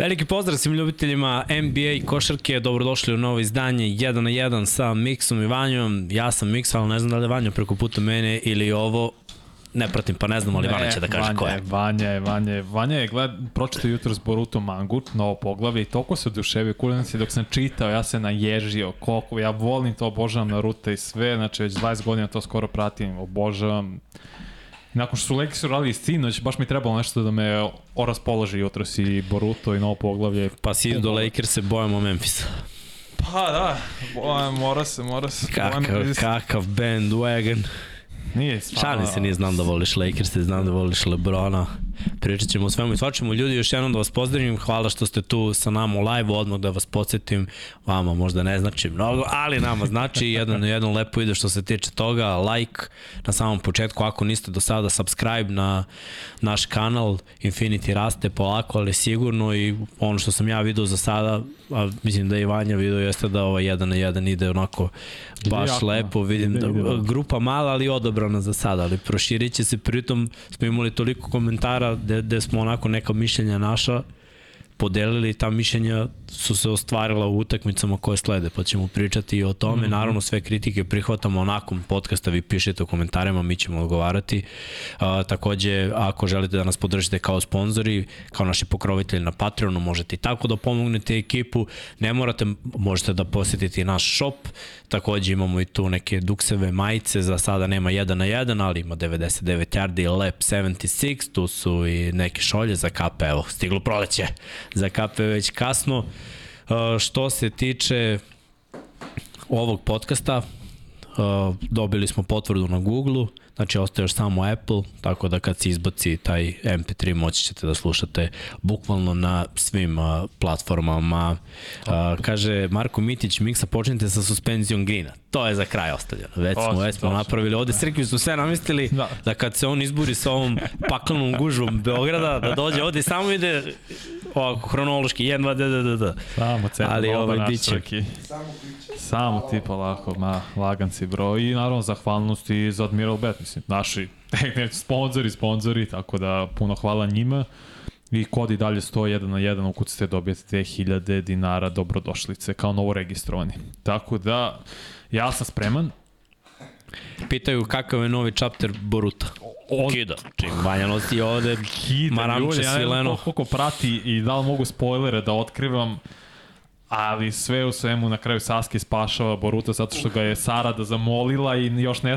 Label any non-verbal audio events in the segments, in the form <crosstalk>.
Veliki pozdrav svim ljubiteljima NBA i košarke, dobrodošli u novo izdanje 1 na 1 sa Miksom i Vanjom. Ja sam Miks, ali ne znam da li je Vanja preko puta mene ili ovo ne pratim, pa ne znam, ali Vanja će da kaže Vanja, ko je. Vanja je, Vanja je, Vanja je, gled, pročito jutro s Boruto Mangu, novo poglavlje i toliko se oduševio, kulinac je dok sam čitao, ja se naježio, koliko, ja volim to, obožavam Naruto i sve, znači već 20 godina to skoro pratim, obožavam. Nakon što su Leki su radili sinoć, baš mi trebalo nešto da me oraspoloži jutro si Boruto i novo poglavlje. Pa si do Lakers se bojamo Memphisa. Pa da, mora se, mora se. Kakav, kakav bandwagon. Nije stvarno. Šalim se, nije znam da voliš Lakers, znam da voliš Lebrona. Pričat ćemo o svemu i svačemu. Ljudi, još jednom da vas pozdravim. Hvala što ste tu sa nama u live-u. Odmah da vas podsjetim. Vama možda ne znači mnogo, ali nama znači jedan, jedan lepo ide što se tiče toga. Like na samom početku. Ako niste do sada, subscribe na naš kanal. Infinity raste polako, ali sigurno i ono što sam ja video za sada, a mislim da je i Vanja video, jeste da ovaj jedan na jedan ide onako baš lepo. Vidim da grupa mala, ali odobrana za sada, ali proširit će se, pritom smo imali toliko komentara gde, gde smo onako neka mišljenja naša podelili, ta mišljenja su se ostvarila u utakmicama koje slede, pa ćemo pričati i o tome. Mm -hmm. Naravno, sve kritike prihvatamo nakon podcasta, vi pišete u komentarima, mi ćemo odgovarati. A, takođe, ako želite da nas podržite kao sponzori, kao naši pokrovitelji na Patreonu, možete i tako da pomognete ekipu. Ne morate, možete da posetite naš shop, takođe imamo i tu neke dukseve majice, za sada nema 1 na 1, ali ima 99 yardi i lap 76, tu su i neke šolje za kape, evo, stiglo proleće za kape već kasno. Uh, što se tiče ovog podcasta, uh, dobili smo potvrdu na Google-u, znači ostaje još samo Apple, tako da kad se izbaci taj MP3 moći ćete da slušate bukvalno na svim uh, platformama. Uh, kaže Marko Mitić, Miksa počnite sa suspenzijom Grina. To je za kraj ostavljeno. Već smo, već smo napravili. Ovde Srki su sve namislili da. da kad se on izburi sa ovom paklenom gužvom Beograda, da dođe ovde i samo ide ovako hronološki 1 2 d d d. Samo centar, Ali ovaj biće. Samo ti polako, ma, lagan si bro. I naravno zahvalnost i za Admiral Bet, mislim, naši sponzori, sponzori, tako da puno hvala njima. I kod i dalje stoji 1 na 1, ukucite dobijete 2000 dinara dobrodošlice kao novo registrovani. Tako da, ja sam spreman. Pitaju kakav je novi chapter Boruta. Od... Kida. Čim Vanja nosi ovde Kida, maramče ljudi, ja ne znam koliko prati i da li mogu spoilere da otkrivam, ali sve u svemu na kraju Sasuke spašava Boruta zato što ga je Sarada zamolila i još, ne,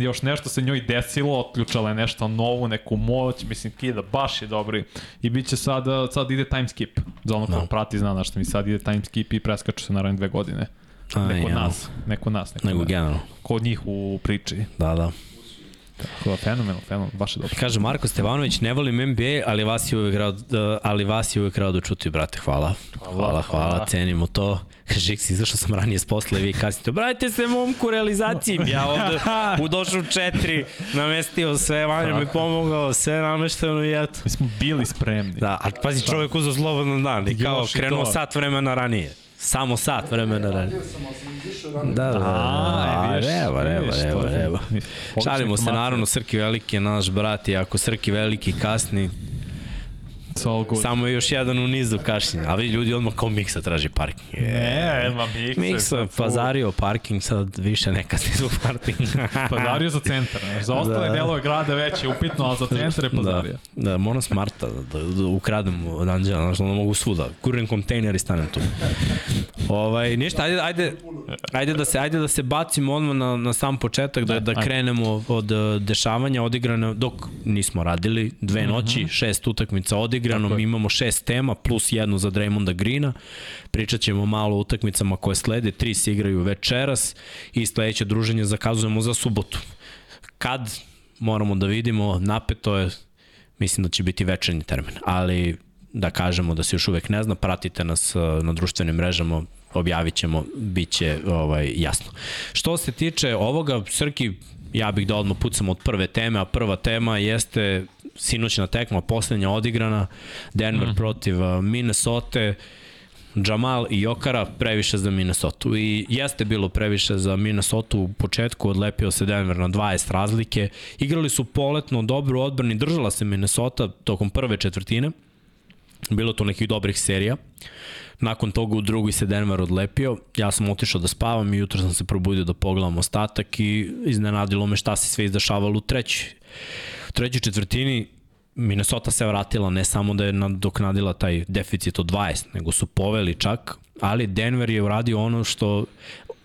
još nešto se njoj desilo, otključala je nešto novo, neku moć, mislim Kida baš je dobri i bit će sad, sad ide time skip, za ono ko No. prati zna na što mi sad ide time skip i preskaču se naravno dve godine. A, Neko ja. nas, neko nas, neko, Nego nas. generalno. Kod njih u priči. Da, da. Tako da, fenomenal, fenomenal, baš je dobro. Kaže Marko Stevanović, ne volim NBA, ali vas je uvek rado, ali vas je uvek rado čuti, brate, hvala. Hvala, hvala, hvala cenimo to. Kaže, X, izašao sam ranije s posle, vi kasnite, obratite se momku realizaciji. Ja ovde u došlu četiri namestio sve, Vanja mi pomogao, sve namešteno i eto. Mi smo bili spremni. Da, a pazi čovjek uzao slobodan dan i kao i krenuo to. sat vremena ranije. Samo sat vremena. Da, da, da. A, A, vidiš, evo, evo, evo, evo. Šalimo se, naravno, Srki Veliki je naš brat i ako Srki Veliki kasni. Samo je još jedan u nizu kašnjenja. A vi ljudi odmah kao Miksa traži parking. Ne, ma Miksa. Miksa pazario parking, sad više ne kasni zbog parkinga. <laughs> Pazario za centar. znaš. Za ostale Da. da. delove grada već je upitno, ali za centar je Da, pazario. da, moram smarta da, da, da ukradem od Anđela, znaš, onda mogu svuda. Kuren kontejner i stanem tu. ovaj, ništa, ajde, ajde, ajde, da se, ajde da se bacimo odmah na, na sam početak, da, da ajde. krenemo od dešavanja odigrane, dok nismo radili, dve noći, šest utakmica odigrano. Tako mi imamo šest tema, plus jednu za Draymonda Greena, pričat ćemo malo o utakmicama koje slede, tri se igraju večeras i sledeće druženje zakazujemo za subotu. Kad moramo da vidimo, napeto je, mislim da će biti večernji termin, ali da kažemo da se još uvek ne zna, pratite nas uh, na društvenim mrežama, objavit ćemo, bit će ovaj, jasno. Što se tiče ovoga, Srki, ja bih da odmah pucam od prve teme, a prva tema jeste sinoćna tekma, poslednja odigrana, Denver mm. protiv Minnesota, Jamal i Jokara previše za Minnesota. I jeste bilo previše za Minnesota u početku, odlepio se Denver na 20 razlike. Igrali su poletno, dobro odbrani, držala se Minnesota tokom prve četvrtine Bilo to nekih dobrih serija. Nakon toga u drugoj se Denver odlepio. Ja sam otišao da spavam i jutro sam se probudio da pogledam ostatak i iznenadilo me šta se sve izdešavalo u trećoj. Trećoj četvrtini Minnesota se vratila, ne samo da je nadoknadila taj deficit od 20, nego su poveli čak, ali Denver je uradio ono što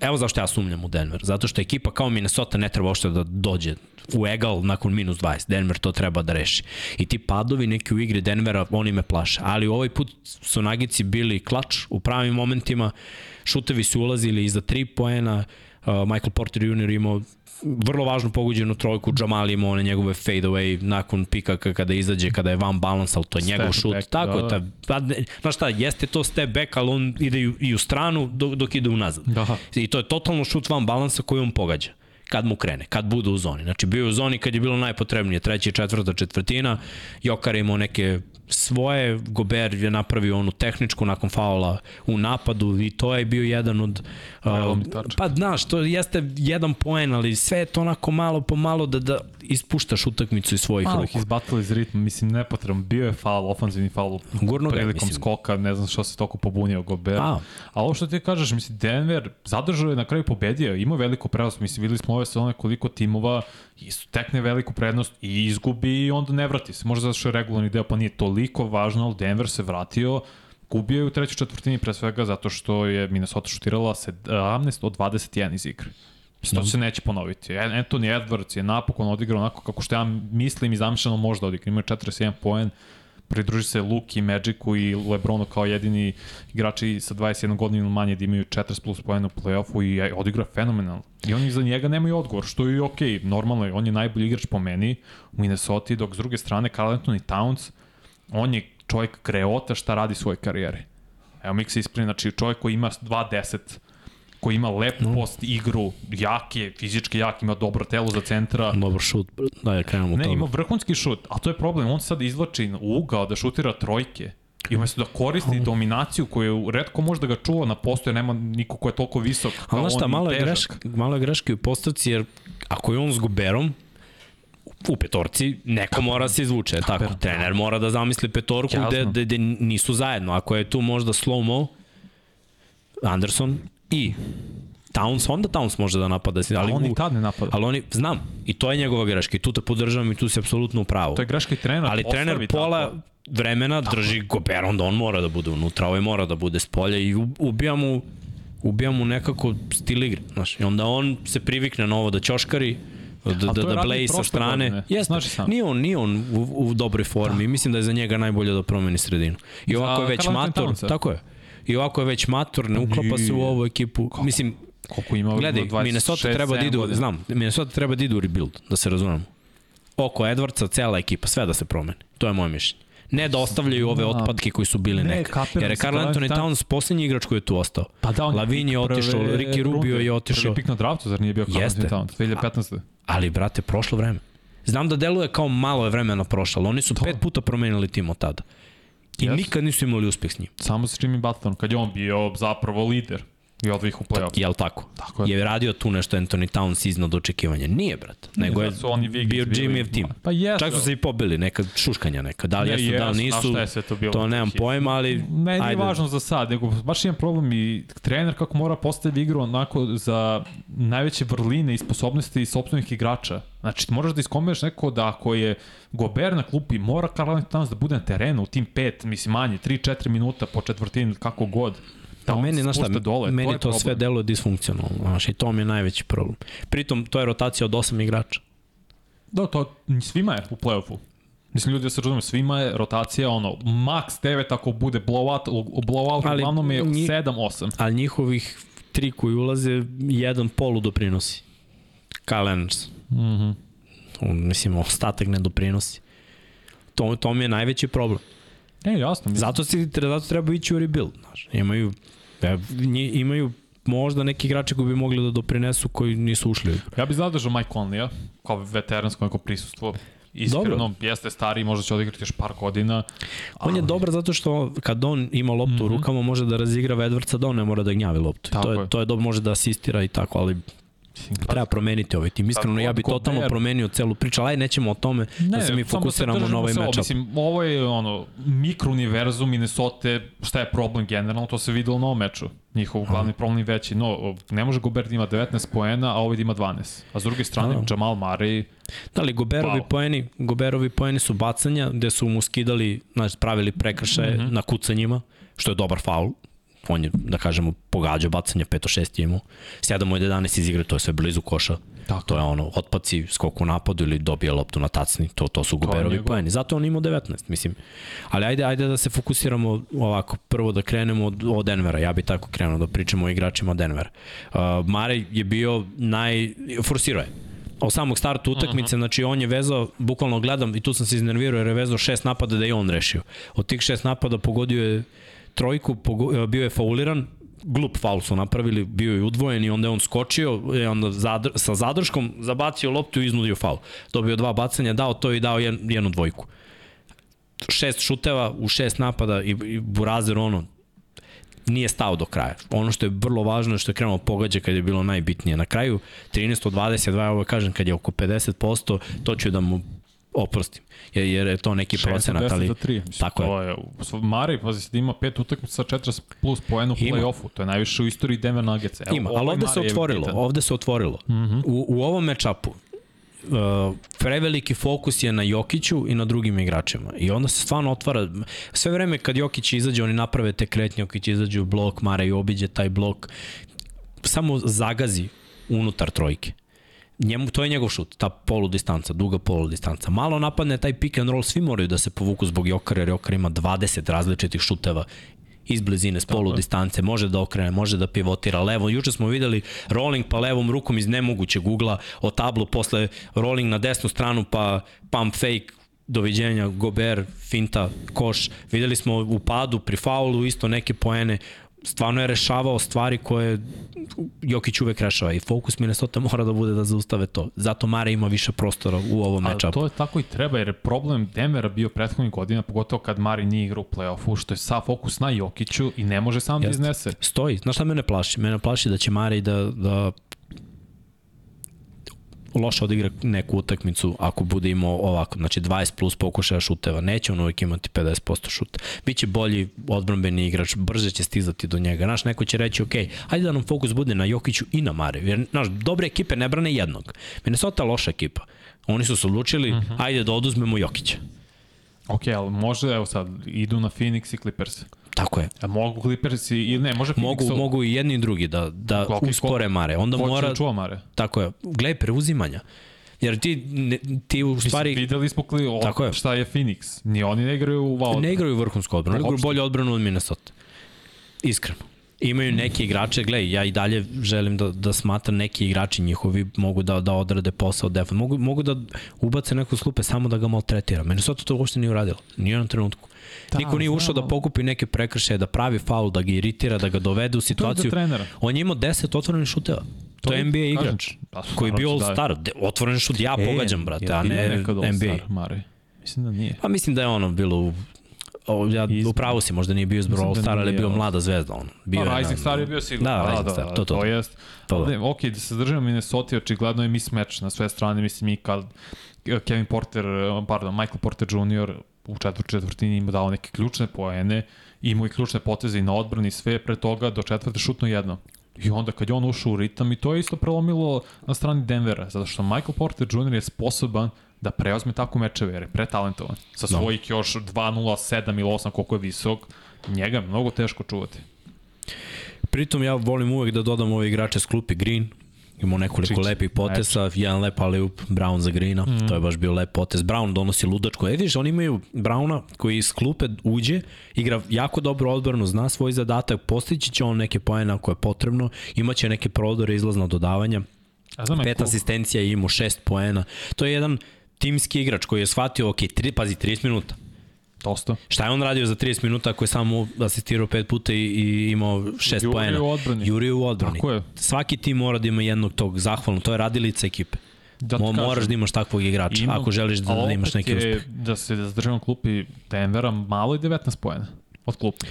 Evo zašto ja sumnjam u Denver. Zato što ekipa kao Minnesota ne treba uopšte da dođe u egal nakon minus 20. Denver to treba da reši. I ti padovi neki u igri Denvera, oni me plaše. Ali ovaj put su Nagici bili klač u pravim momentima. Šutevi su ulazili iza 3 poena. Uh, Michael Porter Jr. imao vrlo važno pogođenu trojku, Jamal imao one njegove fade away nakon pika kada izađe, kada je van balans, ali to je njegov šut. Back, Tako da, ta, pa, znaš šta, jeste to step back, ali on ide i u stranu dok, dok ide unazad. Da. I to je totalno šut van balansa koji on pogađa kad mu krene, kad bude u zoni. Znači bio je u zoni kad je bilo najpotrebnije, treća i četvrta četvrtina, Jokar imao neke svoje, Gober je napravio onu tehničku nakon faula u napadu i to je bio jedan od uh, pa znaš, to jeste jedan poen, ali sve je to onako malo po malo da, da ispuštaš utakmicu iz svojih ruku. Ih iz ritma, mislim nepotrebno, bio je faul, ofanzivni faul Gurno prilikom mislim. skoka, ne znam što se toliko pobunio Gober. A. A ovo što ti kažeš, mislim, Denver zadržao je na kraju pobedio, ima veliko prednost, mislim, videli smo ove sezone koliko timova tekne veliku prednost i izgubi i onda ne vrati se. Možda zato što je regularni deo pa nije toliko važno, ali Denver se vratio, gubio je u trećoj četvrtini pre svega zato što je Minnesota šutirala 17 od 21 iz igre. To se neće ponoviti. Anthony Edwards je napokon odigrao onako kako što ja mislim i zamišljeno možda odigra. Ima 41 poen, pridruži se Luki, Magicu i Lebronu kao jedini igrači sa 21 godinom manje da imaju 40 plus poena u play-offu i odigra fenomenalno. I oni za njega nemaju odgovor, što je okej, okay, normalno je, on je najbolji igrač po meni u Minnesota, dok s druge strane Carl Anthony Towns, on je čovjek kreota šta radi svoje karijere. Evo mi se isprini, znači čovjek koji ima 2-10, koji ima lep no. post igru, jak je, fizički jak, ima dobro telo za centra. Dobar šut, da je krenemo Ne, ima vrhunski šut, a to je problem, on sad izvlači u ugao da šutira trojke. I umesto da koristi um. dominaciju koju redko može da ga čuva na postu, jer nema niko ko je toliko visok kao on šta, malo je greška, malo je greška u postavci, jer ako je on s Guberom, u petorci neko mora se izvuče, Kaperan. tako. Trener mora da zamisli petorku gde, gde, gde nisu zajedno. Ako je tu možda slow-mo, Anderson i Towns, onda Towns može da napada. Ali, on i tad ne napada. Ali oni, znam, i to je njegova greška i tu te podržavam i tu se apsolutno u pravu. To je greška i trener. Ali trener pola tako. vremena tako. drži Gober, onda on mora da bude unutra, ovaj mora da bude s polja i ubija mu, ubija mu nekako stil igre. Znaš, I onda on se privikne na ovo da ćoškari, da, da, da Blaze sa strane. Jeste, nije on, nije on u, u dobroj formi. Da. Mislim da je za njega najbolje da promeni sredinu. I ovako je već mator, tako je i ovako je već mator, ne uklapa se u ovu ekipu. Kako? Mislim, Koliko ima gledaj, 26, Minnesota treba da idu, znam, Minnesota treba da idu u rebuild, da se razumemo. Oko Edwardsa, cela ekipa, sve da se promeni. To je moje mišljenje. Ne da ostavljaju ove otpadke koji su bili ne, neka. Jer je Carl Anthony ta... Towns poslednji igrač koji je tu ostao. Pa da, on Lavin je otišao, Ricky Rubio je otišao. Prvi pik na draftu, zar nije bio Carl Anthony Towns? 2015. Ali, brate, prošlo vreme. Znam da deluje kao malo je vremena prošlo, ali oni su to. pet puta promenili tim od tada. I yes. nikad nisu imali uspeh s njim. Samo sa Jimmy Butlerom, kad je on bio zapravo lider i odvih u play-off. Jel tako? Tako je. Je radio tu nešto Anthony Towns iznad očekivanja. Nije, brat. Nego je oni bio Jimmy tim. Pa jesu. Čak su se i pobili, neka šuškanja neka. Da li jesu, jesu, da li nisu, je sve to, bilo to nemam pojma, ali... Ne, nije važno za sad, nego baš imam problem i trener kako mora postaviti igru onako za najveće vrline i sposobnosti sobstvenih igrača Znači, moraš da iskombinaš neko da ako je Gober na klupi, mora Karl Anthony Towns da bude na terenu u tim 5, mislim manje, 3-4 minuta po četvrtini, kako god. Da pa meni, znaš šta, dole, meni to, to sve deluje disfunkcionalno, znaš, i to mi je najveći problem. Pritom, to je rotacija od 8 igrača. Da, to svima je u play-offu. Mislim, ljudi da se razume, svima je rotacija, ono, max 9 ako bude blowout, blowout ali, uglavnom je 7-8. Ali njihovih tri koji ulaze, jedan polu doprinosi. Kyle Anderson. Mm -hmm. Mislim, ostatak ne doprinosi. To, to mi je najveći problem. E, jasno. Mislim. Zato, si, zato treba ići u rebuild. Znaš. Imaju, imaju možda neki igrači koji bi mogli da doprinesu koji nisu ušli. Ja bih zadržao Mike Conley-a kao veteransko neko prisustvo. Iskreno, Dobro. jeste stari, možda će odigrati još par godina. On je dobar zato što kad on ima loptu mm -hmm. u mhm. rukama može da razigra Edwardsa da on ne mora da gnjavi loptu. Tako to je, je, to je dobro, može da asistira i tako, ali Treba promeniti ovaj tim. Iskreno, ja bih totalno promenio celu priču, ali nećemo o tome da se mi samo fokusiramo na ovaj matchup. Mislim, ovo je ono, mikrouniverzum Minnesota, šta je problem generalno, to se videlo na ovom meču. Njihov glavni problem je veći. No, ne može Gobert da ima 19 poena, a ovaj da ima 12. A s druge strane, Da. Jamal Murray, Da li Goberovi Wow. poeni, Goberovi poeni su bacanja gde su mu skidali, znači pravili prekršaje Mhm. na kucanjima, što je dobar faul. On je, da kažemo, pogađao bacanje, 5-6 je imao. 7 od 11 iz igre, to je sve blizu koša. Tako. To je ono, otpaci, skok u napadu ili dobije loptu na tacni, to, to su njegov. poeni. Zato on imao 19, mislim. Ali ajde, ajde da se fokusiramo ovako. Prvo da krenemo od, od Denvera. Ja bih tako krenuo da pričamo o igračima Denvera. Uh, Mare je bio naj... Forsirao je od samog starta utakmice, znači on je vezao, bukvalno gledam i tu sam se iznervirao jer je vezao šest napada da je on rešio. Od tih šest napada pogodio je trojku, pogo, bio je fauliran, glup faul su napravili, bio je udvojen i onda je on skočio, i onda zadr, sa zadrškom zabacio loptu i iznudio faul. Dobio dva bacanja, dao to i dao jed, jednu dvojku. Šest šuteva u šest napada i, i Burazer ono, nije stao do kraja. Ono što je vrlo važno je što je krenuo pogađa kad je bilo najbitnije. Na kraju 13 od 22, ovo kažem, kad je oko 50%, to ću da mu oprostim. Jer, jer je to neki 6 od procenat, 10 ali za 3. Mislim, tako to je. Murray, pazi, da ima pet utakmica sa 40 plus poena u play-offu. To je najviše u istoriji Denver Nuggets. Evo, ima. Ali ovde se je otvorilo, bitan. ovde se otvorilo. Mm -hmm. u, u ovom matchupu uh, preveliki fokus je na Jokiću i na drugim igračima. I onda se stvarno otvara, sve vreme kad Jokić izađe, oni naprave te kretnje, Jokić izađe u blok, Mara i obiđe taj blok, samo zagazi unutar trojke. Njemu, to je njegov šut, ta polu distanca, duga polu distanca. Malo napadne taj pick and roll, svi moraju da se povuku zbog Jokara, jer Jokar ima 20 različitih šuteva iz blizine, s polu distance, može da okrene, može da pivotira levo. Juče smo videli rolling pa levom rukom iz nemogućeg ugla, o tablu, posle rolling na desnu stranu pa pump fake, doviđenja, Gober, finta, koš. Videli smo u padu pri faulu isto neke poene stvarno je rešavao stvari koje Jokić uvek rešava i fokus Minnesota mora da bude da zaustave to. Zato Mare ima više prostora u ovom Ali matchupu. to je tako i treba, jer je problem Denvera bio prethodnih godina, pogotovo kad Mari nije igrao u play-offu, što je sa fokus na Jokiću i ne može sam da Jeste. iznese. Stoji. Znaš šta mene plaši? Mene plaši da će Mare da, da loše odigra neku utakmicu ako bude imao ovako, znači 20 plus pokušaja šuteva, neće on uvijek imati 50% šuta. Biće bolji odbranbeni igrač, brže će stizati do njega. Znaš, neko će reći, ok, hajde da nam fokus bude na Jokiću i na Mare, jer, znaš, dobre ekipe ne brane jednog. Minnesota loša ekipa. Oni su se odlučili, uh -huh. hajde da oduzmemo Jokića. Ok, ali može, evo sad, idu na Phoenix i Clippers. Tako je. A mogu Clippers i, ili ne, može Phoenix... Mogu, mogu i jedni i drugi da, da ko- uspore Mare. Onda Ko mora, čuva Mare? tako je, gledaj, preuzimanja. Jer ti, ne, ti u Stvari... stvari Videli smo kli, o, Tako je. šta je Phoenix. Ni oni ne igraju u Wild. ne igraju vrhunsku odbranu, igraju bolju odbranu od Minnesota. Iskreno. Imaju neki igrače, gledaj, ja i dalje želim da, da smatram neki igrači njihovi mogu da, da odrade posao defense. Mogu, mogu da ubace neku slupe samo da ga maltretira. Minnesota to uopšte nije uradilo. Nije na trenutku. Da, Niko nije ušao da pokupi neke prekršaje, da pravi faul, da ga iritira, da ga dovede u To je situaciju. za trenera. On je imao 10 otvorenih šuteva. To, to je NBA kažem, igrač. pa, koji je bio da. All-Star. De- Otvoren šut ja E, pogađam, brate, a ne NBA. Mare? Mislim da nije. Pa mislim da je ono bilo u O, ja, u pravu si, možda nije bio izbor da All Star, ali je bio mlada zvezda. On. Bio Pa, je Rising Star je bio sigurno. Da, Rising Star, to, to. To jest. To da. Ok, da se držimo Minnesota, očigledno je mismatch na sve strane, mislim i kad Kevin Porter, pardon, Michael Porter Jr. u četvrt četvrtini ima dao neke ključne poene, imao i ključne poteze i na odbrani sve pre toga do četvrte šutno jedno. I onda kad je on ušao u ritam i to je isto prelomilo na strani Denvera, zato što Michael Porter Jr. je sposoban da preozme tako mečeve, jer je pretalentovan. Sa Da. svojih još 2, 0, 7 ili 8 koliko je visok, njega je mnogo teško čuvati. Pritom ja volim uvek da dodam ove igrače s klupi Green, imao nekoliko Čić, lepih potesa, jedan lep alley-oop, Brown za Greena, mm. to je baš bio lep potes. Brown donosi ludačko. E vidiš, oni imaju Browna koji iz klupe uđe, igra jako dobro odbranu, zna svoj zadatak, postići će on neke poene ako je potrebno, imaće neke prodore, izlazna dodavanja, A znam, pet asistencija i imao šest poena. To je jedan timski igrač koji je shvatio, ok, tri, pazi, 30 minuta. Dosta. Šta je on radio za 30 minuta ako je samo asistirao pet puta i, i imao šest Jurio poena? u odbrani. Jurio u odbrani. Tako je. Svaki tim mora da ima jednog tog zahvalnog, to je radilica ekipe. Da Mo, kažem, moraš da imaš takvog igrača, imam- ako želiš da, da imaš neki uspeh. Da se da zadržimo klupi Denvera malo i 19 poena od klupi.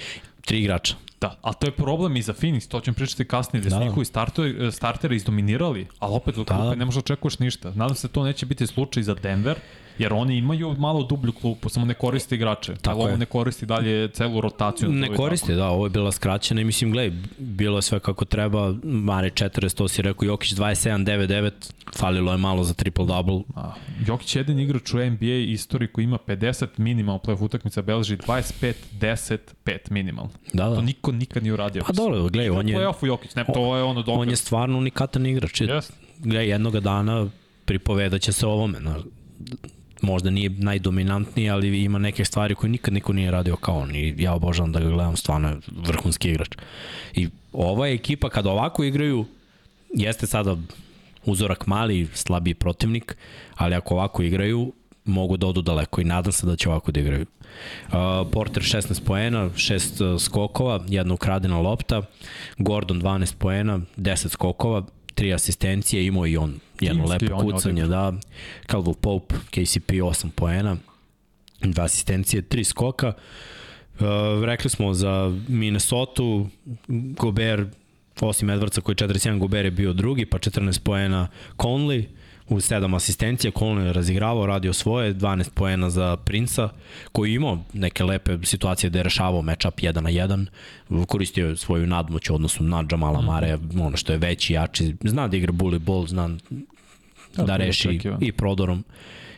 Tri igrača. Da, ali to je problem i za Phoenix, to ćemo pričati kasnije, gde Da. su njihovi starteri, starteri izdominirali, ali opet od Da. klupe ne možeš da očekuješ ništa. Nadam se to neće biti slučaj za Denver, jer oni imaju malo dublju klupu, samo ne koriste igrače. Tako ali ovo ne koristi dalje celu rotaciju. Ne nazove koriste, da, ovo je bila skraćena i mislim, gledaj, bilo je sve kako treba, Mare 40, to si rekao, Jokić 27, 9, 9, falilo je malo za triple-double, Jokić je jedan igrač u NBA istoriji koji ima 50 minimalno play utakmica, beleži 25, 10, 5 minimalno. da, To da. niko nikad nije uradio. Pa dobro, gledaj, on je, Play-offu Jokić, ne, to je ono dobro. on je stvarno unikatan igrač. Jeste. Gledaj, jednoga dana pripovedat će se ovome, na, možda nije najdominantniji, ali ima neke stvari koje nikad niko nije radio kao on i ja obožavam da ga gledam, stvarno je vrhunski igrač. I ova ekipa kada ovako igraju, jeste sada uzorak mali, slabiji protivnik, ali ako ovako igraju, mogu da odu daleko i nadam se da će ovako da igraju. Uh, Porter 16 poena, 6 uh, skokova, jedna ukradena lopta, Gordon 12 poena, 10 skokova, 3 asistencije, imao i on jedno Timski lepo on kucanje, da. Caldwell Pope, KCP 8 poena, 2 asistencije, 3 skoka. Uh, rekli smo za Minnesota, Gobert, osim Edwardsa koji je 41, Gobert je bio drugi, pa 14 poena Conley, u 7 asistencija, Conley je razigravao, radio svoje, 12 poena za Princa, koji je imao neke lepe situacije da je rešavao matchup 1 na 1, koristio je svoju nadmoć u odnosu na Jamala Mare, ono što je veći, jači, zna da igra bully ball, zna da je reši i prodorom.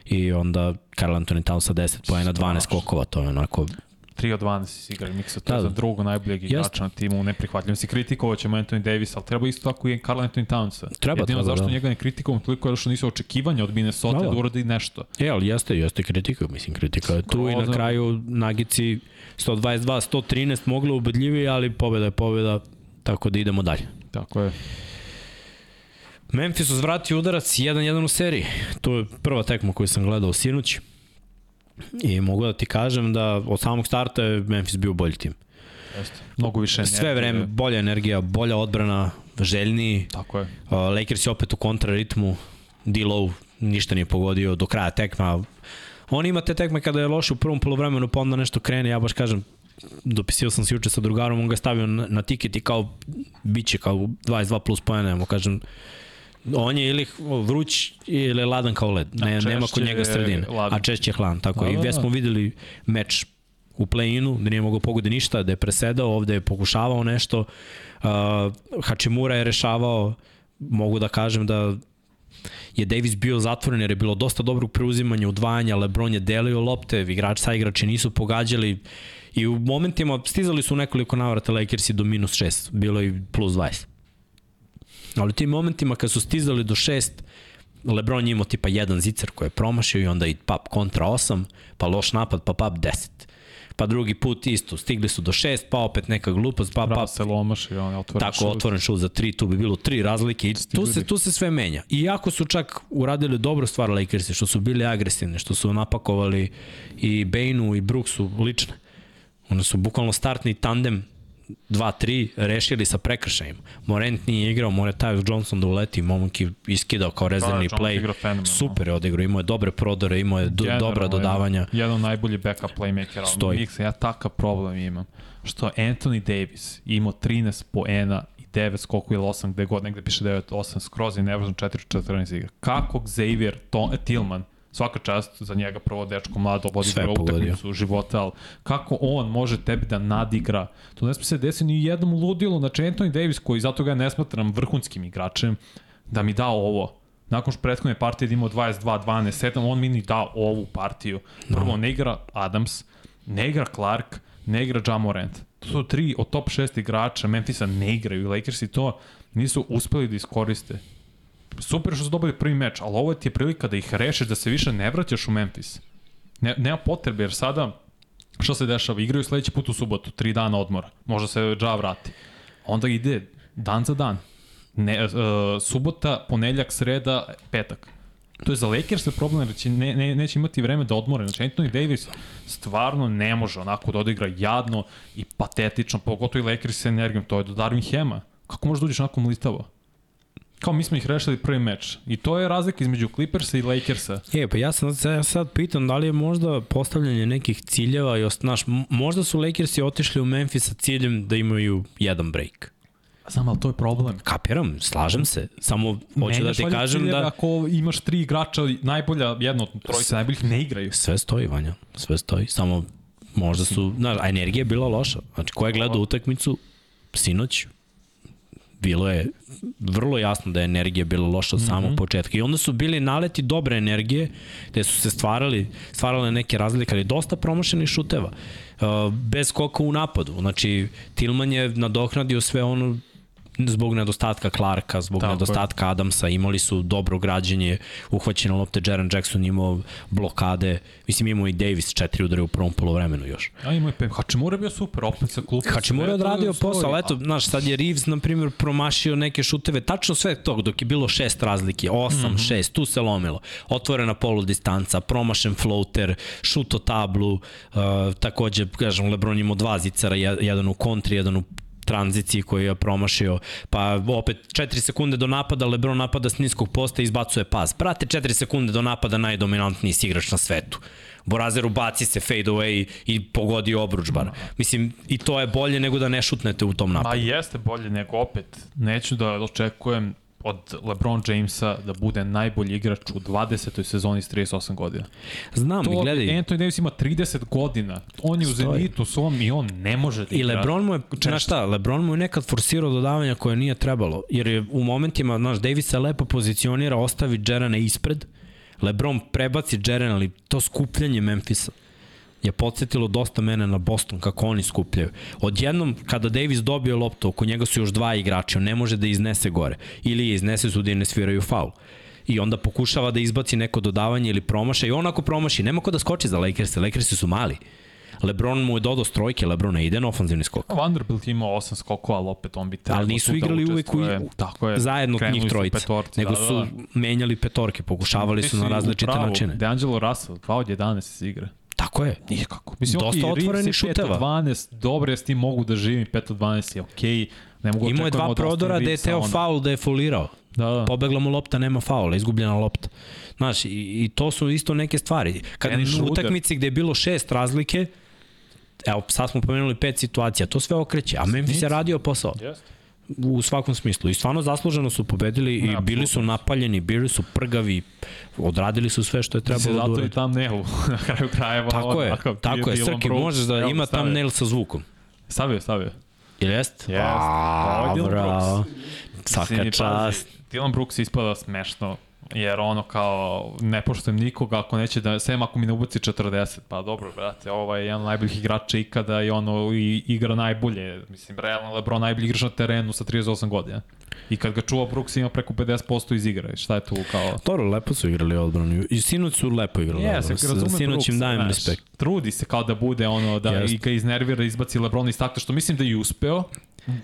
I onda Karl Anthony Towns sa 10 poena, 12 skokova, to je onako 3 od 12 si igrali miksa, to Da, je za da. drugo najboljeg igrača na timu, neprihvatljivo. Si kritikovao ćemo Anthony Davis, ali treba isto tako i Carl Anthony Townsa. Treba, Jedino treba, zašto da. njega ne kritikovom toliko je što nisu očekivanja od Minnesota Da, da, da. uradi nešto. E, ali jeste, jeste kritika, mislim, kritika je tu i na kraju Nagici 122-113 moglo ubedljivije, ali pobeda je pobeda, tako da idemo dalje. Tako je. Memphis uzvratio udarac 1-1 u seriji. To je prva tekma koju sam gledao sinoć. I mogu da ti kažem da od samog starta je Memphis bio bolji tim. Jeste. Mnogo više energije. Sve vreme bolja energija, bolja odbrana, željniji. Tako je. Lakers je opet u kontraritmu, D-Low ništa nije pogodio do kraja tekma. On ima te tekme kada je loš u prvom polovremenu, pa onda nešto krene, ja baš kažem, dopisio sam se juče sa drugarom, on ga stavio na, na tiket i kao biće kao 22 plus pojene, ja mu kažem, on je ili vruć ili ladan kao led. Ne, A nema kod njega je sredine. ladan. A češće je hladan. Tako Da, i da, gde da. smo videli meč u play-inu, da nije mogao pogodi ništa, da je presedao, ovde je pokušavao nešto. Uh, Hačimura je rešavao, mogu da kažem da je Davis bio zatvoren jer je bilo dosta dobrog preuzimanja, udvajanja, Lebron je delio lopte, igrač sa igrači nisu pogađali i u momentima stizali su nekoliko navrata Lakersi do minus 6, bilo je i plus 20. Ali u tim momentima kad su stizali do 6, Lebron je imao tipa jedan zicer koji je promašio i onda i pap kontra 8, pa loš napad, pa pap 10. Pa drugi put isto, stigli su do 6, pa opet neka glupost, pa pap Russell omaš i on otvoren Tako, otvoren šut za tri, tu bi bilo tri razlike i tu se, tu se sve menja. Iako su čak uradili dobru stvar Lakersi, što su bili agresivni, što su napakovali i Bainu i Brooksu lične. Oni su bukvalno startni tandem 2-3 rešili sa prekršajima. Morent nije igrao, more Tyus Johnson da uleti, momak je iskidao kao rezervni Johnson play. Super je odigrao, imao je dobre prodore, imao je do, Generalno, dobra dodavanja. Jedan, jedan od najboljih backup playmakera. Stoji. Miksa, ja takav problem imam. Što Anthony Davis imao 13 poena i 9 skoku ili 8, gde god negde piše 9, 8, skroz je nevrzno 4-14 igra. Kako Xavier to, Tillman, svaka čast za njega prvo dečko mlado vodi Sve utakmicu života, ali kako on može tebi da nadigra, to ne sme se desiti ni u jednom ludilu, znači Anthony Davis koji zato ga ne smatram vrhunskim igračem, da mi da ovo. Nakon što prethodne partije da imao 22, 12, 7, on mi ni da ovu partiju. Prvo, ne igra Adams, ne igra Clark, ne igra Jamorant. To su tri od top 6 igrača Memphisa ne igraju Lakersi to nisu uspeli da iskoriste. Super što su dobili prvi meč, ali ovo ti je prilika da ih rešiš, da se više ne vraćaš u Memphis. Ne, nema potrebe, jer sada šta se dešava? Igraju sledeći put u subotu, tri dana odmora. Možda se Ja vrati. Onda ide dan za dan. Ne, uh, subota, ponedeljak, sreda, petak. To je za Lakers problem, jer će, ne, ne, neće imati vreme da odmore. Znači, Anthony Davis stvarno ne može onako da odigra jadno i patetično, pogotovo i Lakers sa energijom. To je do Darvin Hema. Kako možeš da uđeš onako mlitavo? Kao mi smo ih rešili prvi meč. I to je razlika između Clippersa i Lakersa. E, pa ja sam sad, ja sad pitam da li je možda postavljanje nekih ciljeva i osnaš, možda su Lakersi otišli u Memphis sa ciljem da imaju jedan break. Znam, ali to je problem. Kapiram, slažem se. Samo hoću da ti kažem ciljeve da... Ako imaš tri igrača, najbolja, jedno od trojice najboljih ne igraju. Sve stoji, Vanja, sve stoji. Samo možda su, znaš, a energija je bila loša. Znači, ko je gledao utakmicu sinoć, bilo je vrlo jasno da je energija bila loša od samog mm -hmm. početka. I onda su bili naleti dobre energije, gde su se stvarali, stvarale neke razlike, ali dosta promašenih šuteva. Bez skoka u napadu. Znači, Tilman je nadoknadio sve ono zbog nedostatka Clarka, zbog Tako nedostatka Adamsa, imali su dobro građenje, uhvaćene lopte, Jaren Jackson imao blokade, mislim imao i Davis četiri udare u prvom polovremenu još. A ima je Pem. Hačimura je bio super, opet sa klupa. Hačimura je odradio posao, ali eto, znaš, sad je Reeves, na primjer, promašio neke šuteve, tačno sve tog, dok je bilo šest razlike, osam, mm -hmm. šest, tu se lomilo. Otvorena polu distanca, promašen floater, šut o tablu, uh, takođe, kažem, Lebron imao dva zicara, jedan u kontri, jedan u tranziciji koju je promašio, pa opet 4 sekunde do napada, Lebron napada s niskog posta i izbacuje pas. Prate 4 sekunde do napada najdominantniji igrač na svetu. Borazeru baci se fade away i pogodi obruč bar. Mislim, i to je bolje nego da ne šutnete u tom napadu. Ma jeste bolje nego opet. Neću da očekujem od LeBron Jamesa da bude najbolji igrač u 20. sezoni s 38 godina. Znam, to, i gledaj. Anthony Davis ima 30 godina. On je u Stoji. zenitu svom i on ne može da I igra. Lebron mu je, znaš šta, Lebron mu je nekad forsirao dodavanja koje nije trebalo, jer je u momentima, znaš, Davis se lepo pozicionira, ostavi Džerana ispred, Lebron prebaci Džerana, ali to skupljanje Memfisa je podsjetilo dosta mene na Boston, kako oni skupljaju. Odjednom, kada Davis dobio loptu, oko njega su još dva igrača, on ne može da iznese gore. Ili je iznese su da ne sviraju faul. I onda pokušava da izbaci neko dodavanje ili promaša i on ako promaši, nema ko da skoči za Lakerse, Lakersi su mali. Lebron mu je dodao strojke, Lebron ne ide na ofanzivni skok. Vanderbilt ima 8 skokova, ali opet on bi trebao Ali nisu da igrali uvek u. Tako je. zajedno njih su trojice, petorci, nego da, da, su da. menjali petorke, pokušavali su na različite načine. DeAngelo Russell, 2 od 11 iz igre. Tako je. Nikako. Mislim, Dosta okay, otvorenih Reeves je 5 od šuteva. 12, dobro, ja s tim mogu da živim, 5 od 12 je okej. Okay. Ne mogu Imao je dva prodora gde je teo ono. faul da je folirao. Da, da. Pobegla mu lopta, nema faula, izgubljena lopta. Znaš, i, i to su isto neke stvari. Kad u utakmici gde je bilo šest razlike, evo, sad smo pomenuli pet situacija, to sve okreće, a Memphis je radio posao. Jeste. U svakom smislu. I stvarno zasluženo su pobedili i Ne, bili su napaljeni, bili su prgavi, odradili su sve što je trebalo da zato i thumbnailu <laughs> na kraju krajeva. Tako je, tako je. Srki, možeš da ima thumbnail sa zvukom. Stavio, stavio. Ili jest? Jest. Ovo A, je Dylan bravo. Mislim, Svaka čast. Dylan Brooks ispada smešno, jer ono kao, ne poštujem nikoga ako neće da, sem ako mi ne ubaci 40, pa dobro, brate, ovo je jedan od najboljih igrača ikada i ono, i, igra najbolje, mislim, realno Lebron najbolji igrač na terenu sa 38 godina. I kad ga čuva Brooks ima preko 50% iz igre, šta je tu kao... Dobro, lepo su igrali odbranu. I sinoć su lepo igrali. Ja, odbranu. se razumem Sinoć im dajem respekt. Trudi se kao da bude ono, da Jest. i ga iznervira, izbaci Lebron iz takta, što mislim da je uspeo.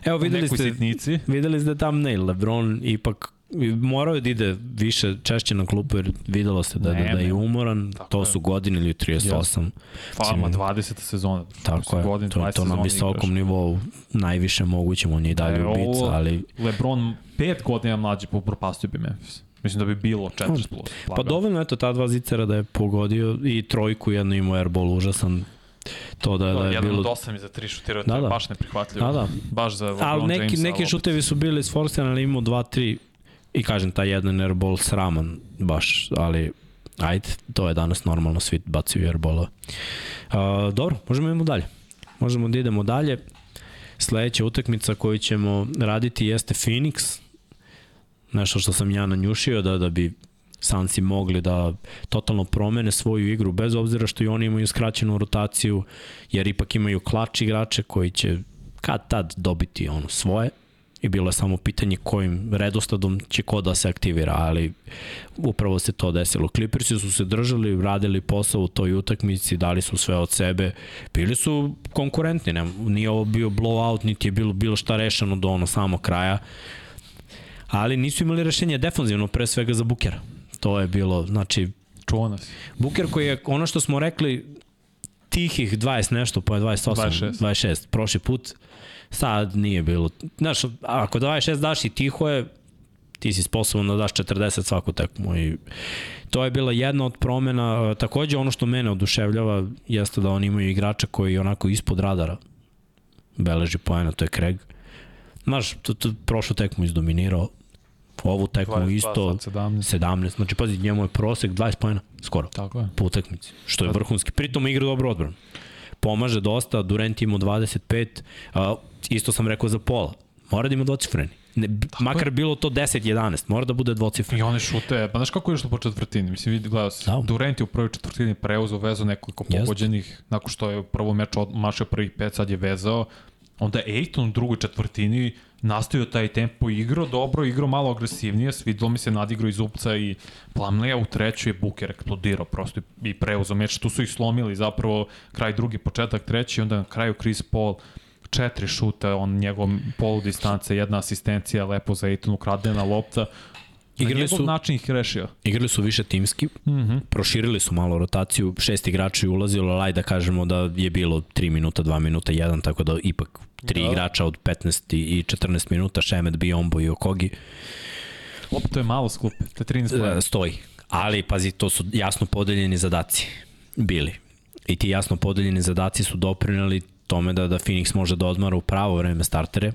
Evo, videli ste, sitnici. videli ste thumbnail. Lebron ipak morao je da ide više češće na klupu jer videlo se da, da, Ne, da je ne. umoran, Tako to je. su godine ili 38. Fama, Mislim, 20. sezona. Tako je, Godin, to, 20 to na visokom nivou najviše mogućem, on je i dalje E, ubica, ali Lebron pet godina mlađi popropastio bi Memphis. Mislim da bi bilo 40 plus. pa lagano. dovoljno eto ta dva zicera da je pogodio i trojku jedno imao airball užasan to da, da je Jedan bilo od osam i za tri šutirao, Da, to je da. baš neprihvatljivo. Da, da. Baš za LeBron Ali neki, Jamesa, neki šutevi su bili sforsirani, ali imao 2-3 i kažem, taj jedan airball sraman baš, ali ajde, to je danas normalno, svi bacaju airbola. Uh, dobro, možemo idemo dalje. Možemo da idemo dalje. Sledeća utakmica koju ćemo raditi jeste Phoenix. Nešto što sam ja nanjušio da, da bi Sansi mogli da totalno promene svoju igru, bez obzira što i oni imaju skraćenu rotaciju, jer ipak imaju klač igrače koji će kad tad dobiti ono svoje i bilo je samo pitanje kojim redosledom će ko da se aktivira, ali upravo se to desilo. Clippersi su se držali, radili posao u toj utakmici, dali su sve od sebe, bili su konkurentni, ne, nije ovo bio blowout, niti je bilo, bilo šta rešeno do ono samo kraja, ali nisu imali rešenje defanzivno, pre svega za Bukera. To je bilo, znači, Čuo nas. Buker koji je, ono što smo rekli, tihih 20 nešto, pa je 28, 26. 26, prošli put, sad nije bilo. Znaš, ako 26 daš i tiho je, ti si sposoban da daš 40 svaku tekmu i to je bila jedna od promena. Takođe ono što mene oduševljava jeste da oni imaju igrača koji onako ispod radara beleži poena, to je Craig. Znaš, to, to, prošlu tekmu izdominirao, ovu tekmu 22, isto sad 17. 17, znači pazi, njemu je prosek 20 poena, skoro, Tako je. po utakmici, što je vrhunski. Pritom igra dobro odbranu. Pomaže dosta, Durant ima 25, a, isto sam rekao za pola, mora da ima dvocifreni. Ne, makar bilo to 10-11, mora da bude dvocifreni. I one šute, pa znaš kako je išlo po četvrtini? Mislim, vidi, gledao si, Da. Durant je u prvoj četvrtini preuzeo, vezao nekoliko pogođenih, nakon što je u prvom meču mašao prvih pet, sad je vezao. Onda Ejton u drugoj četvrtini nastavio taj tempo, igrao dobro, igrao malo agresivnije, svidilo mi se nadigrao iz Upca i Plamlija u trećoj je Buker eksplodirao prosto i preuzeo meč. Tu su ih slomili zapravo kraj drugi, početak treći, onda na kraju Chris Paul četiri šuta, on njegov polu distance, jedna asistencija, lepo za Ejton ukradena lopta. Igrali njegov su- način ih rešio. Igrali su više timski, mm Mhm. -hmm. proširili su malo rotaciju, šest igrača je ulazilo, ali da kažemo da je bilo 3 minuta, 2 minuta, 1, tako da ipak tri Da. igrača od 15 i 14 minuta, Šemet, Biombo i Okogi, Opet to je malo skup, te 13 e, pojena. stoji. Ali, pazi, to su jasno podeljeni zadaci bili. I ti jasno podeljeni zadaci su doprinali tome da, da Phoenix može da odmara u pravo vreme startere,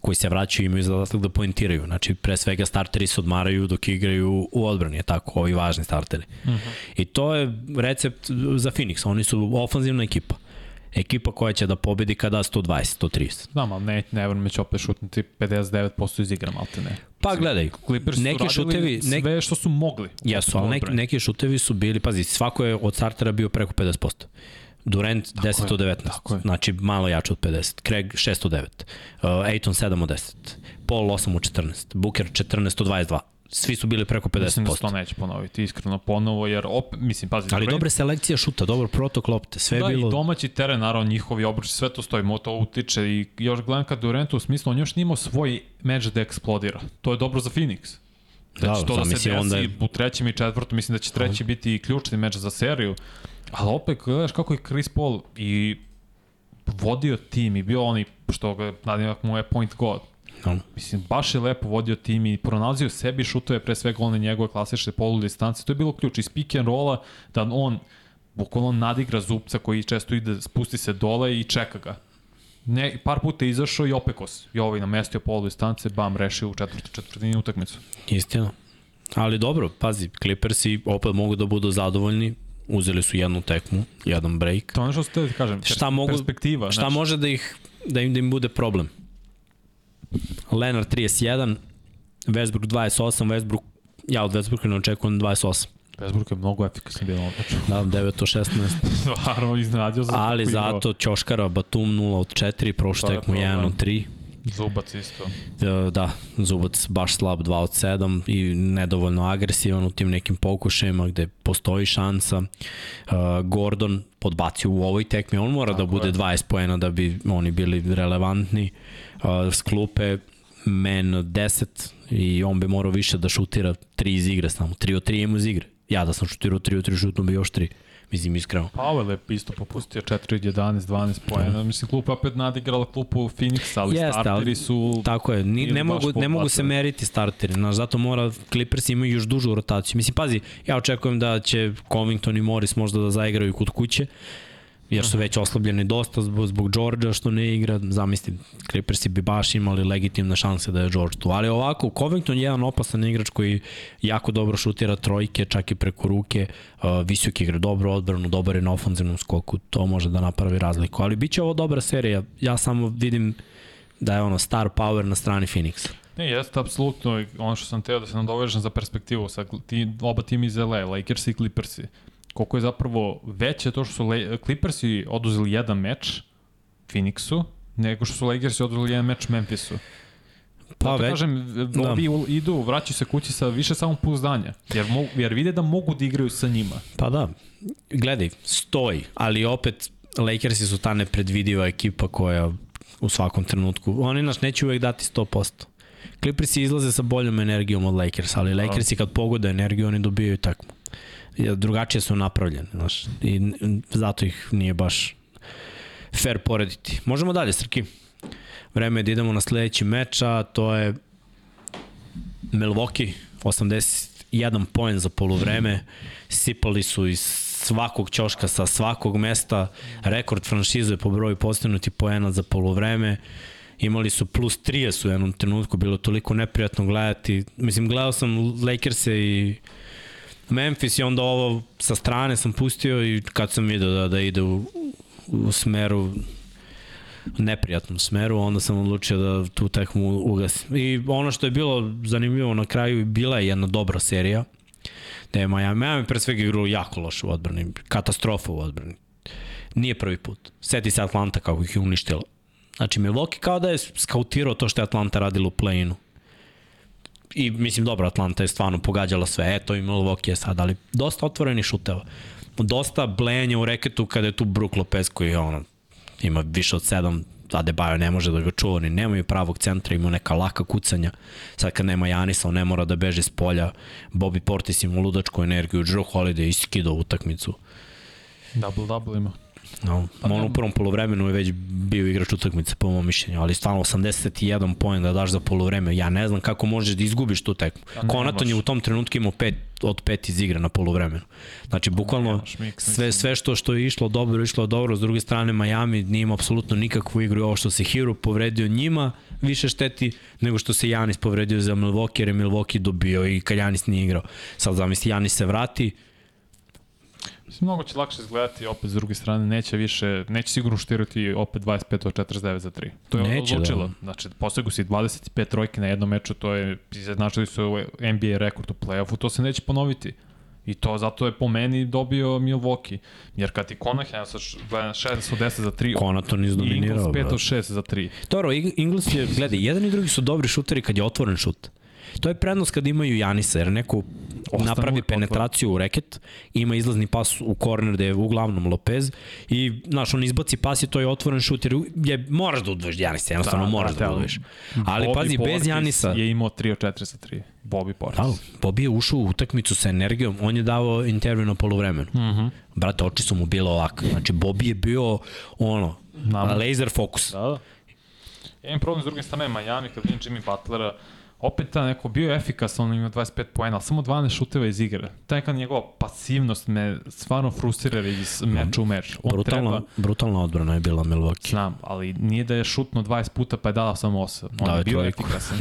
koji se vraćaju imaju zadatak da poentiraju. Znači, pre svega starteri se odmaraju dok igraju u odbrani, je tako, ovi važni starteri. Uh -huh. I to je recept za Phoenix. Oni su ofanzivna ekipa. Ekipa koja će da pobedi kada 120, 130. Znam, ali ne, ne vrme će opet šutnuti 59% iz igra, malte ne. Pa gledaj, Clippers su neki radili šutevi, sve nek, što su mogli. jesu, ali neki, neki šutevi su bili, pazi, svako je od startera bio preko 50%. Durant 10 od 19, tako je. znači malo jače od 50. Craig 6 od 9, uh, Aiton 7 od 10, Paul 8 od 14, Booker 14 od 22. Svi su bili preko 50%. Mislim da se to neće ponoviti, iskreno ponovo, jer opet, mislim, pazi, Ali dobre selekcija šuta, dobro protok lopte, sve da, je bilo... i domaći teren, naravno, njihovi obruči, sve to stoji, mo to utiče i još gledam kad Durant u smislu, on još nije imao svoj meč da eksplodira. To je dobro za Phoenix. Znači, Da, to da se desi onda je- u trećem i četvrtom, mislim da će treći biti ključni meč za seriju. Ali opet, gledaš kako je Chris Paul i vodio tim i bio onaj, što ga nadimak mu je point god. No. Mislim, baš je lepo vodio tim i pronalazio sebi šutove, pre svega one njegove klasične polu distance. To je bilo ključ iz pick and rolla, da on bukvalno nadigra zupca koji često ide, spusti se dole i čeka ga. Ne, par puta je izašao i opekos. I ovaj namestio polu distance, bam, rešio u četvrtu četvrtini utakmicu. Istina. Ali dobro, pazi, Clippersi opet mogu da budu zadovoljni, uzeli su jednu tekmu, jedan break. To je ono što ste da kažem. Šta mogu, Perspektiva. šta znači, može da ih da im da im bude problem? Leonard 31, Westbrook 28, Westbrook ja od Westbrooka ne očekujem 28. Westbrook je mnogo efikasan bio na Da, 9 od 16. Stvarno <laughs> iznenadio za Ali zato Ćoškara, Batum 0 od 4, prošlu To je tekmu 1 problem. od 3. Zubac isto. E, Da, Zubac baš slab 2 od 7 i nedovoljno agresivan u tim nekim pokušajima gde postoji šansa. Uh, Gordon podbacio u ovoj tekmi, on mora da bude je. 20 poena da bi oni bili relevantni. Uh, s klupe men 10 i on bi morao više da šutira 3 iz igre samo, 3 od 3 ima iz igre. Ja da sam šutirao 3 od 3 šutno bi još 3. Mislim, iskreno. Powell je isto popustio 4 od 11, 12 poena. Mislim, klupa je opet nadigrala klupu Phoenixa, ali Jeste, starteri su... Tako je, ni, ne, mogu, ne mogu se meriti starteri, znaš, zato mora, Clippers imaju još dužu rotaciju. Mislim, pazi, ja očekujem da će Covington i Morris možda da zaigraju kod kuće, jer su već oslabljeni dosta zbog, zbog Georgea što ne igra, zamisli, Clippersi bi baš imali legitimne šanse da je George tu, ali ovako, Covington je jedan opasan igrač koji jako dobro šutira trojke, čak i preko ruke, uh, visok igra dobro odbranu, dobar je na ofanzivnom skoku, to može da napravi razliku, ali bit će ovo dobra serija, ja samo vidim da je ono star power na strani Phoenixa. Ne, jeste apsolutno. Ono što sam teo da se nadovežem za perspektivu sa ti, oba tima iz LA, Lakersi i Clippersi. Koliko je zapravo veće to što su Le Clippersi oduzeli jedan meč Phoenixu, nego što su Lakersi oduzeli jedan meč Memphisu. Pa Zato već, kažem, da. ovi idu, vraćaju se kući sa više samopouzdanja, jer, mo, jer vide da mogu da igraju sa njima. pa da, gledaj, stoji, ali opet Lakersi su ta nepredvidiva ekipa koja u svakom trenutku, oni nas neće uvek dati 100%. Clippersi izlaze sa boljom energijom od Lakers, ali Lakersi kad pogode energiju, oni dobijaju takmu. Drugačije su napravljene, znaš, i zato ih nije baš fair porediti. Možemo dalje, Srki. Vreme je da idemo na sledeći meč, a to je Milwaukee, 81 poen za poluvreme, sipali su iz svakog ćoška sa svakog mesta, rekord franšize po broju postignutih poena za poluvreme, imali su plus 30 u jednom trenutku, bilo toliko neprijatno gledati. Mislim, gledao sam Lakers-e i Memphis i onda ovo sa strane sam pustio i kad sam vidio da, da ide u, u smeru neprijatnom smeru, onda sam odlučio da tu tekmu ugasim. I ono što je bilo zanimljivo na kraju, bila je jedna dobra serija, da je Miami, Miami pre svega igrao jako loše u odbrani, katastrofa u odbrani. Nije prvi put. Seti se Atlanta kako ih je uništila. Znači, Milwaukee kao da je skautirao to što je Atlanta radila u play-inu. I mislim, dobro, Atlanta je stvarno pogađala sve. Eto i Milwaukee je sad, ali dosta otvoreni šuteva. Dosta blejanja u reketu kada je tu Brook Lopez koji ono, ima više od 7, Adebayo ne može da ga čuva, ni nemaju pravog centra, ima neka laka kucanja. Sad kad nema Janisa, on ne mora da beže s polja. Bobby Portis ima ludačku energiju, Drew Holiday iskido utakmicu. Double-double ima. No, pa on u prvom polovremenu je već bio igrač utakmice po mom mišljenju, ali stvarno 81 poen da daš za polovreme, ja ne znam kako možeš da izgubiš tu tekmu. Konaton je u tom trenutku imao pet, od pet iz igre na polovremenu. Znači, bukvalno sve, sve što, što je išlo dobro, išlo dobro, s druge strane Miami nije imao apsolutno nikakvu igru i ovo što se Hero povredio njima više šteti nego što se Janis povredio za Milwaukee, jer je Milwaukee dobio i kad Janis nije igrao. Sad zamisli, Janis se vrati, mnogo će lakše izgledati opet s druge strane, neće više, neće sigurno štirati opet 25 od 49 za 3. To je neće, odlučilo. Da. Znači, posegu si 25 trojke na jednom meču, to je, izjednačili su NBA rekord u play-offu, to se neće ponoviti. I to zato je po meni dobio Milwaukee. Jer kad ti Conahan sa 6 od 10 za 3, Conaton izdominirao. Ingles 5 od 6 za 3. Dobro, Ingles je, gledaj, jedan i drugi su dobri šuteri kad je otvoren šut. To je prednost kad imaju Janisa, jer neko Ostanu napravi penetraciju u reket, ima izlazni pas u korner gde je uglavnom Lopez i, znaš, on izbaci pas i to je otvoren šut, jer je, moraš da udvojiš Janisa, jednostavno da, moraš da, da, da udvojiš. Ali Bobby pazi, Portis bez Janisa... je imao 3 od 4 sa 3. Bobby Portis. Da, Bobby je ušao u utakmicu sa energijom, on je dao intervju na polovremenu. Mhm. -huh. Brate, oči su mu bilo ovako. Znači, Bobby je bio, ono, Nam. laser fokus. Da, da. Jedan problem s druge strane Miami, kad vidim Jimmy Butlera, opet ta neko bio efikasan, on ima 25 poena, ali samo 12 šuteva iz igre. Ta neka njegova pasivnost me stvarno frustrira iz meča u meč. On brutalna, treba, brutalna odbrana je bila Milwaukee. Znam, ali nije da je šutno 20 puta pa je dala samo 8. On da, je bio trojku. efikasan.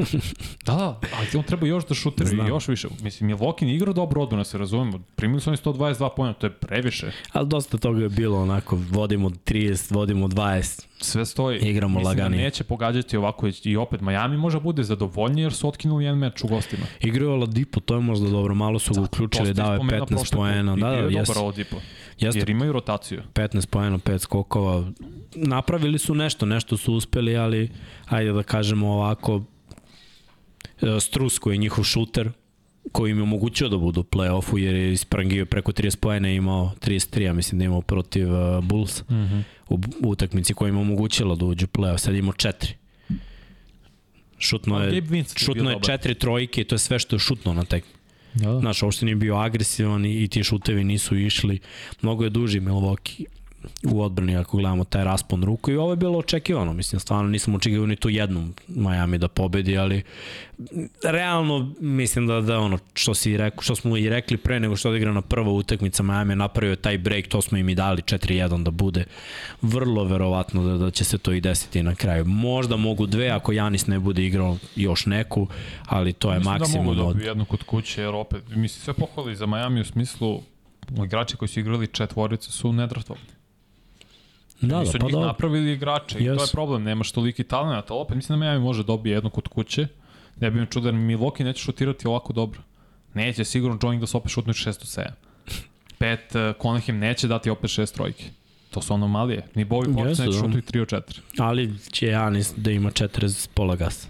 da, da, ali on treba još da šutira i još više. Mislim, Milwaukee nije igrao dobro odbrana, se razumemo. Primili su oni 122 poena, to je previše. Ali dosta toga je bilo onako, vodimo 30, vodimo 20 sve stoji. Igramo Mislim da lagani. da neće pogađati ovako i opet Miami može bude zadovoljni jer su otkinuli jedan meč u gostima. Igrao Oladipo, to je možda dobro, malo su ga da, uključili, dao je 15 poena. Da, da, je jes. dobar Oladipo. Jeste. Jer imaju rotaciju. 15 poena, 5 skokova. Napravili su nešto, nešto su uspeli, ali ajde da kažemo ovako, e, Strus koji je njihov šuter, koji im je omogućio da budu u play-offu jer je isprangio preko 30 poena imao 33, ja mislim da imao protiv uh, Bulls mm -hmm. u, u utakmici koja im omogućila da uđu u play-off, sad imao 4. Šutno je, šutno je četiri trojke i to je sve što je šutno na tekmu. Da, da. Znaš, uopšte nije bio agresivan i, i ti šutevi nisu išli. Mnogo je duži Milwaukee u odbrani ako gledamo taj raspon ruku i ovo je bilo očekivano, mislim, stvarno nisam očekivao ni tu jednu Miami da pobedi, ali realno mislim da, da ono što, si rekao, što smo i rekli pre nego što odigra na prva utakmica Miami napravio taj break, to smo im i dali 4-1 da bude vrlo verovatno da, da će se to i desiti na kraju. Možda mogu dve ako Janis ne bude igrao još neku, ali to je mislim maksimum. Mislim da mogu da jednu kod kuće, jer opet, mislim, sve pohvali za Miami u smislu igrači koji su igrali četvorice su nedraftovani. Da, da, pa njih da. napravili igrače yes. i to je problem, nemaš toliki talent, ali opet mislim da Miami može dobije jedno kod kuće. Ne bi mi čuo da Milwaukee neće šutirati ovako dobro. Neće, sigurno John Ingles opet šutnuti 6 od 7. Pet, uh, Conahem neće dati opet 6 trojke. To su anomalije. Ni Bobby Portis neće da. šututi 3 od 4. Ali će Janis da ima 4 z pola gasa.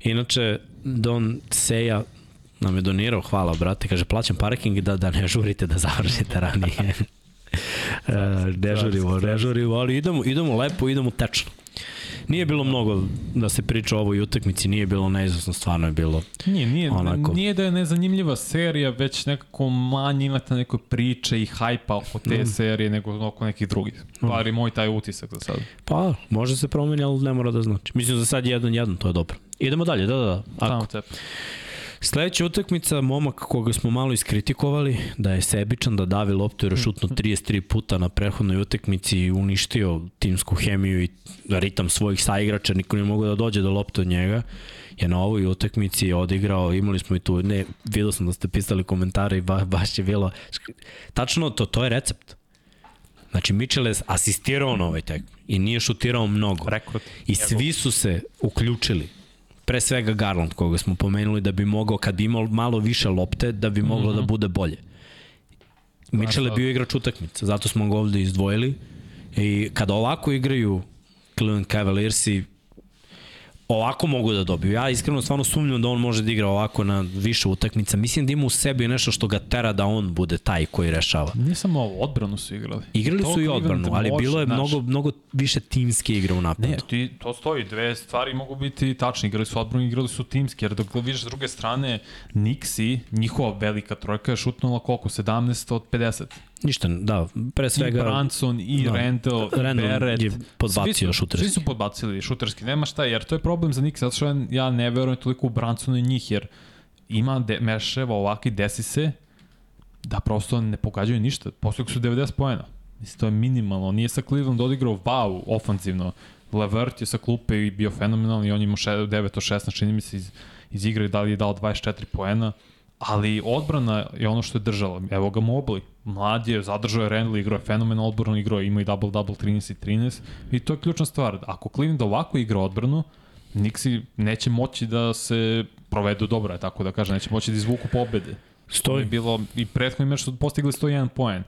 Inače, Don Seja nam je donirao, hvala brate, kaže plaćam parking da, da ne žurite da završite ranije. <laughs> Ne žurimo, ne žurimo, ali idemo, idemo lepo, idemo tečno. Nije bilo mnogo da se priča o ovoj utakmici, nije bilo neizvesno, stvarno je bilo Nije, nije, onako... nije da je nezanimljiva serija, već nekako manje imate neke priče i hajpa oko te mm. serije nego oko nekih drugih. Pa mm. moj taj utisak za sad. Pa, može se promeni, ali ne mora da znači. Mislim za sad jedan jedan, to je dobro. Idemo dalje, da, da, da. Ako. Tamo Sledeća utakmica, momak koga smo malo iskritikovali, da je sebičan, da davi loptu jer je šutno 33 puta na prethodnoj utakmici i uništio timsku hemiju i ritam svojih saigrača, niko nije mogao da dođe do lopte od njega je na ovoj utakmici odigrao, imali smo i tu, ne, vidio sam da ste pisali komentare i ba, baš je bilo, tačno to, to je recept. Znači, Mitchell je asistirao na ovaj tek i nije šutirao mnogo. Rekord. I svi su se uključili pre svega Garland koga smo pomenuli da bi mogao kad bi imao malo više lopte da bi moglo mm -hmm. da bude bolje. Mitchell je bio igrač utakmice, zato smo ga ovde izdvojili i kada ovako igraju Cleveland Cavaliersi ovako mogu da dobiju. Ja iskreno stvarno sumnjam da on može da igra ovako na više utakmica. Mislim da ima u sebi nešto što ga tera da on bude taj koji rešava. Nije samo ovo, odbranu su igrali. Igrali to su i odbranu, ali može, bilo je znaš, mnogo, mnogo više timske igre u napadu. Ne, ti, to stoji, dve stvari mogu biti tačne. Igrali su odbranu, igrali su timske, jer dok vidiš s druge strane, Nixi, njihova velika trojka je šutnula koliko? 17 od 50. Ništa, da, pre svega... I Branson, i da, Randall, Randall Barrett. je podbacio svi šuterski. Svi su podbacili šuterski, nema šta, jer to je problem za Nix, zato što ja ne verujem toliko u Bransonu i njih, jer ima de, meševa ovakvi, desi se da prosto ne pogađaju ništa. Postojeg su 90 pojena. Mislim, to je minimalno. Nije sa Cleveland odigrao wow, ofanzivno. Levert je sa klupe i bio fenomenalni, on ima 9 od 16, čini mi se iz, iz igre, da li je dao 24 poena ali odbrana je ono što je držala. Evo ga Mobley, mlad je, zadržao je Randall, igrao je fenomenal odbranu, igrao je, ima i double-double 13 i 13 i to je ključna stvar. Ako Cleveland ovako igra odbranu, Nixi neće moći da se provedu dobro, tako da kažem, neće moći da izvuku pobede. Stoji. bilo i prethodni meč su postigli 101 poen.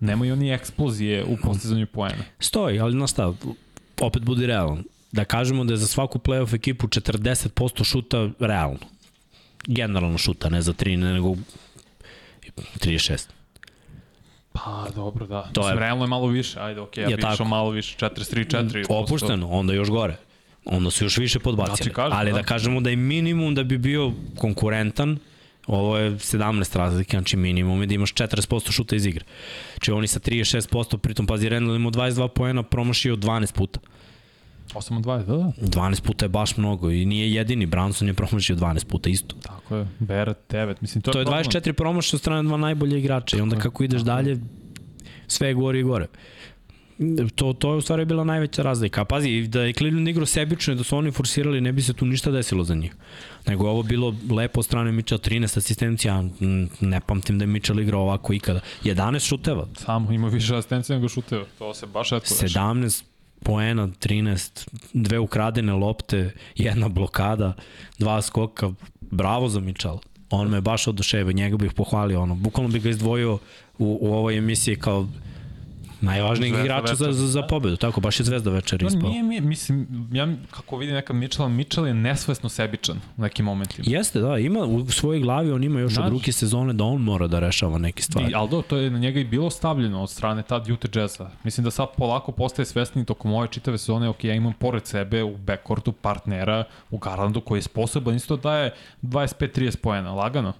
Nemaju oni eksplozije u postizanju poena. Stoji, ali na stav, opet budi realan. Da kažemo da je za svaku playoff ekipu 40% šuta realno generalno šuta, ne za 3, nego 36. Pa, dobro, da. To Mislim, je, realno je malo više, ajde, okej, okay, ja bih išao malo više, 43-4. Opušteno, onda još gore. Onda su još više podbacili. Da kažem, Ali da. da kažemo da je minimum da bi bio konkurentan, ovo je 17 razlike, znači minimum je da imaš 40% šuta iz igre. Če oni sa 36%, pritom pazi Randall ima 22 poena, promašio 12 puta. 8 od 20, da, da. 12 puta je baš mnogo i nije jedini, Branson je promašio 12 puta isto. Tako je, Beret 9, mislim to, to je, je 24 promašio od strane dva najbolje igrača i onda kako ideš dalje, sve je gore i gore. To, to je u stvari bila najveća razlika. Pazi, da je Cleveland igrao sebično i da su oni forsirali, ne bi se tu ništa desilo za njih. Nego ovo bilo lepo od strane Mitchell, 13 asistencija, ne pamtim da je Mitchell igrao ovako ikada. 11 šuteva. Samo ima više asistencija nego šuteva, to se baš eto 17 poena, 13, dve ukradene lopte, jedna blokada, dva skoka, bravo za Mičal. On me baš oduševio, njega bih pohvalio, ono, bukvalno bih ga izdvojio u, u ovoj emisiji kao Najvažnijeg igrača za, za, za pobedu, tako, baš je zvezda večer ispao. Nije, nije, mislim, ja kako vidim neka Mitchell, Mitchell je nesvesno sebičan u nekim momentima. Jeste, da, ima u svojoj glavi, on ima još Znaš, od ruke sezone da on mora da rešava neke stvari. I, ali do, to je na njega i bilo stavljeno od strane tad Utah Jazza. Mislim da sad polako postaje svesni tokom ove čitave sezone, ok, ja imam pored sebe u backcourtu partnera u Garlandu koji je sposoban isto da je 25-30 pojena, lagano.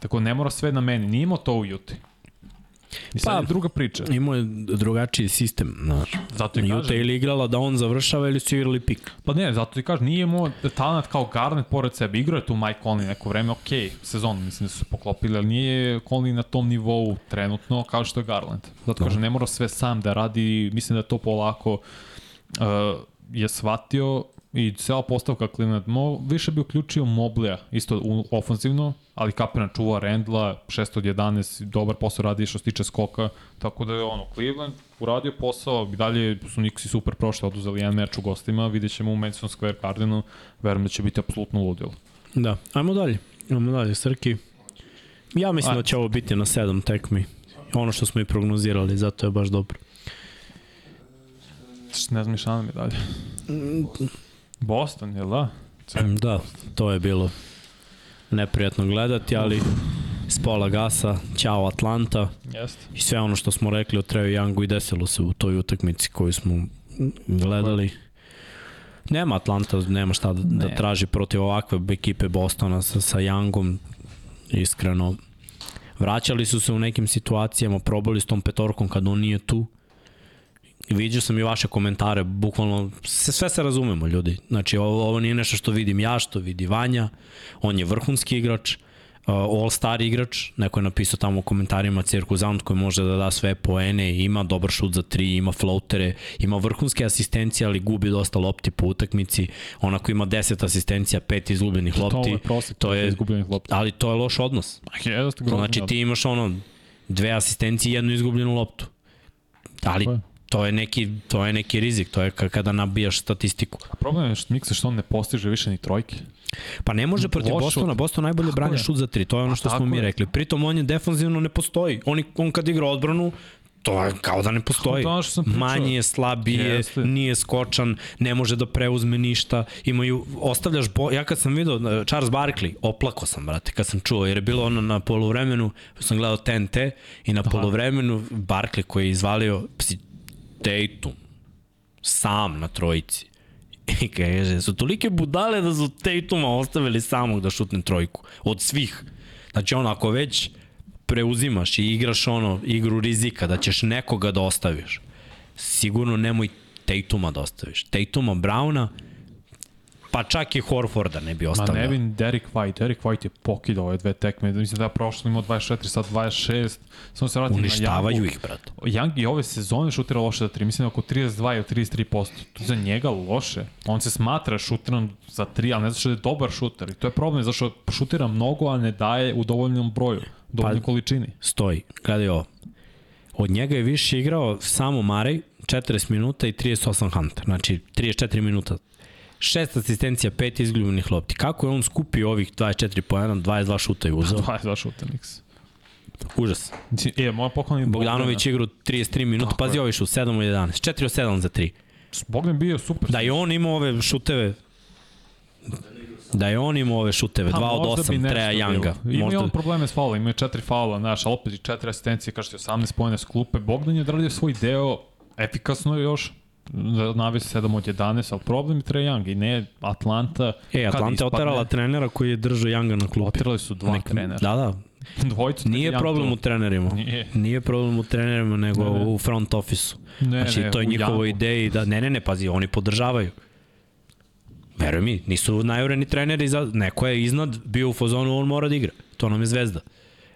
Tako ne mora sve na meni, nije imao to u Utah. I sad pa, je druga priča. Imao je drugačiji sistem, znaš. Zato i. Utah ili igrala da on završava ili su igrali pik. Pa ne, zato ti kažem, nije imao talent kao Garnet pored sebe. Igrao je tu Mike Conley neko vreme, ok, sezon, mislim da su se poklopili, ali nije Conley na tom nivou trenutno kao što je Garland. Zato no. kažem, ne mora sve sam da radi, mislim da to polako uh, je shvatio i cela postavka Cleveland, mo, više bi uključio Moblija, isto u, ofenzivno, ali Kapena čuva Rendla, 6 od 11, dobar posao radi što se tiče skoka, tako da je ono, Cleveland uradio posao, i dalje su Nixi super prošli, oduzeli jedan meč u gostima, vidjet ćemo u Madison Square Gardenu, verujem da će biti apsolutno ludilo. Da, ajmo dalje, ajmo dalje, Srki. Ja mislim Ajde. da će ovo biti na 7 tekmi, ono što smo i prognozirali, zato je baš dobro. Ne znam šta nam je dalje. Mm, Boston, je da? Cer da, to je bilo neprijatno gledati, ali s pola gasa, ćao Atlanta Jest. i sve ono što smo rekli o Treo Youngu i desilo se u toj utakmici koju smo gledali. Nema Atlanta, nema šta da, da traži protiv ovakve ekipe Bostona sa, sa Youngom, iskreno. Vraćali su se u nekim situacijama, probali s tom petorkom kad on nije tu vidio sam i vaše komentare, bukvalno sve, sve se razumemo ljudi. Znači ovo, ovo nije nešto što vidim ja, što vidi Vanja, on je vrhunski igrač, all-star igrač, neko je napisao tamo u komentarima cirkuzant koji može da da sve poene, ima dobar šut za tri, ima floatere, ima vrhunske asistencije, ali gubi dosta lopti po utakmici, onako ima 10 asistencija, pet izgubljenih To lopti, je prosek, to je, izgubljenih lopti. ali to je loš odnos. Jeste, To znači ti imaš ono dve asistencije i jednu izgubljenu loptu. Ali. To je neki to je neki rizik, to je ka- kada nabijaš statistiku. A problem je što Miksa što on ne postiže više ni trojke. Pa ne može protiv Loš Bostona. Boston najbolje Tako brani je. šut za tri, to je ono A što smo mi je. rekli. Pritom on je defanzivno ne postoji. On, on kad igra odbranu, to je kao da ne postoji. Je što sam pričao. Manje je, slabije, Jeste. nije skočan, ne može da preuzme ništa. Imaju, ostavljaš, bo, ja kad sam vidio uh, Charles Barkley, oplako sam, brate, kad sam čuo, jer je bilo ono na poluvremenu, sam gledao TNT i na poluvremenu Barkley koji je izvalio psi, Tatum, sam na trojici. <laughs> I kaže, su tolike budale da su Tatuma ostavili samog da šutne trojku. Od svih. Znači ono, ako već preuzimaš i igraš ono, igru rizika, da ćeš nekoga da ostaviš, sigurno nemoj Tatuma da ostaviš. Tatuma, Browna, pa čak i Horforda ne bi Ma ostavio. ne vidim Derek White. Derek White je pokidao ove dve tekme. Mislim da je prošlo imao 24, sad 26. Samo se vratim na Uništavaju Youngu. ih, brate. Young i ove sezone šutira loše za 3, mislim da je oko 32 ili 33%. To je za njega loše. On se smatra šuterom za 3, ali ne zato što je dobar šuter. I to je problem, zato što šutira mnogo, a ne daje u dovoljnom broju, u dovoljnoj Pa- količini. Stoji, gledaj ovo. Od njega je više igrao samo Marej, 40 minuta i 38 Hunter. Znači, 34 minuta. Šest asistencija, pet izgubljenih lopti. Kako je on skupio ovih 24 pojena, 22 šuta i uzeo? 22 šuter, Nix. Užas. E, moja poklon je Bogdanović igra 33 minuta, pazi ovaj šut, 7 od 11. 4 od 7 za 3. Bogdan bio super. Da je on imao ove šuteve, da je on imao ove šuteve, 2 Pa, od možda bi 8, nešto Treja. Younga. Ima Možda, on probleme s faula, ima je četiri faula, znaš, ali opet i četiri asistencije, kažete 18 pojene s klupe. Bogdan je odradio svoj deo, efikasno je još, navesi 7 od 11, ali problem je Trae Young i ne Atlanta. e, Atlanta je oterala trenera koji je držao Younga na klupi. Oterali su dva Nek- trenera. Da, da. <laughs> Dvojicu Nije problem tu. u trenerima. Nije. Nije problem u trenerima, nego Ne, ne. u front office-u. Ne, Znači, ne, to je njihovo ideji da, ne, ne, ne, pazi, oni podržavaju. Veruj mi, nisu najureni treneri, za, neko je iznad bio u fazonu, on mora da igra. To nam je zvezda.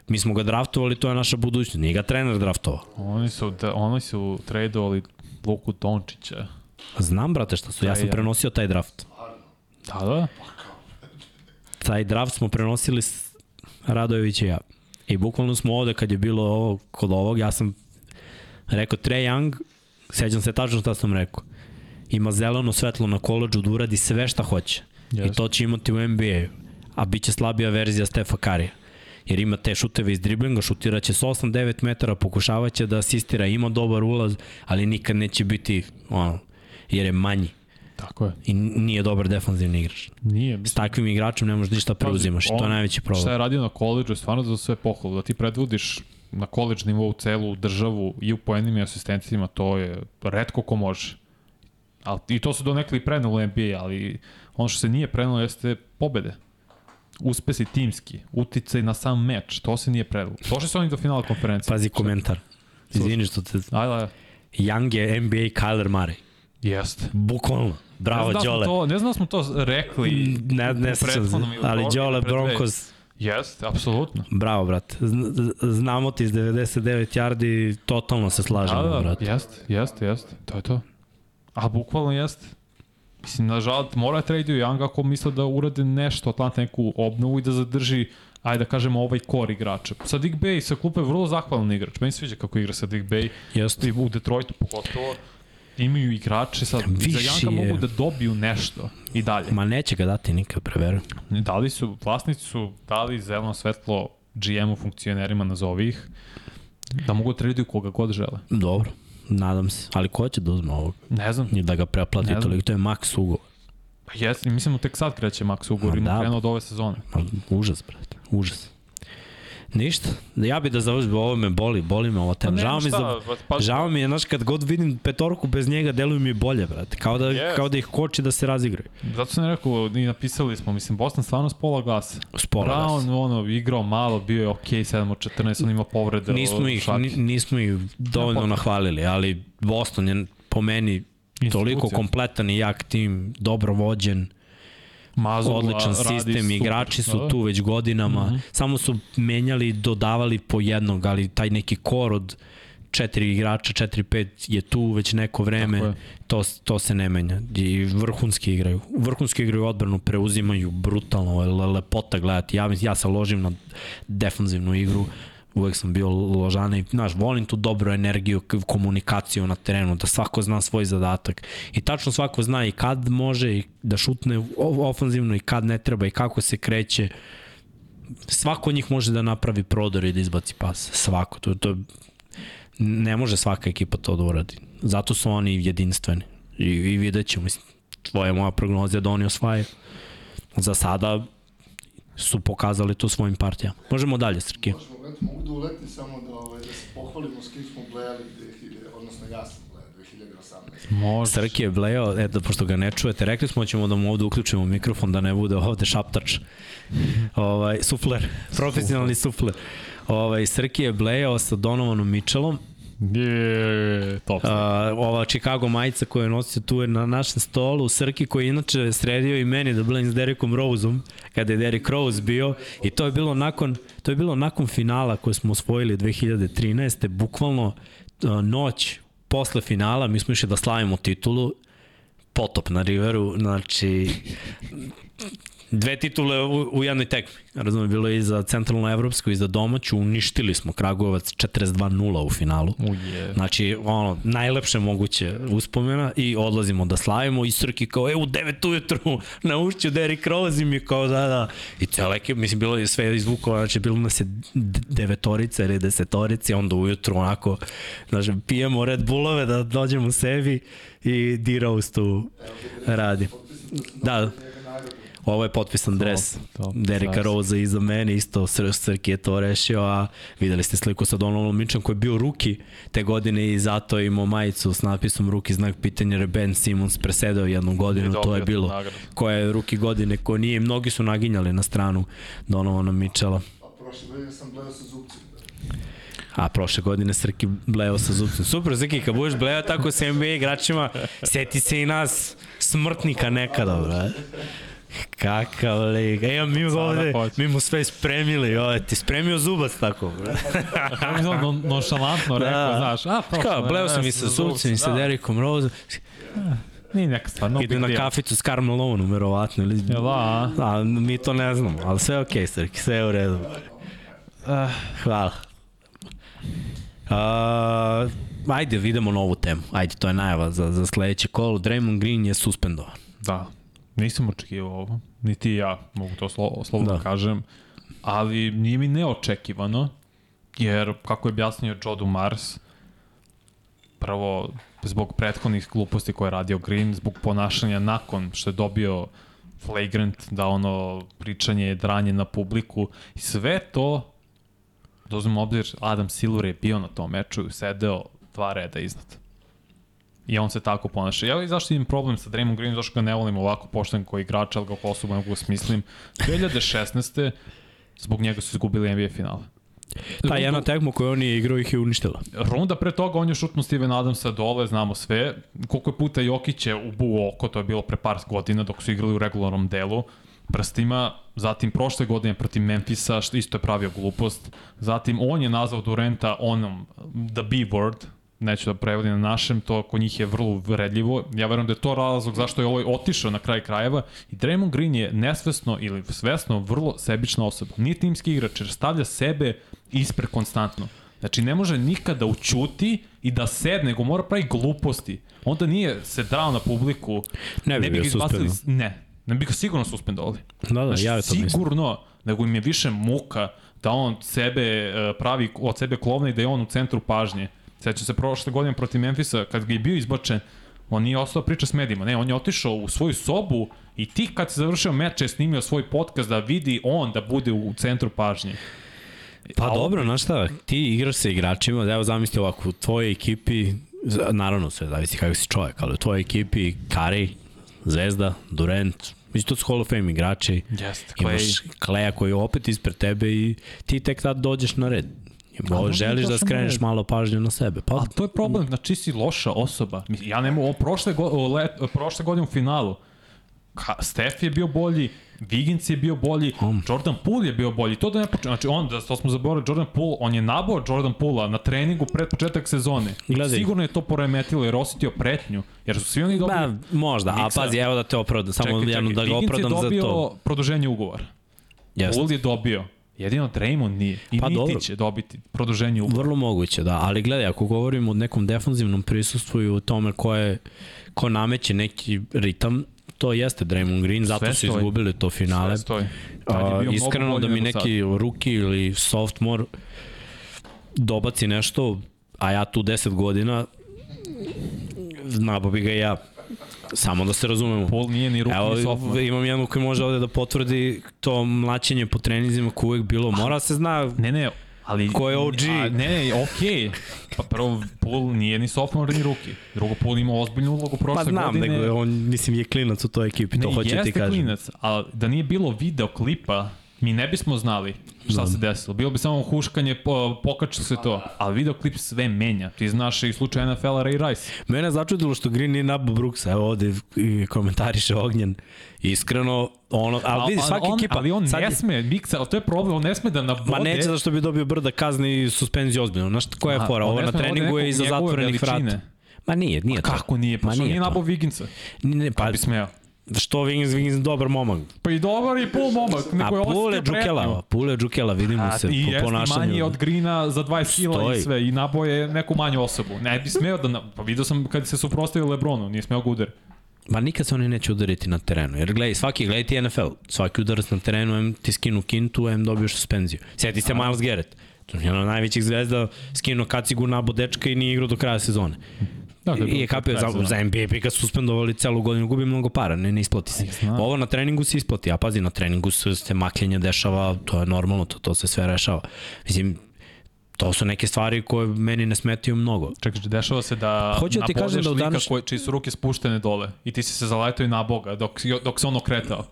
Mi smo ga draftovali, to je naša budućnost. Nije ga trener draftovao. Oni su, da, oni su tradovali Luku Dončića. Znam, brate, šta su. Ja Da, sam prenosio taj draft. Da, da. Taj draft smo prenosili s Radojević i ja. I bukvalno smo ovde, kad je bilo ovo, kod ovog, ja sam rekao Trae Young, sećam se tačno šta sam rekao. Ima zeleno svetlo na koleđu da uradi sve šta hoće. I Jeste. to će imati u NBA-u. A bit će slabija verzija Stefa Karija. Jer ima te šuteve iz driblinga, šutiraće s 8-9 metara, pokušavaće da asistira, ima dobar ulaz, ali nikad neće biti, ono, jer je manji Tako je. i nije dobar defanzivni igrač. Nije. S takvim igračem ne možeš ništa preuzimaš i to je on- najveći Šta problem. je radio na koleđu je stvarno za sve pohvalu. Da ti predvodiš na koleđ nivou celu državu i u poenima i asistencijima, to je redko ko može. Al, I to su donekli prenelo u NBA, ali ono što se nije prenelo jeste pobede. Uspesi timski, uticaj na sam meč, to se nije prenelo. Došli su oni do finala konferencije. Pazi komentar. Izvini što te... Ajde, ajde. Young je NBA Kyler Murray. Jeste. Bukvalno. Bravo, ne da Đole. to, ne znam da smo to rekli. Ne, ne u sećam se, ali Đole. Broncos, Jeste, apsolutno. bravo, brate. Zn- Znamo ti iz 99 yardi, totalno se slažemo, Da, da, brate. jeste, jeste, jeste. To je to. A bukvalno jeste. Mislim, nažalost, mora da traduju Young ako misle da urade nešto, Atlanta neku obnovu i da zadrži, ajde da kažemo, ovaj kor igrača. Sadik Bey sa klupe je vrlo zahvalan igrač. Meni se sviđa kako igra Sadik Bey. Jeste. I u Detroitu pogotovo. Imaju igrače sad, Viši za Younga je. mogu da dobiju nešto i dalje. Ma neće ga dati nikad, preverujem. Dali su, vlasnici su dali zeleno svetlo GM-u funkcionerima, nazovi ih, da mogu da traduju koga god žele. Dobro, nadam se. Ali ko će da uzme ovog? Ne znam, I da ga preplati toliko, to je max ugovor. Pa Jesi, mislim da tek sad kreće Max ugovor, Ma ima da. krenuo od ove sezone. Ma, Užas, brate, užas. Ništa, ja bi da završim, ovo me boli, boli me ovo tema. Pa Žao mi, šta, za, pa- pa- žao mi je, znaš, kad god vidim petorku bez njega, deluju mi bolje, brate. Kao da, Jest. kao da ih koči da se razigraju. Zato sam rekao, i napisali smo, mislim, Boston stvarno s pola glasa. Spola da Brown, ono, igrao malo, bio je okej, 7 od 14, on ima povrede. Nismo ih, ni- nismo ih dovoljno potrebe. nahvalili, ali Boston je po meni toliko kompletan i jak tim, dobro vođen. Mazula odličan sistem, super. igrači su Da. tu već godinama, Mhm. samo su menjali, dodavali po jednog, ali taj neki kor od četiri igrača, četiri, pet je tu već neko vreme, to, to se ne menja. I vrhunski igraju. Vrhunski igraju odbranu, preuzimaju brutalno, lepota gledati. Ja, ja se ložim na defanzivnu igru, uvek sam bio ložana i, znaš, volim tu dobru energiju, komunikaciju na terenu, da svako zna svoj zadatak. I tačno svako zna i kad može i da šutne ofanzivno i kad ne treba i kako se kreće. Svako od njih može da napravi prodor i da izbaci pas. Svako. To, to, ne može svaka ekipa to da uradi. Zato su oni jedinstveni. I, i vidjet ćemo, tvoja moja prognoza je da oni osvajaju. Za sada su pokazali to svojim partijama. Možemo dalje, Srki. Možemo mogu da uletim samo da, ovaj, da se pohvalimo s kim smo blejali 2000, odnosno ja sam blejao 2018. Može. Srki je bleo, eto, pošto ga ne čujete, rekli smo da ćemo da mu ovde uključimo mikrofon, da ne bude ovde šaptač. <laughs> ovaj, sufler, profesionalni sufler. Ovaj, Srki je blejao sa Donovanom Mitchellom, Je, top. Uh, ova Chicago majica koju je nosio tu je na našem stolu, Srki koji je inače sredio i meni da blem s Derekom Roseom kada je Derek Rose bio i to je bilo nakon to je bilo nakon finala koje smo osvojili 2013. bukvalno noć posle finala mi smo išli da slavimo titulu potop na Riveru, znači dve titule u, u jednoj tekmi. Razumem, bilo je i za centralno evropsku i za domaću, uništili smo Kragujevac 42-0 u finalu. Uje. Znači, ono, najlepše moguće uspomena i odlazimo da slavimo i Srki kao, e, u 9 ujutru <laughs> na ušću Derrick Rose i mi kao, da, da. I ceo ekip, mislim, bilo je sve izvukao, znači, bilo nas je devetorica ili desetorica, onda ujutru onako, znači, pijemo Red Bullove da dođemo sebi i D-Rose tu radi. Da, Ovo je potpisan dres top, Derika. Rosa iza mene, isto Sr Srki je to rešio, a videli ste sliku sa Donaldom Mitchellom koji je bio ruki te godine i zato je imao majicu s napisom ruki znak pitanja jer je Ben Simmons presedao jednu godinu, to dobio je bilo koja je ruki godine, ko nije, mnogi su naginjali na stranu Donovana Mitchella. A prošle godine sam blejao sa zubcima. A prošle godine Srki bleo sa zubcem. Super, Srki, kad budeš bleo tako sa NBA igračima, seti se i nas smrtnika nekada, bre. Kakav lig. E, mi ga ovde, hoće. mi mu sve spremili, ovo, ti spremio zubac tako. Kako bi on nonšalantno rekao, Da. znaš, a, prošlo. Kao, bleo sam i sa zubcem i sa Derikom Rose. Nije neka stvar, no Idu na kaficu s Carmelonom, verovatno. Ili... Jel da, a? A, mi to ne znamo, ali sve je okej, okay, Srki, sve je u redu. Eh, Hvala. Uh, ajde, vidimo novu temu. Ajde, to je najava za, za sledeće kolo. Draymond Green je suspendovan. Da, nisam očekivao ovo, niti ja, mogu to slo, slobodno Da. da. kažem, ali nije mi neočekivano, jer kako je objasnio Joe Dumars, prvo zbog prethodnih gluposti koje je radio Green, zbog ponašanja nakon što je dobio flagrant, da ono pričanje, dranje na publiku, i sve to, da uzmemo obzir, Adam Silver je bio na tom meču i sedeo dva reda iznad. I on se tako ponaša. Ja zašto imam problem sa Draymond Green, zašto ga ne volim ovako pošten koji igrač, ali kao osoba mogu ga smislim. 2016. zbog njega su izgubili NBA finale. Ta jedna tekma koju on je igrao ih je uništila. Runda pre toga on je šutno Steven Adamsa dole, znamo sve. Koliko je puta Jokić je ubuo oko, to je bilo pre par godina dok su igrali u regularnom delu prstima, zatim prošle godine protiv Memfisa, što isto je pravio glupost, zatim on je nazvao Durenta onom the B word, neću da prevodim na našem, to kod njih je vrlo vredljivo. Ja verujem da je to razlog zašto je ovaj otišao na kraj krajeva i Draymond Green je nesvesno ili svesno vrlo sebična osoba. Nije timski igrač jer stavlja sebe ispred konstantno. Znači ne može nikada ućuti i da sed, nego mora pravi gluposti. Onda nije se drao na publiku. Ne bi ga bio izbacili- suspendovan. Ne, ne bi ga sigurno suspendovali. Da, da, Znači, ja to mislim. sigurno, nego im je više muka da on sebe e, pravi od sebe klovna i da je on u centru pažnje. Sećam se prošle godine protiv Memfisa, kad ga je bio izbačen, on nije ostao da priča s medijima. Ne, on je otišao u svoju sobu i ti kad se završio meč je snimio svoj podcast da vidi on da bude u centru pažnje. Pa A dobro, znaš šta, ti igraš sa igračima, evo zamisli ovako, u tvojoj ekipi, naravno sve zavisi kako si čovjek, ali u tvojoj ekipi Kari, Zvezda, Durant, mislim to su Hall of Fame igrači, Jeste, imaš Kleja koji je opet ispred tebe i ti tek tad dođeš na red. I A Bo, možda želiš je da skreneš malo pažnju na sebe. Pa, A to je problem, znači si loša osoba. Ja ne mogu, ovo prošle, go, o, let, prošle godine u finalu, Ka, Steph je bio bolji, Wiggins je bio bolji, Um. Jordan Poole je bio bolji. To da ne počne, znači on, da to smo zaboravili, Jordan Poole, on je nabao Jordan Poola na treningu pred početak sezone. Gledaj. Sigurno je to poremetilo jer osetio pretnju, jer su svi oni dobili... Ba, možda, a Miksa. pazi, evo da te opravdam, samo jedno da ga Wiggins opravdam je za dobio to. produženje ugovora. Jeste. Poole je dobio. Jedino Draymond nije. I Pa niti dobro. će dobiti produženje ugovora. Vrlo moguće, da. Ali gledaj, ako govorimo o nekom defanzivnom prisustvu i o tome ko, je, ko nameće neki ritam, to jeste Draymond Green, zato Sve su stoji. izgubili to finale. Sve stoji. A, iskreno da mi neki rookie ili sophomore dobaci nešto, a ja tu 10 godina, znao bi ga ja. Samo da se razumemo. Paul nije ni ruki ni Evo, sophomore. imam jednu koji može ovde da potvrdi to mlaćenje po trenizima koje uvek bilo. Mora se zna Ne, ne, ali... Ko je OG? A, ne, ne, okej. Pa prvo, Pool nije ni sophomore ni ruki. Drugo, Pool ima ozbiljnu ulogu prošle Pa znam, godine. nego je on, mislim, je klinac u toj ekipi, to ne, hoću ti jeste kažem. klinac, ali da nije bilo video klipa, mi ne bismo znali šta se desilo. Bilo bi samo huškanje, po, pokače se to. Ali video klip sve menja. Ti znaš i slučaj NFL-a Ray Rice. Mene je začudilo što Green nije nabao Brooksa, evo ovde komentariše Ognjen. Iskreno, ono, ali vidi, svaka on, ekipa... Ali on sad ne je- sme, Miksa, ali to je problem, on ne sme da nabode. Ma neće zašto bi dobio brda kazne i suspenziju ozbiljno. Znaš koja je fora? Ovo na da treningu je iza zatvorenih vrata. Ma nije, nije to. Kako nije? Pa Ma što nije nije nabao Wigginsa? Ne, ne, pa Bi smeo. Što Wiggins, Wiggins dobar momak. Pa i dobar i pol momak, A neko je Pule Džukela. Pule Džukela, vidimo A, se I po ponašanju. manji od Grina za 20 kila i sve. I naboje neku manju osobu. Ne bi smeo da... Na... Pa vidio sam kad se suprostavio Lebronu, nije smeo ga udari. Ma nikad se oni neće udariti na terenu. Jer gledaj, svaki, gledaj ti NFL, svaki udarac na terenu, em ti skinu kintu, em dobiješ suspenziju. Sjeti se Miles Garrett. To je jedna od najvećih zvezda, skinuo kacigu nabo dečka i nije igrao do kraja sezone. Dakle, I je kapio za, za bi ga suspendovali celu godinu, gubi mnogo para, ne, ne isplati se. znam. Ovo na treningu se isplati, a pazi, na treningu se, se makljenje dešava, to je normalno, to, to se sve rešava. Mislim, to su neke stvari koje meni ne smetaju mnogo. Čekaj, dešava se da Hoću da ti kažem da lika koji, čiji su ruke spuštene dole i ti si se zaletao i na Boga dok, dok se on okretao.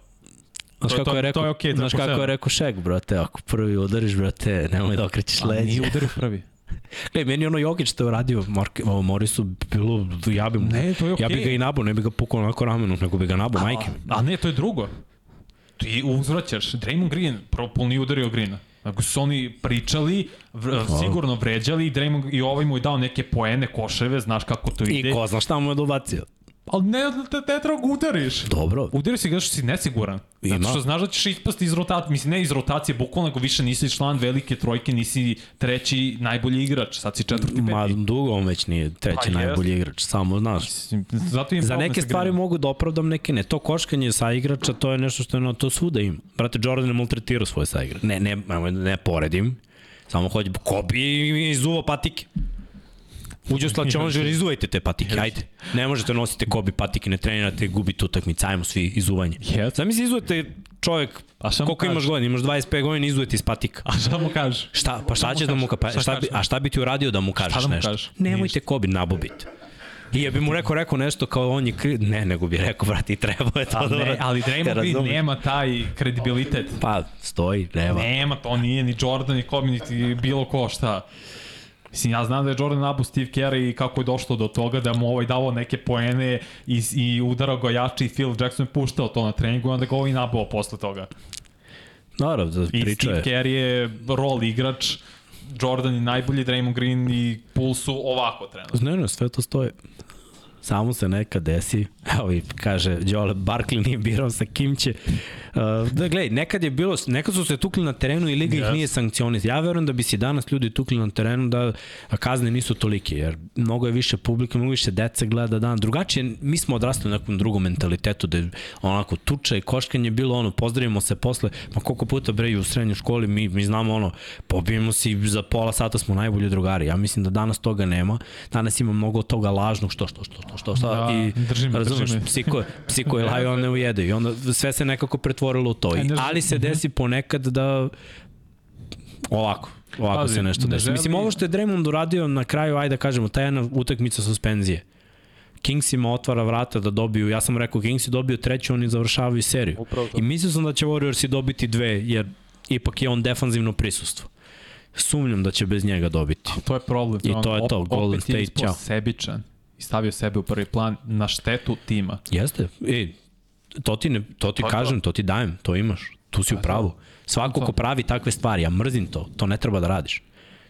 Znaš kako je rekao, to je okej, znaš to je kako je rekao Šek, brate, ako prvi udariš, brate, nemoj da okrećeš A leđe. nije udario prvi. Gledaj, meni ono Jokić što je uradio Mark, ovo, Morisu, bilo, ja bi, mu- Ne, to je ja bi ga i nabao, ne bi ga pukao onako ramenu, nego bi ga nabao, majke. A ne, to je drugo. Ti uzvraćaš. Draymond Green, nije udario Greena. Ako su oni pričali, v, sigurno vređali i Draymond i ovaj mu je dao neke poene, koševe, znaš kako to ide. I ko zna šta mu je dobacio. Ali ne, ne, ne treba ga udariš. Dobro, Udari si ga što si nesiguran. Zato Ima. što znaš da ćeš ispasti iz rotacije. Mislim, ne iz rotacije, bukvalno nego više nisi član velike trojke, nisi treći najbolji igrač. Sad si četvrti, peti. ma dugo on već nije treći Pa najbolji igrač, samo znaš. Mislim, Zato im Za neke stvari Greenom. mogu da opravdam, neke ne. To koškanje sa igrača, to je nešto što je na to svuda ima. Brate, Jordan je maltretirao svoje sa igrača. Ne, ne, ne, ne poredim. Samo hoće, ko bi izuvo patike? Uđe u slačionžer, izuvajte te patike, ajde. Ne možete nosite kobi patike, ne trenirate, gubite utakmice, ajmo svi izuvanje. Yes. Sad mi se izujete čovjek, A šta koliko imaš kažeš? godina, imaš 25 godina, izujete iz patika. A šta mu kažeš? Šta, pa šta ćeš da mu ka, pa, Šta šta bi, kažeš? a šta bi ti uradio da mu kažeš da mu nešto? kažeš? Nemojte kobi nabobiti. I ja bi mu rekao, rekao nešto kao on je kri... Ne, nego bi rekao, brate, i trebao je to A da ne, ali Draymond Green nema taj kredibilitet. Pa, stoji, nema. Nema, to nije ni Jordan, ni Kobe, niti bilo ko šta. Mislim, ja znam da je Jordan nabu Steve Carey i kako je došlo do toga da mu ovaj davao neke poene i, i udarao ga jači i Phil Jackson je puštao to na treningu i onda ga ovaj nabao posle toga. Naravno, da I priča Steve je. Carey je rol igrač, Jordan je najbolji, Draymond Green i Poole su ovako trenutno. Ne, ne, sve to stoji. Samo se nekad desi, <laughs> evo i kaže Đole, Barkley nije birao sa kim će. Uh, da, gledaj, nekad je bilo, nekad su se tukli na terenu i liga yes. ih nije sankcionisala. Ja verujem da bi se danas ljudi tukli na terenu da kazne nisu tolike, jer mnogo je više publike, mnogo više dece gleda dan. Drugačije, mi smo odrastali u nekom drugom mentalitetu, da je onako tuča i koškanje je bilo ono, pozdravimo se posle, ma koliko puta bre i u srednjoj školi mi, mi znamo ono, pobijemo se i za pola sata smo najbolji drugari. Ja mislim da danas toga nema. Danas ima mnogo toga lažnog, što, što, što, što, što, što Da, i držim me, razumeš, držim psiko, psiko je <laughs> laju, on ne ujede i onda sve se nekako pretvorilo u to. I, ne- ali se desi ponekad da ovako, ovako Pazi, se nešto ne desi. Mislim, želi- ovo što je Draymond uradio na kraju, ajde da kažemo, ta jedna utakmica suspenzije. Kingsima otvara vrata da dobiju, ja sam rekao Kingsi dobio treću, oni završavaju seriju. I mislio sam da će Warriorsi dobiti dve, jer ipak je on defanzivno prisustvo. Sumnjam da će bez njega dobiti. To je problem. I On to je to, op- Golden opet je State, ćao. sebičan i stavio sebe u prvi plan na štetu tima. Jeste. I To ti, ne, to ti Pa kažem, to ti dajem, to imaš. Tu si u pravu. Svako ko pravi takve stvari, ja mrzim to, to ne treba da radiš.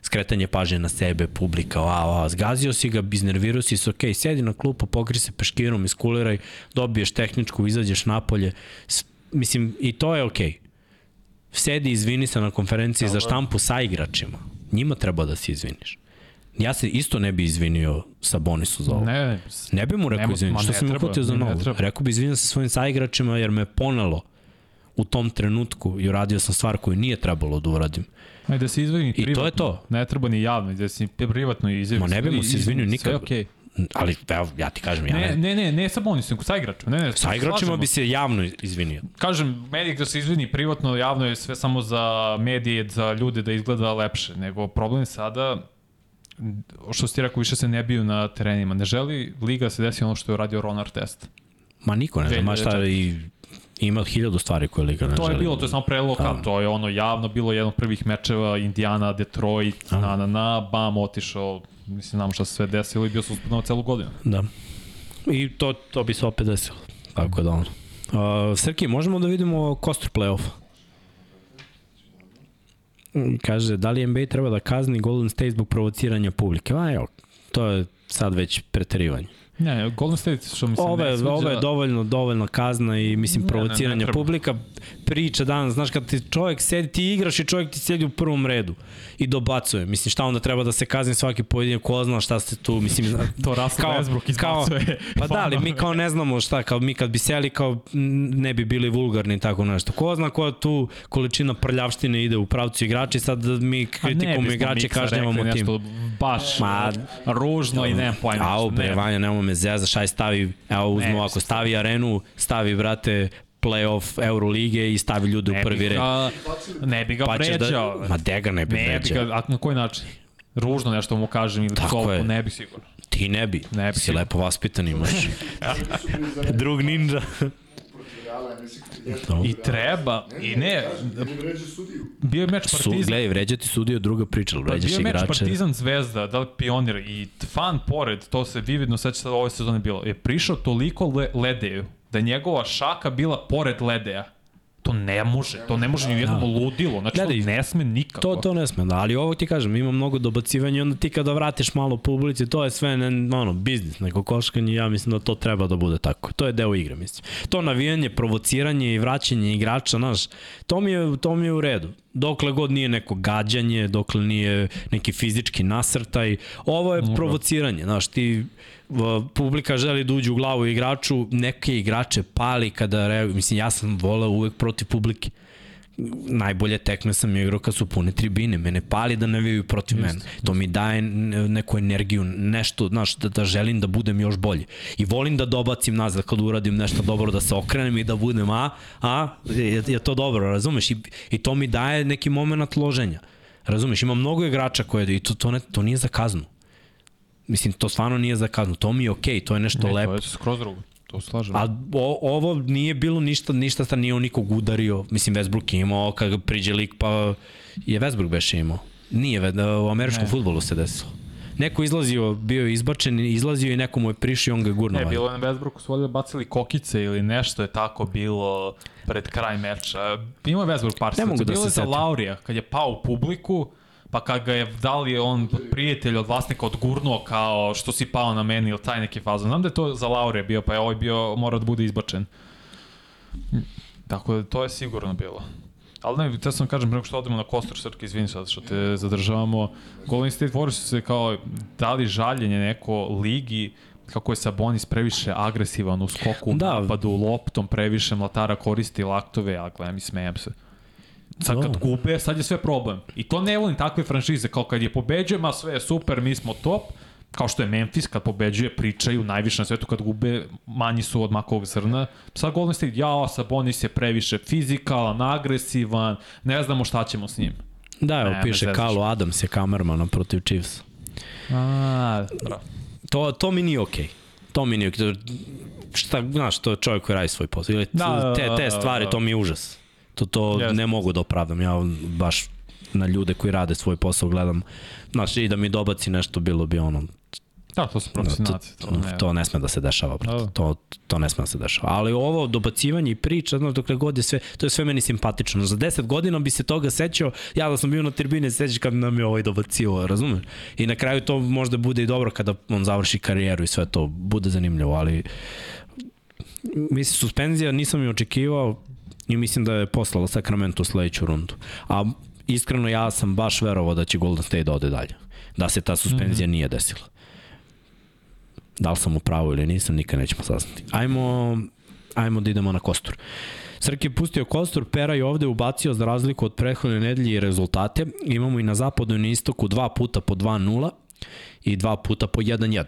Skretanje pažnje na sebe, publika, a, a, zgazio si ga, iznervirao si se, ok, sedi na klupu, pokri se peškirom, iskuliraj, dobiješ tehničku, izađeš napolje. S, mislim, i to je okej. Sedi, izvini se na konferenciji za štampu sa igračima. Njima treba da se izviniš. Ja se isto ne bi izvinio sa Bonisu za ovo. Ne, Ne, ne bi mu rekao Nema- izvini, ma što ne sam treba, uhvatio za ne novu. Rekao bi izvinio se svojim saigračima jer me ponelo u tom trenutku i uradio sam stvar koju nije trebalo da uradim. Aj da se izvini I to je privatno. to. Ne treba ni javno, da se privatno izvini. Ma ne bi mu se izvinio nikad. Sve okej. Ali evo, ja ti kažem, ja Ne, ne. ne, ne, ne sa Bonisom, sa igračima. Ne, ne, Sa igračima bi se javno izvinio. Kažem, medij da se izvini privatno, javno je sve samo za medije, za ljude da izgleda lepše. Nego problem je sada, što si ti rekao, više se ne biju na terenima. Ne želi Liga se desi ono što je uradio Ron Artest. Ma niko ne zna, ma šta 2004. i ima hiljadu stvari koje Liga ne To je želi. bilo, to je samo prelilo Da. to je ono javno bilo jedan od prvih mečeva Indiana, Detroit, na na na, bam, otišao, mislim, znamo šta se sve desilo i bio su uspunao celu godinu. Da. I to, to bi se opet desilo. Tako da ono. Uh, Srki, možemo da vidimo kostur play-offa? Kaže, da li NBA treba da kazni Golden State zbog provociranja publike? A evo, to je sad već preterivanje. Ne, Golden State, što mi se Ove, ne sviđa... ove je dovoljno, dovoljna kazna i mislim Ne, ne, provociranje ne publika priča danas, znaš kad ti čovjek sedi, ti igraš i čovjek ti sedi u prvom redu i dobacuje. Mislim šta onda treba da se kazni svaki pojedin ko zna šta ste tu, mislim zna- <laughs> To Russell Westbrook izbacuje. Pa da, ali mi <laughs> kao ne znamo šta, kao mi kad bi seli kao ne bi bili vulgarni i tako nešto. Ko zna koja tu količina prljavštine ide u pravcu igrača i sad da mi kritikujemo igrače kažnjavamo tim. Nešto baš Ma, ružno i nemam pojma. Au, bre, ne. Vanja, nemoj me zezaš, aj stavi, evo uzmo Ne, ovako, stavi arenu, stavi, brate, playoff Eurolige i stavi ljude u prvi bi red. ne bi ga Pa vređao. da, ma de ga ne bi ne bi vređao. ga, a na koji način? Ružno nešto mu kažem ili Tako je. ne bi sigurno. Ti ne bi, Ne bi si sigurno. lepo vaspitan imaš. <laughs> Drug ninja. Je I treba, i ne, Ili vređu sudiju. bio je meč Su, Partizan. gledaj, vređati sudiju druga priča, ali Pa vređaš bio je meč igrače. Partizan Zvezda, da li pionir i fan pored, to se vividno sad sad ove sezone bilo, je prišao toliko le, ledeju da je njegova šaka bila pored ledeja. To ne može, to ne može ni u jednom ludilo, znači Gledaj, to ne sme nikako. To, to ne sme, da, ali ovo ti kažem, ima mnogo dobacivanja i onda ti kada vratiš malo publici, to je sve ne, ono, biznis, neko koškanje, ja mislim da to treba da bude tako. To je deo igre, mislim. To navijanje, provociranje i vraćanje igrača, znaš, to mi je, to mi je u redu. Dokle god nije neko gađanje, dokle nije neki fizički nasrtaj, ovo je provociranje, znaš, ti publika želi da uđe u glavu igraču, neke igrače pali kada reaguju, mislim, ja sam voleo uvek protiv publike najbolje tekme sam igrao kad su pune tribine. Mene pali da navijaju protiv mene. To mi daje neku energiju, nešto, znaš, da, da želim da budem još bolji. I volim da dobacim nazad kad uradim nešto dobro, da se okrenem i da budem, a, a, je, je to dobro, razumeš? I, I to mi daje neki moment loženja. Razumeš, ima mnogo igrača koje, i to, to, ne, to nije za kaznu. Mislim, to stvarno nije za kaznu. To mi je okej, okay, to je nešto ne, lepo. to je skroz drugo. To slažem. A o, ovo nije bilo ništa, ništa sta nije on nikog udario. Mislim, Westbrook je imao, kad ga priđe lik, pa je Westbrook beše imao. Nije, ve- u američkom Ne. futbolu se desilo. Neko izlazio, bio je izbačen, izlazio i neko mu je prišao i on ga gurno. Ne, bilo je na Westbrooku su valjda bacili kokice ili nešto je tako bilo pred kraj meča. Ima Westbrook par Ne mogu da Bilo se je za. Laurija, kad je pao u publiku, pa kad ga je dali on prijatelj od vlasnika odgurnuo kao što si pao na meni ili taj neki fazon. Znam da je to za Laurija bio, pa je ovaj bio, mora da bude izbačen. Tako da to je sigurno bilo. Ali ne, te sam kažem, pre nego što odemo na Kostor Srke, izvini sad što te zadržavamo, Golden State Warriors su se kao dali žaljenje neko ligi kako je Sabonis previše agresivan u skoku, Da. da. napadu, loptom previše mlatara koristi laktove, ja gledam i smejem se. Sad kad Da. gube, sad je sve problem. I to ne volim takve franšize, kao kad je pobeđuje, ma sve je super, mi smo top, kao što je Memphis, kad pobeđuje, pričaju najviše na svetu, kad gube, manji su od makovog zrna. Sad Golden State, jao, Sabonis je previše fizikalan, agresivan, ne znamo šta ćemo s njim. Da, evo, Ne, piše. Carlo Adams je kamermana protiv Chiefs. A, bravo. To, to mi nije okej. To mi nije okej. Šta, znaš, to je čovjek koji radi svoj posao. Ili Da, da, te, da, te da, stvari, da. to mi je užas. To, to Jeste. ne mogu da opravdam. Ja baš na ljude koji rade svoj posao gledam. Znaš, i da mi dobaci nešto bilo bi ono Da, to su profesionalci. To, To, ne, to ne sme da se dešava, brate. Da. To, to ne sme da se dešava. Ali ovo dobacivanje i priča, znaš, dokle god je sve, to je sve meni simpatično. Za 10 godina bi se toga sećao, ja da sam bio na tribine, sećaš kad nam je ovaj dobacivo, razumeš? I na kraju to možda bude i dobro kada on završi karijeru i sve to bude zanimljivo, ali mislim, suspenzija nisam i očekivao i mislim da je poslala Sacramento u sledeću rundu. A iskreno ja sam baš verovao da će Golden State da ode dalje. Da se ta suspenzija mm -hmm. nije desila. Da li sam u pravu ili nisam, nikad nećemo saznati. Ajmo, ajmo da idemo na Kostur. Srki je pustio Kostur, Pera je ovde ubacio za razliku od prethodne nedelje i rezultate. Imamo i na zapadu i na istoku dva puta po 2-0 i dva puta po 1-1.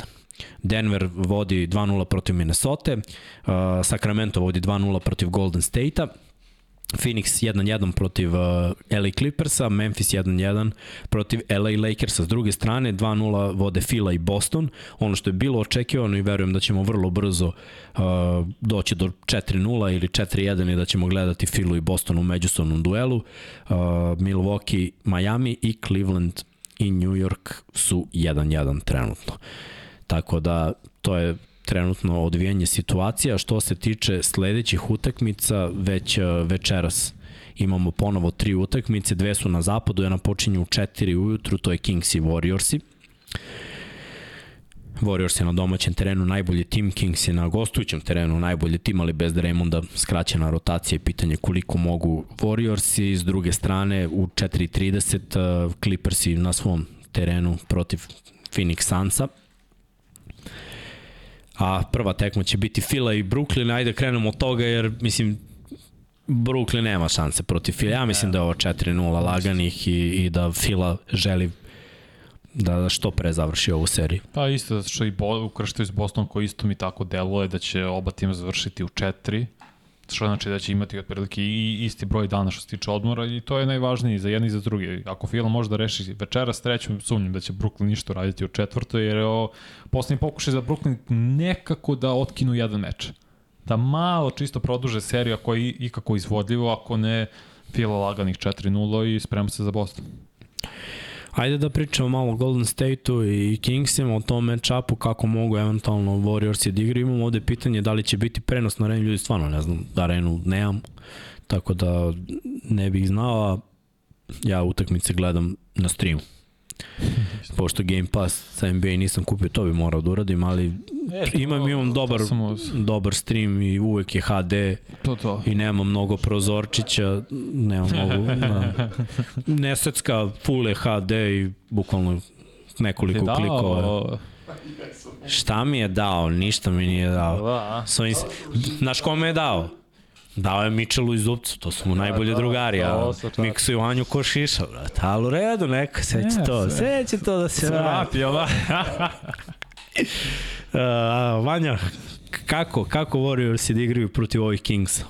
Denver vodi 2-0 protiv Minnesota, uh, Sacramento vodi 2-0 protiv Golden State-a, Phoenix 1-1 protiv uh, LA Clippersa, Memphis 1-1 protiv LA Lakersa. S druge strane, 2-0 vode Fila i Boston. Ono što je bilo očekivano i verujem da ćemo vrlo brzo uh, doći do 4-0 ili 4-1 i da ćemo gledati Filu i Boston u međusobnom duelu. Uh, Milwaukee, Miami i Cleveland i New York su 1-1 trenutno. Tako da to je trenutno odvijanje situacija. Što se tiče sledećih utakmica, već e, večeras imamo ponovo tri utakmice, dve su na zapadu, jedna počinje u 4 ujutru, to je Kings i Warriorsi. Warriors je na domaćem terenu najbolji tim, Kings je na gostujućem terenu najbolji tim, ali bez Raymonda skraćena rotacija i pitanje koliko mogu Warriorsi. S druge strane, u 4.30 Clippersi na svom terenu protiv Phoenix Sunsa a prva tekma će biti Fila i Brooklyn, ajde krenemo od toga jer mislim Brooklyn nema šanse protiv Fila. Ja mislim da je ovo 4-0 laganih i, i da Fila želi da što pre završi ovu seriju. Pa isto, zato što i Bo, ukrštaju s Boston koji isto mi tako deluje da će oba tima završiti u 4 što znači da će imati otprilike i isti broj dana što se tiče odmora i to je najvažnije za jedni i za drugi. Ako Fila može da reši večeras, trećom sumnjam da će Brooklyn ništa raditi u četvrtoj, jer je ovo poslednji pokušaj za Brooklyn nekako da otkinu jedan meč. Da malo čisto produže seriju ako je ikako izvodljivo, ako ne Fila laganih 4-0 i sprema se za Boston. Ajde da pričamo malo o Golden State-u i Kingsima, o tom match-upu, kako mogu eventualno Warriors da igraju. Imamo ovde pitanje da li će biti prenos na arenu, ljudi stvarno ne znam, da arenu nemam, tako da ne bih znao, ja utakmice gledam na streamu. <laughs> Pošto Game Pass sa NBA nisam kupio, to bi morao da uradim, ali e, to, imam, imam dobar, dobar stream i uvek je HD to, to. i nema mnogo prozorčića, nema mnogo, <laughs> na, nesecka, full je HD i bukvalno nekoliko dao, klikova. Šta mi je dao? Ništa mi nije dao. Da, Svojim, znaš kome je dao? Dao je Mičelu i Zubcu, to su mu najbolji da, drugari, a Miksu i Vanju ko šiša, brate. Ali u redu, neka, sve će ne, to, sve će to da se vrati. jel da? <laughs> uh, Vanja, kako, kako Warriors da igraju protiv ovih Kingsa?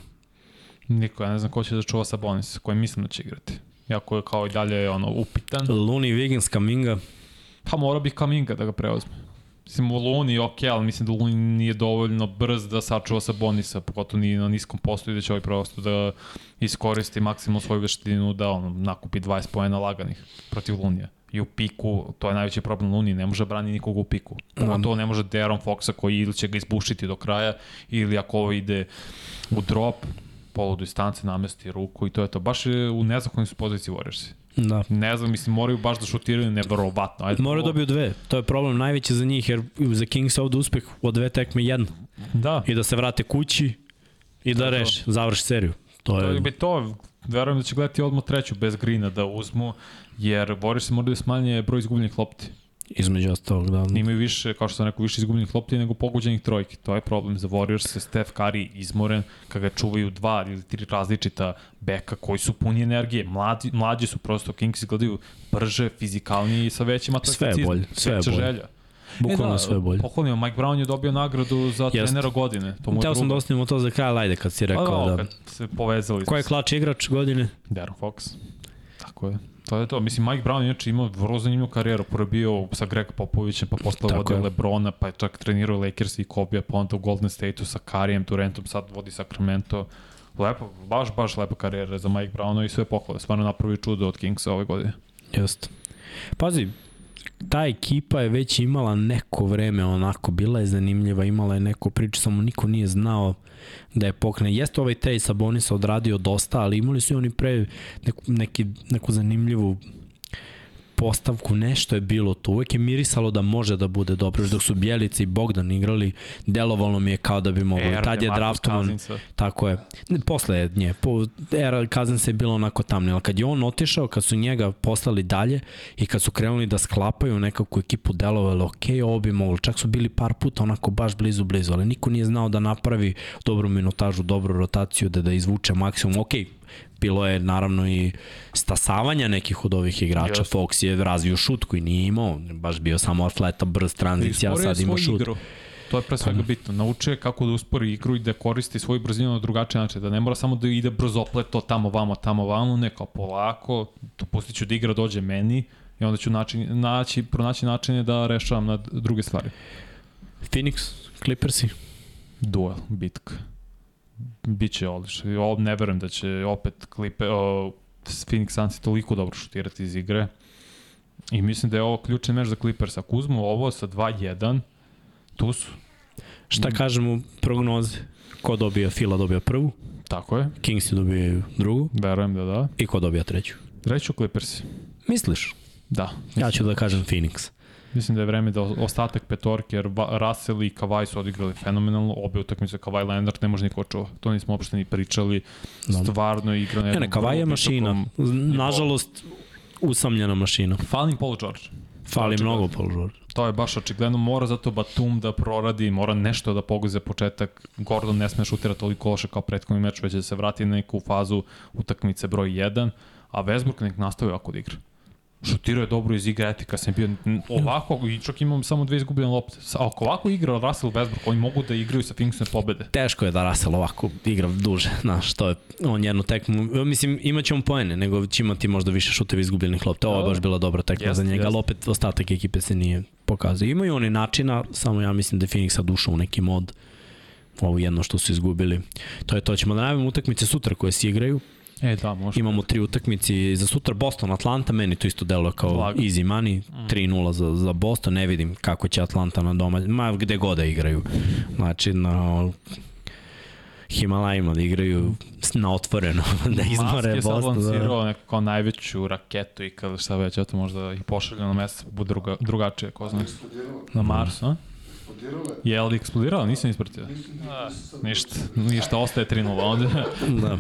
Niko, ja ne znam ko će da čuva sa Bonis, koji mislim da će igrati. Jako je kao i dalje ono, upitan. Looney, Wiggins, Kaminga. Pa mora bi Kaminga da ga preozme. Mislim, u Luni ok, ali mislim da Luni nije dovoljno brz da sačuva sa Bonisa, pogotovo nije na niskom postu i da će ovaj prosto da iskoristi maksimum svoju veštinu da on nakupi 20 pojena laganih protiv Lunija. I u piku, to je najveći problem Luni, ne može brani nikog u piku. Pogotovo ne može Deron Foxa koji ili će ga izbušiti do kraja, ili ako ovo ide u drop, polu distance, namesti ruku i to je to. Baš je u nezakonnoj su poziciji Warriorsi. Da. Ne znam, mislim, moraju baš da šutiraju neverovatno. Ajde, moraju dobiju dve. To je problem najveći za njih, jer za Kings ovde uspeh od dve tekme jedno. Da. I da se vrate kući i da, da reši, završi seriju. To je... To, to verujem da će gledati odmah treću bez grina da uzmu, jer Boris se mora da smanje broj izgubljenih lopti. Između ostalog, da. Imaju više, kao što sam rekao, više izgubljenih lopti nego pogođenih trojki. To je problem za Warriors, Steph Curry izmoren, kada ga čuvaju dva ili tri različita beka koji su puni energije. Mladi, mlađi su prosto, Kings izgledaju brže, fizikalniji i sa većim atletizacizmom. Sve je bolje, sve je bolje. Želja. Bukvalno e da, sve bolje. Pohvalio, Mike Brown je dobio nagradu za Jest. trenera godine. To mu Teo sam da ostavimo to za kraj, ajde kad si rekao da... da. Kad se povezali. Ko je klač igrač godine? Darren Fox. Tako je. To je to. Mislim, Mike Brown je inače imao vrlo zanimljivu karijeru. Prvo bio sa Greg Popovićem, pa posle vodio Lebrona, pa je čak trenirao Lakers i Kobe, pa onda u Golden State-u sa Karijem Durantom, sad vodi Sacramento. Lepo, baš, baš lepa karijera za Mike Browna i sve pohvale. Stvarno napravi čudo od Kingsa ove godine. Jeste. Pazi, ta ekipa je već imala neko vreme onako, bila je zanimljiva, imala je neko priču, samo niko nije znao da je pokne. Jeste ovaj Tej Sabonisa odradio dosta, ali imali su i oni pre neku, neki, neku zanimljivu postavku, nešto je bilo tu. Uvek je mirisalo da može da bude dobro. Još dok su Bjelica i Bogdan igrali, delovalo mi je kao da bi mogli. Era Tad je draftovan, tako je. Ne, Posle je nje. Po, era Cousins je bilo onako tamno. Ali kad je on otišao, kad su njega poslali dalje i kad su krenuli da sklapaju nekakvu ekipu, delovalo, ok, ovo bi moglo. Čak su bili par puta onako baš blizu, blizu, ali niko nije znao da napravi dobru minutažu, dobru rotaciju, da da izvuče maksimum. Ok, bilo je naravno i stasavanja nekih od ovih igrača. Jeste. Fox je razvio šut koji nije imao, baš bio samo atleta, brz tranzicija, sad ima šut. Igru. To je pre svega bitno. Naučio je kako da uspori igru i da koristi svoju brzinu na drugačiji način. Da ne mora samo da ide brzo opleto tamo vamo, tamo vamo, ne kao polako. To pustit ću da igra dođe meni i onda ću način, naći, pronaći načine da rešavam na druge stvari. Phoenix, Clippersi. Duel, bitka. Biće odlično. Ne verujem da će opet klipe, o, Phoenix Suns toliko dobro šutirati iz igre. I mislim da je ovo ključni meč za Clippers. Ako uzmu ovo sa 2-1, tu su. Šta kažemo prognoze? Ko dobija? Fila dobija prvu, Tako je, Kingsi dobijaju drugu verujem da da. i ko dobija treću? Reću Clippers. Misliš? Da. Ja ću da kažem Phoenix. Mislim da je vreme da ostatak petorke, jer Russell i Kawhi su odigrali fenomenalno, obe utakmice Kawhi Leonard ne može niko čuva. To nismo uopšte ni pričali. Stvarno je igra na Ne, jednom ne, Kavaj je mašina. Nažalost, usamljena mašina. Falim Paul George. Fali mnogo Paul George. To je baš očigledno, mora zato Batum da proradi, mora nešto da pogodi za početak. Gordon ne sme šutira toliko loše kao prethodni meč, već da se vrati na neku fazu utakmice broj 1, a Westbrook nek nastavi ovako da igra. Šutirao je dobro iz igre, efikasan je bio ovako, i čak imam samo dve izgubljene lopte. Ako ovako igra Russell Westbrook, oni mogu da igraju sa Phoenixom pobede. Teško je da Russell ovako igra duže, <laughs> znaš, to je on jednu tekmu, mislim, imaće on poene, nego će imati možda više šuteva izgubljenih lopta. Ovo je baš bila dobra tekma Jeste, za njega, ali opet ostatak ekipe se nije pokazao. Imaju oni načina, samo ja mislim da je Phoenix sad ušao u neki mod ovo jedno što su izgubili. To je to. Ćemo da najavimo utakmice sutra koje se igraju. E, da, može. Imamo tri utakmice za sutra Boston, Atlanta, meni to isto deluje kao Lago. easy money, 3-0 za, za Boston, ne vidim kako će Atlanta na doma, ma gde god da igraju. Znači na Himalajima da igraju na otvoreno, <laughs> da izmore Musk je sad Boston. Da. lancirao kao najveću raketu i kada šta već, eto možda ih pošalju na mesec, bude druga, drugačije, ko zna. Na Mars, a? Eksplodiralo je. Li eksplodirao? Nisam ispratio. Da ništa, ništa, ostaje 3-0 ovde. <laughs> da.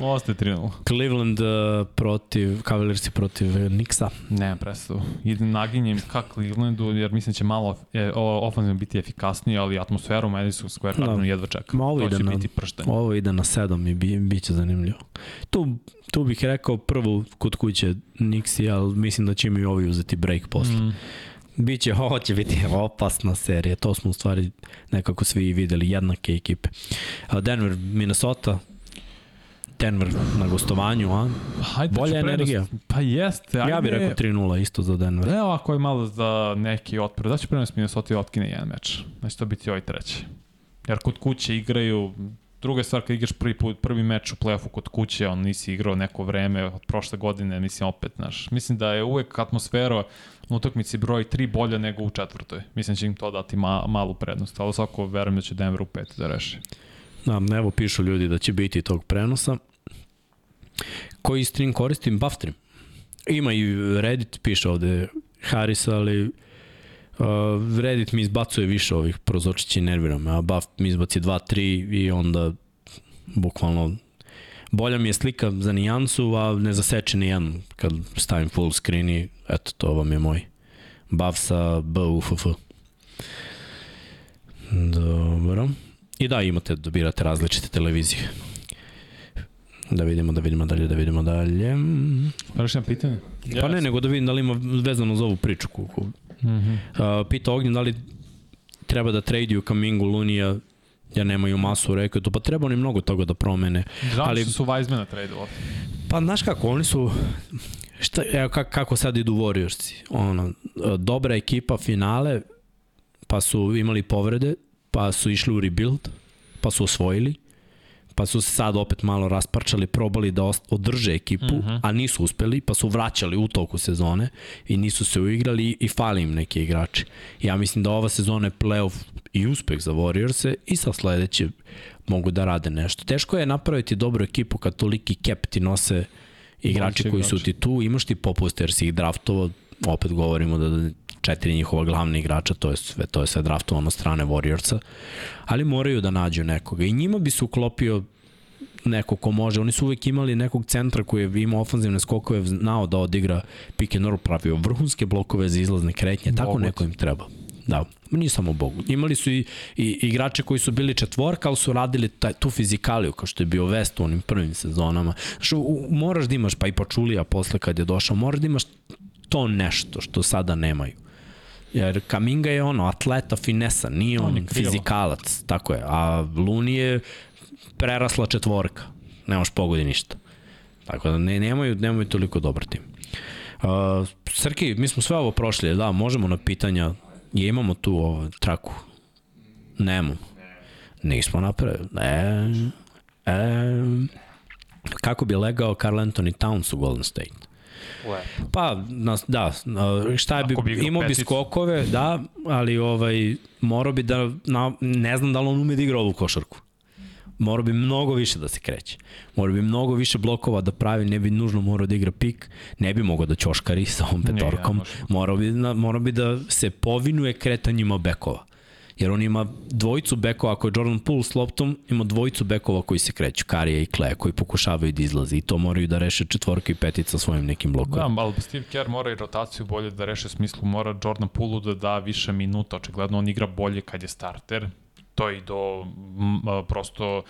ostaje 3-0. Cleveland uh, protiv, Cavaliersi protiv Nixa. Ne, predstavu. Idem naginjem ka Clevelandu, jer mislim da će malo e, ofenzivno biti efikasniji, ali atmosferu Madison Square Garden Da. jedva čekam. Ma ovo to ide će na- biti prštenje. Ovo ide na 7 i bi, bit će zanimljivo. Tu, tu bih rekao prvo kod kuće Nixi, ali mislim da će im i ovi uzeti break posle. Mm. Biće, <laughs> ovo će biti opasna serija. To smo u stvari nekako svi videli, jednake ekipe. Denver, Minnesota, Denver na gostovanju, a? Hajde, Bolja energija. Pa jeste. Ja bih ajde. rekao 3-0 isto za Denver. Ne, ovako je malo za neki otpor. Da će prenos Minnesota i otkine jedan meč. Znači to biti ovaj treći. Jer kod kuće igraju Druga stvar, kad igraš prvi, put, prvi meč u play-offu kod kuće, on nisi igrao neko vreme od prošle godine, mislim opet, znaš. Mislim da je uvek atmosfera na utakmici broj 3 bolja nego u četvrtoj. Mislim da će im to dati ma, malu prednost, ali svako verujem da će Denver u peti da reši. Da, evo pišu ljudi da će biti tog prenosa. Koji stream koristim? Buffstream. Ima i Reddit, piše ovde Haris, ali uh, Reddit mi izbacuje više ovih prozočića i nervira me, a Buff mi izbaci 2-3 i onda bukvalno bolja mi je slika za nijansu, a ne zaseče ni jedan kad stavim full screen i eto, to vam je moj Buff sa BUFF. Dobro. I da, imate, dobirate različite televizije. Da vidimo, da vidimo dalje, da vidimo dalje. Pa još jedan pitanje? Pa ne, nego da vidim da li ima vezano za ovu priču. Uh, Mm -hmm. pita Ognjen da li treba da traduju Kamingu Lunija jer nemaju masu, rekao to, pa treba oni mnogo toga da promene. Žao Ali- ali... su Weizmana tradeovali. Pa znaš kako, oni su, šta, evo kako, kako sad idu Warriorsi, ono, dobra ekipa finale, pa su imali povrede, pa su išli u rebuild, pa su osvojili, pa su se sad opet malo rasparčali, probali da održe ekipu, uh -huh. a nisu uspeli, pa su vraćali u toku sezone i nisu se uigrali i fali im neki igrači. Ja mislim da ova sezona je playoff i uspeh za Warriors-e i sa sledeće mogu da rade nešto. Teško je napraviti dobru ekipu kad toliki cap ti nose igrači Mogući koji su ti tu, imaš ti popuste jer si ih draftovao, opet govorimo da četiri njihova glavna igrača, to je sve, to je sve draftovano strane Warriorsa, ali moraju da nađu nekoga i njima bi se uklopio neko ko može. Oni su uvek imali nekog centra koji je imao ofanzivne skokove, znao da odigra pick and roll, pravio vrhunske blokove za izlazne kretnje, tako Bogut. neko im treba. Da, nije samo Bogu. Imali su i, i igrače koji su bili četvorka, ali su radili taj, tu fizikaliju, kao što je bio West u onim prvim sezonama. Što, u, moraš da imaš, pa i Pačulija posle kad je došao, moraš da imaš to nešto što sada nemaju. Jer Kaminga je ono, atleta, finesa, nije on, On je on fizikalac, tako je. A Luni je prerasla četvorka. Ne možeš pogodi ništa. Tako da ne, nemaju, nemaju toliko dobar tim. Uh, Srki, mi smo sve ovo prošli, da, možemo na pitanja, je imamo tu ovo, traku? Nemo. Nismo napravili. E, e, kako bi legao Carl Anthony Towns u Golden State? Pa, nas, da, šta bi, bi imao bi skokove, da, ali ovaj, morao bi da, na, ne znam da li on ume da igra ovu košarku. Morao bi mnogo više da se kreće. Morao bi mnogo više blokova da pravi, ne bi nužno morao da igra pik, ne bi mogao da ćoškari sa ovom petorkom. ne može. morao, bi, na, morao bi da se povinuje kretanjima bekova. Jer on ima dvojicu bekova, ako je Jordan Poole s loptom, ima dvojicu bekova koji se kreću, Karija i Kleja, koji pokušavaju da izlaze i to moraju da reše četvorka i petica svojim nekim blokovima. Da, ali Steve Kerr mora i rotaciju bolje da reše u smislu, mora Jordan Poole da da više minuta, očigledno on igra bolje kad je starter, to i do m, prosto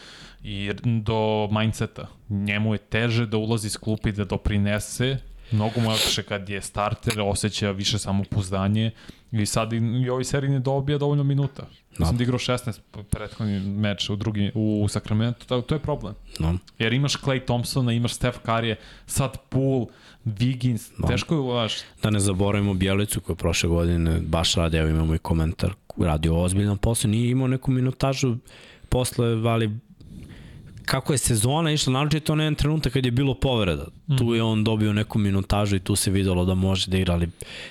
i do mindseta. Njemu je teže da ulazi iz klupa i da doprinese, mnogo mu lakše kad je starter, osjeća više samopouzdanje i sad i, i ovoj seriji ne dobija dovoljno minuta. Mislim da igrao 16 prethodni meč u drugi u Sacramento, to, to je problem. No. Jer imaš Clay Thompsona, imaš Steph Curry, sad Poole, Wiggins, no. teško je ulaš. Da ne zaboravimo Bjelicu koja je prošle godine baš radi, evo imamo i komentar, radio ozbiljan posao, nije imao neku minutažu posle, ali kako je sezona išla, naročito na jedan trenutak kad je bilo povreda. Mm. Tu je on dobio neku minutažu i tu se videlo da može da igra, ali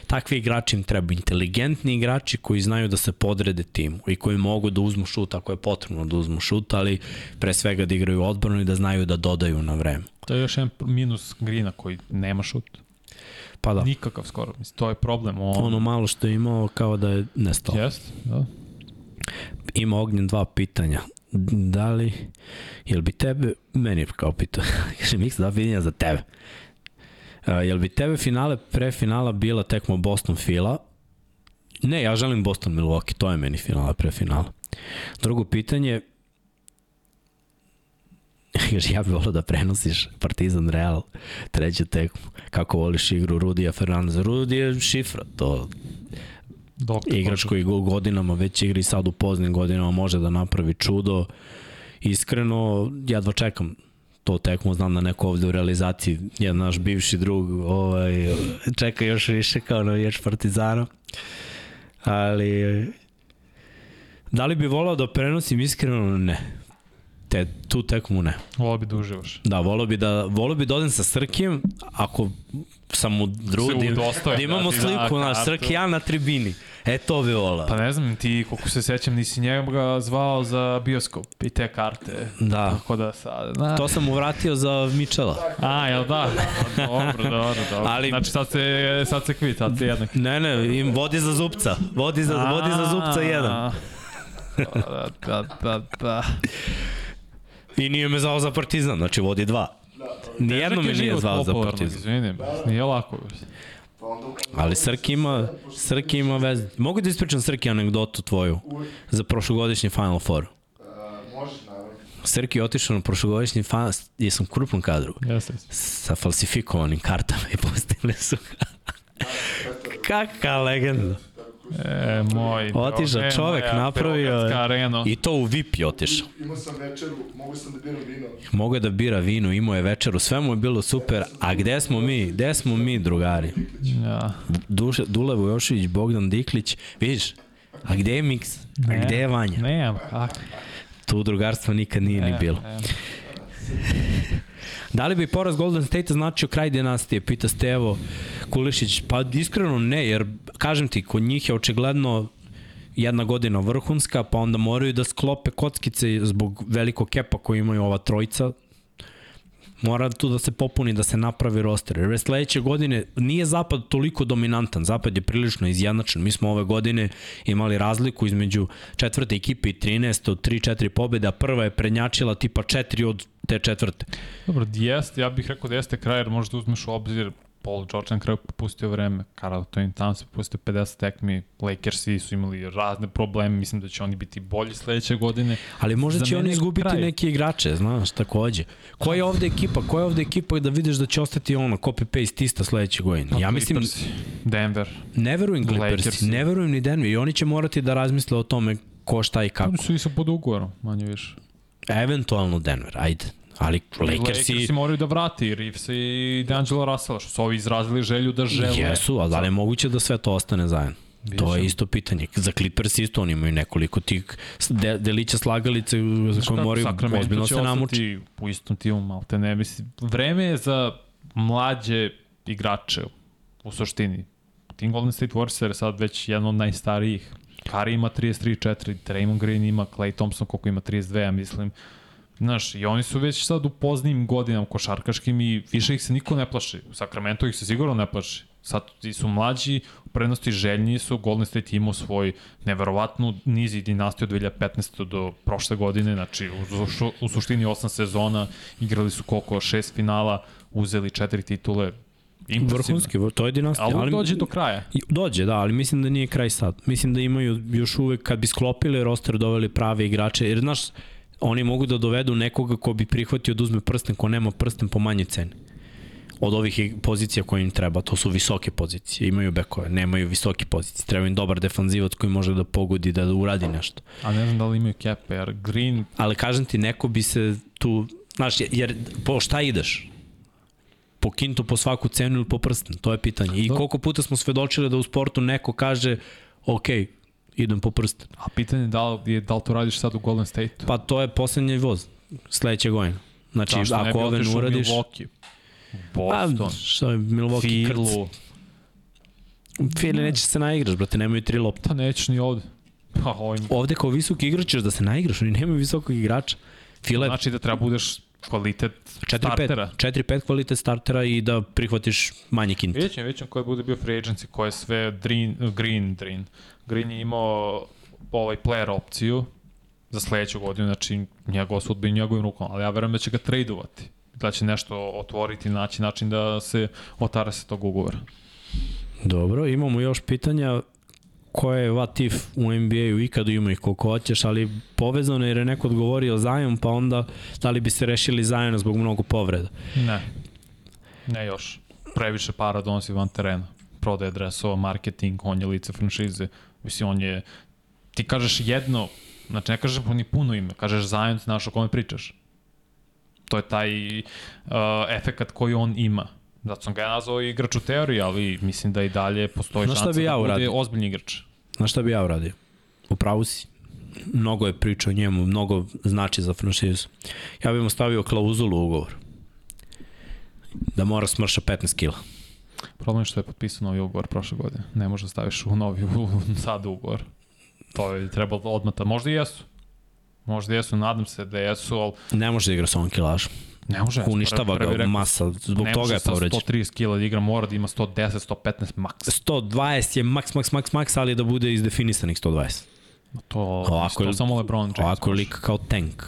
takvi igrači im treba inteligentni igrači koji znaju da se podrede timu i koji mogu da uzmu šut ako je potrebno da uzmu šut, ali pre svega da igraju odbranu i da znaju da dodaju na vreme. To je još jedan minus Grina koji nema šut. Pa da, Nikakav skoro. Mislim, to je problem. On... ono malo što je imao kao da je nestao. Jest, da. ima ognjen dva pitanja. Da li, jel bi tebe, meni kao pitao, <laughs> kaže Miks, dva pitanja za tebe. Uh, jel bi tebe finale, pre finala bila tekmo Boston Fila? Ne, ja želim Boston Milwaukee, to je meni finala pre finala. Drugo pitanje, <laughs> kaže, ja bih volio da prenosiš Partizan Real, treću tekmu. Kako voliš igru Rudija Fernandeza? Rudi je šifra, to Doktor igrač koji go- godinama već igra i sad u poznim godinama može da napravi čudo. Iskreno, jedva čekam to tekmu, znam da neko ovde u realizaciji, jedan naš bivši drug, ovaj, čeka još više kao navijač Partizana. Ali, da li bi volao da prenosim iskreno? Ne. Te, tu tekmu ne. Volao bi da uživaš. Da, volao bi da, volao bi da odem sa Srkijem, ako sam u drugi, da imamo da ti da sliku, naš. Srki, ja na tribini. E, to bi volao. Pa ne znam, ti, koliko se sećam, nisi njega zvao za bioskop i te karte. Da, Tako da sad, na... to sam mu vratio za Mičela. A, jel da? Dobro, dobro, dobro. Ali- Znači sad se, sad se kvit, sad se jednak. Ne, ne, im vodi za zupca. Vodi za, vodi za zupca jedan. Da, da, da, da. I nije me zvao za Partizan, znači vodi dva. Nijedno je nije zvao za Partizan. Izvinim, nije lako. Ali Srki ima, Srki ima veze. Mogu da ispričam Srki anegdotu tvoju za prošlogodišnji Final Four. Možeš, naravno. Srki je otišao na prošlogodišnji Final, jesam u krupnom kadru, Jeste. sa falsifikovanim kartama i postavili su <laughs> ga. Kakva legenda. E, moj... Otišao e, čovek, moja napravio. I to u VIP je otišao. Imao sam večeru, mogu sam da biram vino. Je da bira vino, imao je večeru, sve mu je bilo super. A gde smo mi? Gde smo mi, drugari? Ja. Duše, Dule Vujošević, Bogdan Diklić, vidiš? A gde je Miks? A gde je Vanja? Ne, kako? Tu drugarstva nikad nije ni E, bilo. e. Da li bi poraz Golden State značio kraj dinastije, pita Stevo Kulišić. Pa iskreno ne, jer kažem ti, kod njih je očigledno jedna godina vrhunska, pa onda moraju da sklope kockice zbog velikog kepa koji imaju ova trojica, mora tu da se popuni, da se napravi roster. Jer sledeće godine nije Zapad toliko dominantan, Zapad je prilično izjednačen. Mi smo ove godine imali razliku između četvrte ekipe i 13 od 3-4 pobjede, a prva je prednjačila tipa 4 od te četvrte. Dobro, jeste, ja bih rekao da jeste kraj, jer možda uzmeš u obzir Paul George na kraju popustio vreme, Karl Anthony Towns je popustio 50 tekmi, Lakersi su imali razne probleme, mislim da će oni biti bolji sledeće godine. Ali možda Za će oni izgubiti kraj. neke igrače, znaš, takođe. Koja je ovde ekipa? Koja je ovde ekipa da vidiš da će ostati ono, copy-paste ista sledeće godine? Ja mislim, Clippersi, Denver, ne verujem Clippersi, ne verujem ni Denver i oni će morati da razmisle o tome ko šta i kako. oni su isto pod ugovorom, manje više. Eventualno Denver, ajde. Ali Lakersi, Lakersi moraju da vrati Reeves i D'Angelo Russella, što su ovi izrazili želju da žele. jesu, ali da li je moguće da sve to ostane zajedno? To je isto pitanje. Za Clippers isto oni imaju nekoliko tih de, delića slagalice za koje moraju ozbiljno se namuči. ostati u istom timu, malte ne. Mislim, vreme je za mlađe igrače u suštini. Team Golden State Warriors je sad već jedan od najstarijih. Kari ima 33-4, Draymond Green ima, Clay Thompson koliko ima 32, ja mislim. Znaš, i oni su već sad u poznijim godinama košarkaškim i više ih se niko ne plaši. U Sacramento ih se sigurno ne plaši. Sad ti su mlađi, u prednosti željni su, Golden State imao svoj neverovatnu niz i dinastiju od 2015. do prošle godine, znači u, u suštini osam sezona, igrali su koliko, šest finala, uzeli četiri titule, impresivno. Vrhunski, to je dinastija. Ali, ali dođe do kraja. Dođe, da, ali mislim da nije kraj sad. Mislim da imaju još uvek, kad bi sklopili roster, doveli prave igrače, jer znaš, oni mogu da dovedu nekoga ko bi prihvatio da uzme prsten, ko nema prsten po manje ceni od ovih pozicija koje im treba, to su visoke pozicije, imaju bekove, nemaju visoke pozicije, treba im dobar defanzivac koji može da pogodi, da uradi nešto. A ne znam da li imaju kepe, jer Green Ali kažem ti, neko bi se tu, znaš, jer po šta ideš? Po kintu po svaku cenu ili po prsten? To je pitanje. I Da. koliko puta smo svedočili da u sportu neko kaže, ok, idem po prsten. A pitanje je da li, je, da li to radiš sad u Golden State? Pa to je poslednji voz sledeće godine. Znači, bi ako ove ne uradiš... Milwaukee? Pa, Boston, što je Milwaukee. Filu, Fili neće se naigraš, brate, nemaju tri lopte. pa nećeš ni ovde. Pa ovim, Ovde kao visoki igrač ćeš da se naigraš, oni nemaju visokog igrača. Fila je znači da treba budeš kvalitet 4-5 startera. 4-5 kvalitet startera i da prihvatiš manje kinte. Vidjet ćemo, vidjet ćemo koji bude bio free agency, ko je sve Green, Green, Green. Green je imao ovaj player opciju za sledeću godinu, znači njegov sudbi njegovim rukom, ali ja verujem da će ga tradovati. Da će nešto otvoriti, naći način da se otara se tog ugovora. Dobro, imamo još pitanja koje je what if u NBA-u ikada ima ih koliko hoćeš, ali povezano je jer je neko odgovorio Zion, pa onda da li bi se rešili Ziona zbog mnogo povreda. Ne. Ne još. Previše para donosi van terena. Prodaje dresova, marketing, on je lice franšize. Mislim, on je... Ti kažeš jedno, znači ne kažeš ni puno ime, kažeš Zion, znaš o kome pričaš. To je taj uh, efekat koji on ima. Zato sam ga ja nazvao igrač u teoriji, ali mislim da i dalje postoji šansa bi ja da bude uradio? ozbiljni igrač. Znaš šta bi ja uradio? U pravu si. Mnogo je priča o njemu, mnogo znači za franšizu. Ja bih mu stavio klauzulu u ugovor. Da mora smrša 15 kila. Problem je što je potpisao novi ugovor prošle godine. Ne može da staviš u novi u, sad ugovor. To je trebalo odmata. Možda i jesu. Možda jesu, nadam se da jesu, ali Ne može da igra sa ovom kilažom. Ne može. Uništava Prvi ga masa, zbog ne toga je može sa povređen. 130 kila da igra, mora da ima 110, 115 maks. 120 je maks, maks, maks, maks, ali da bude izdefinisanih 120. To, Ovako to samo LeBron James. Ovako je može. lik kao tank.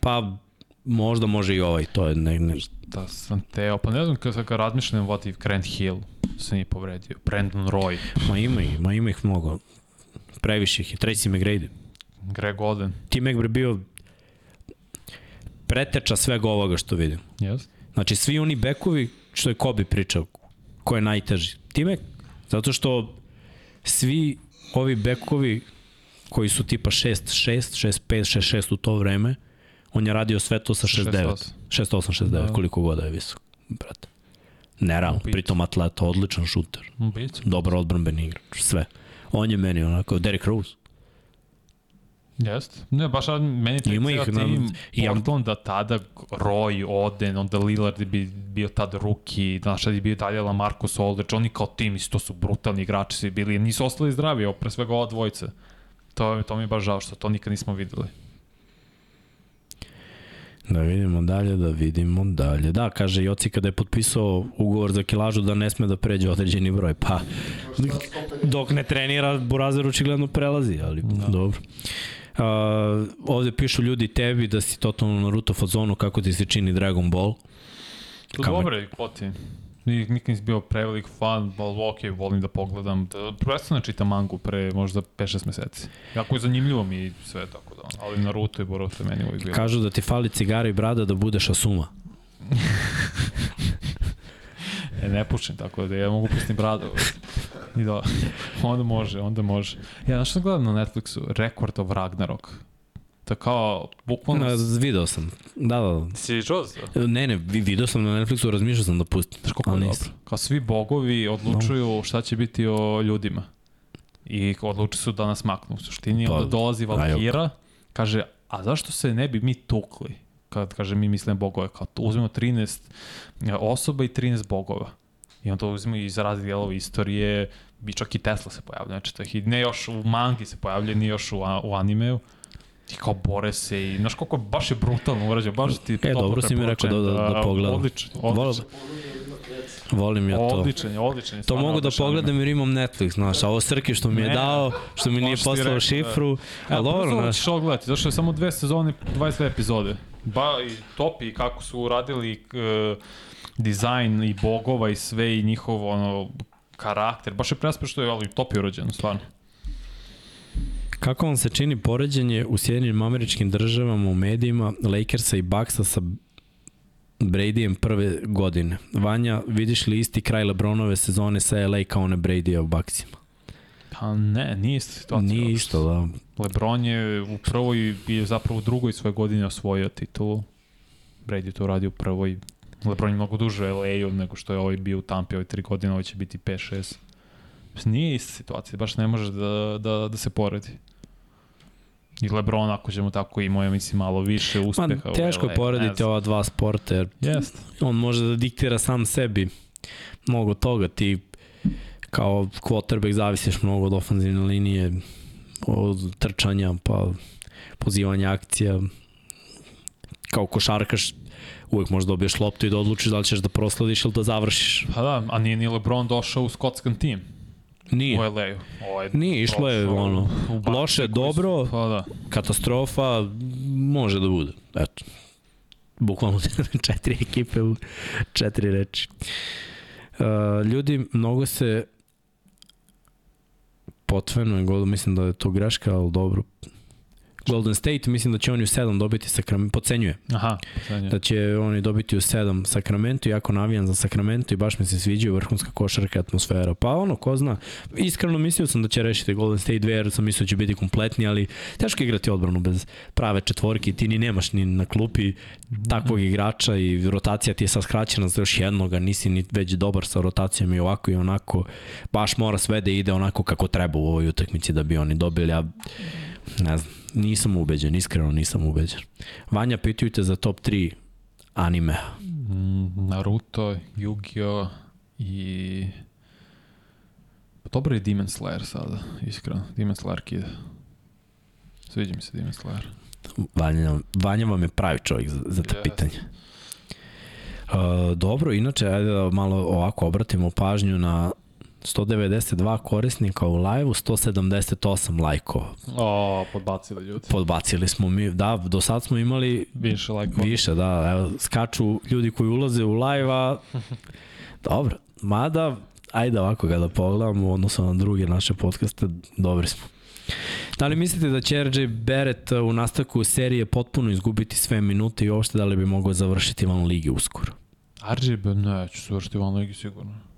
Pa možda može i ovaj, to je ne, ne, Da sam teo, pa ne znam kada ga razmišljam, what if Grant Hill se nije povredio, Brandon Roy, ma ima ih, ma ima ih mnogo. Previše ih je, Tracy McGrady. Greg Oden. Tim Ekbre bio preteča svega ovoga što vidim. Yes. Znači svi oni bekovi, što je Kobe pričao, ko je najteži. Timek, zato što svi ovi bekovi koji su tipa 6-6, 6-5, 6-6 u to vreme, on je radio sve to sa 6-9. 6-8, 6-9, Da. koliko god da je visok. Brate. Nerealno, pritom atleta, odličan šuter, dobar odbranbeni igrač, sve. On je meni onako, Derrick Rose. Jest. Ne, baš meni taj Ima ih, na- tim, Portland da tada Roy, Oden, onda Lillard bi bio tad ruki, znaš, tad je bio dalje Lamarcus Aldridge, oni kao tim isto su brutalni igrači svi bili, nisu ostali zdravi, ovo pre svega ova dvojica. To, to mi je baš žao što to nikad nismo videli. Da vidimo dalje, da vidimo dalje. Da, kaže Joci kada je potpisao ugovor za kilažu da ne sme da pređe određeni broj. Pa, dok ne trenira, Burazer očigledno prelazi, ali da. dobro. Uh, ovde pišu ljudi tebi da si totalno na Naruto fazonu kako ti se čini Dragon Ball. To je poti. Nik- Nikad nisam bio prevelik fan, ali ok, volim da pogledam. Da, prvenstveno čitam mangu pre možda 5-6 meseci. Jako je zanimljivo mi sve tako da, ali Naruto i Boruto je meni uvijek bilo. Kažu da ti fali cigara i brada da budeš Asuma. <laughs> E, ne pušim, tako da ja mogu pustim bradu. <laughs> I da, <laughs> onda može, onda može. Ja, znaš što sam gledam na Netflixu? Record of Ragnarok. To je kao, bukvalno... Na, video sam. Da, da, da. Si čuo? Ne, ne, vi- video sam na Netflixu, razmišljao sam da pustim. Znaš koliko je dobro? Kao svi bogovi odlučuju šta će biti o ljudima. I odluči su da nas maknu. U suštini Pa, onda dolazi. Valkira, kaže, a zašto se ne bi mi tukli? Kad kaže mi mislim bogove, kao to uzmemo 13 osoba i 13 bogova. I onda uzmemo iz raznih dijelova istorije, bi čak i Tesla se pojavlja, znači to je, ne još u mangi se pojavlja, ni još u, u animeu. I kao bore se i, znaš koliko baš je brutalno urađeno, baš ti E, dobro si mi rekao da- da- da pogledam. Odlično, Vol, odlično. volim ja to. Odličan je, odličan je. To mogu da odličan pogledam jer imam Netflix, znaš, a ovo Srki što mi je Ne, dao, što mi nije poslao da. šifru, a Evo, dobro, znaš, ćeš ovo gledati, zašto je samo dve sezone, 22 epizode. Ba, i top i kako su uradili uh, dizajn i bogova i sve i njihov ono, karakter. Baš je prespe što je, ali top je urađeno, stvarno. kako vam se čini poređenje u Sjedinim američkim državama u medijima Lakersa i Bucksa sa Bradyjem prve godine? Vanja, vidiš li isti kraj Lebronove sezone sa LA kao one Brady u Bucksima? Pa ne, nije ista situacija. Nije isto, da. Lebron je u prvoj i zapravo u drugoj svoje godine osvojio titulu. Brady to uradio u prvoj. Lebron je mnogo duže u LA-u nego što je ovaj bio u Tampi ove tri godine, ovo će biti 5-6. Nije ista situacija, baš ne može da, da, da se poredi. I Lebron, ako ćemo tako, imao je, mislim, malo više Ma, uspeha. u teško je porediti ova dva sporta, jer Jest. on može da diktira sam sebi mnogo toga. Ti kao quarterback zavisiš mnogo od ofenzivne linije, od trčanja, pa pozivanja akcija. Kao košarkaš uvek možeš da dobiješ loptu i da odlučiš da li ćeš da proslediš ili da završiš. Pa da, a nije ni Lebron došao u skotskan tim Nije. u LA-u. Ovo je Nije, išlo je ono, loše, dobro. Pa da. Katastrofa može da bude. Eto. Bukvalno <laughs> četiri ekipe u četiri reči. Uh, ljudi, mnogo se potvenuje, gol, mislim da je to greška, ali dobro. Golden State, mislim da će oni u 7 dobiti Sacramento, pocenjuje Aha, poslednje. da će oni dobiti u 7 Sacramento, jako navijam za Sacramento i baš mi se sviđa vrhunska košarka atmosfera. Pa ono, ko zna, iskreno mislio sam da će rešiti Golden State 2 jer sam mislio da će biti kompletni, ali teško igrati odbranu bez prave četvorke, ti ni nemaš ni na klupi takvog igrača i rotacija ti je sad skraćena za još jednoga, nisi ni već dobar sa rotacijom i ovako i onako, baš mora sve da ide onako kako treba u ovoj utakmici da bi oni dobili, a ne znam, nisam ubeđen, iskreno nisam ubeđen. Vanja, pitaju te za top 3 anime. Mm, Naruto, Yu-Gi-Oh! i... Pa dobro je Demon Slayer sada, iskreno. Demon Slayer kida. Sviđa mi se Demon Slayer. Vanja, Vanja vam je pravi čovjek za, za te Jeste. pitanje. Uh, dobro, inače, ajde da malo ovako obratimo pažnju na 192 korisnika u live-u, 178 lajkova. O, podbacili ljudi. Podbacili smo mi, da, do sad smo imali Više like više, da, evo, skaču ljudi koji ulaze u live, a <laughs> dobro, mada, ajde ovako kada pogledamo u odnosu na druge naše podcaste, dobri smo. Da li mislite da će RJ Barrett u nastavku serije potpuno izgubiti sve minute i uopšte da li bi mogao završiti van ligi uskoro? RGB, neću završiti van ligi sigurno.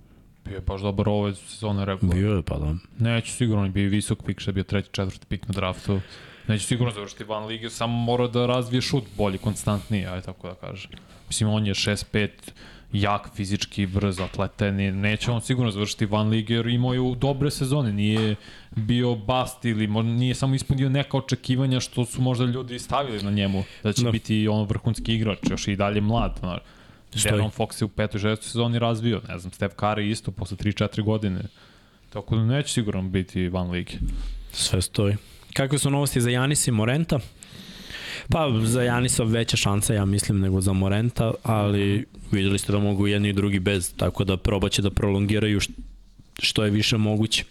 Bio je baš dobar ove sezone regularno. Bio je, pa da. Neću sigurno, on je bio i visok pik, što je bio treći, četvrti pik na draftu. Neće sigurno završiti van lige, samo mora da razvije šut bolji, konstantniji, ajde tako da kažem. Mislim, on je 6-5, jak, fizički, brz, atleta, ne, neće on sigurno završiti van lige jer imao je dobre sezone, nije bio bast ili mo- nije samo ispunio neka očekivanja što su možda ljudi stavili na njemu, da će da. biti on vrhunski igrač, još i dalje mlad. Znaš. Deron Fox je u petoj, šestoj sezoni razvio, ne znam, Steph Curry isto posle 3-4 godine. Tako da neće sigurno biti van lige. Sve stoji. Kakve su novosti za Janisa i Morenta? Pa za Janisa veća šansa, ja mislim, nego za Morenta, ali videli ste da mogu jedni i drugi bez, tako da probaće da prolongiraju št- što je više moguće.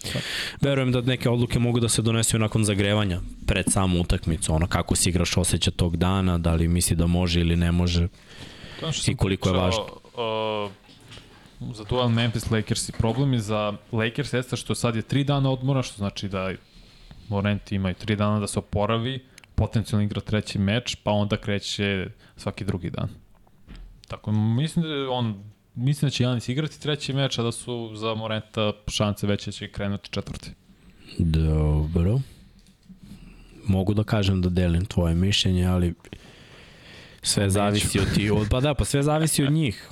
Verujem da neke odluke mogu da se donesu nakon zagrevanja pred samu utakmicu, ono kako si igraš osjeća tog dana, da li misli da može ili ne može. I koliko je važno. Uh, za duel Memphis Lakers i problem je za Lakers jeste što sad je tri dana odmora, što znači da Morent ima i tri dana da se oporavi, potencijalno igra treći meč, pa onda kreće svaki drugi dan. Tako, mislim da on Mislim da će Janis igrati treći meč, a da su za Morenta šanse veće da će krenuti četvrti. Dobro. Mogu da kažem da delim tvoje mišljenje, ali sve zavisi od ti. Od, pa da, pa sve zavisi od njih.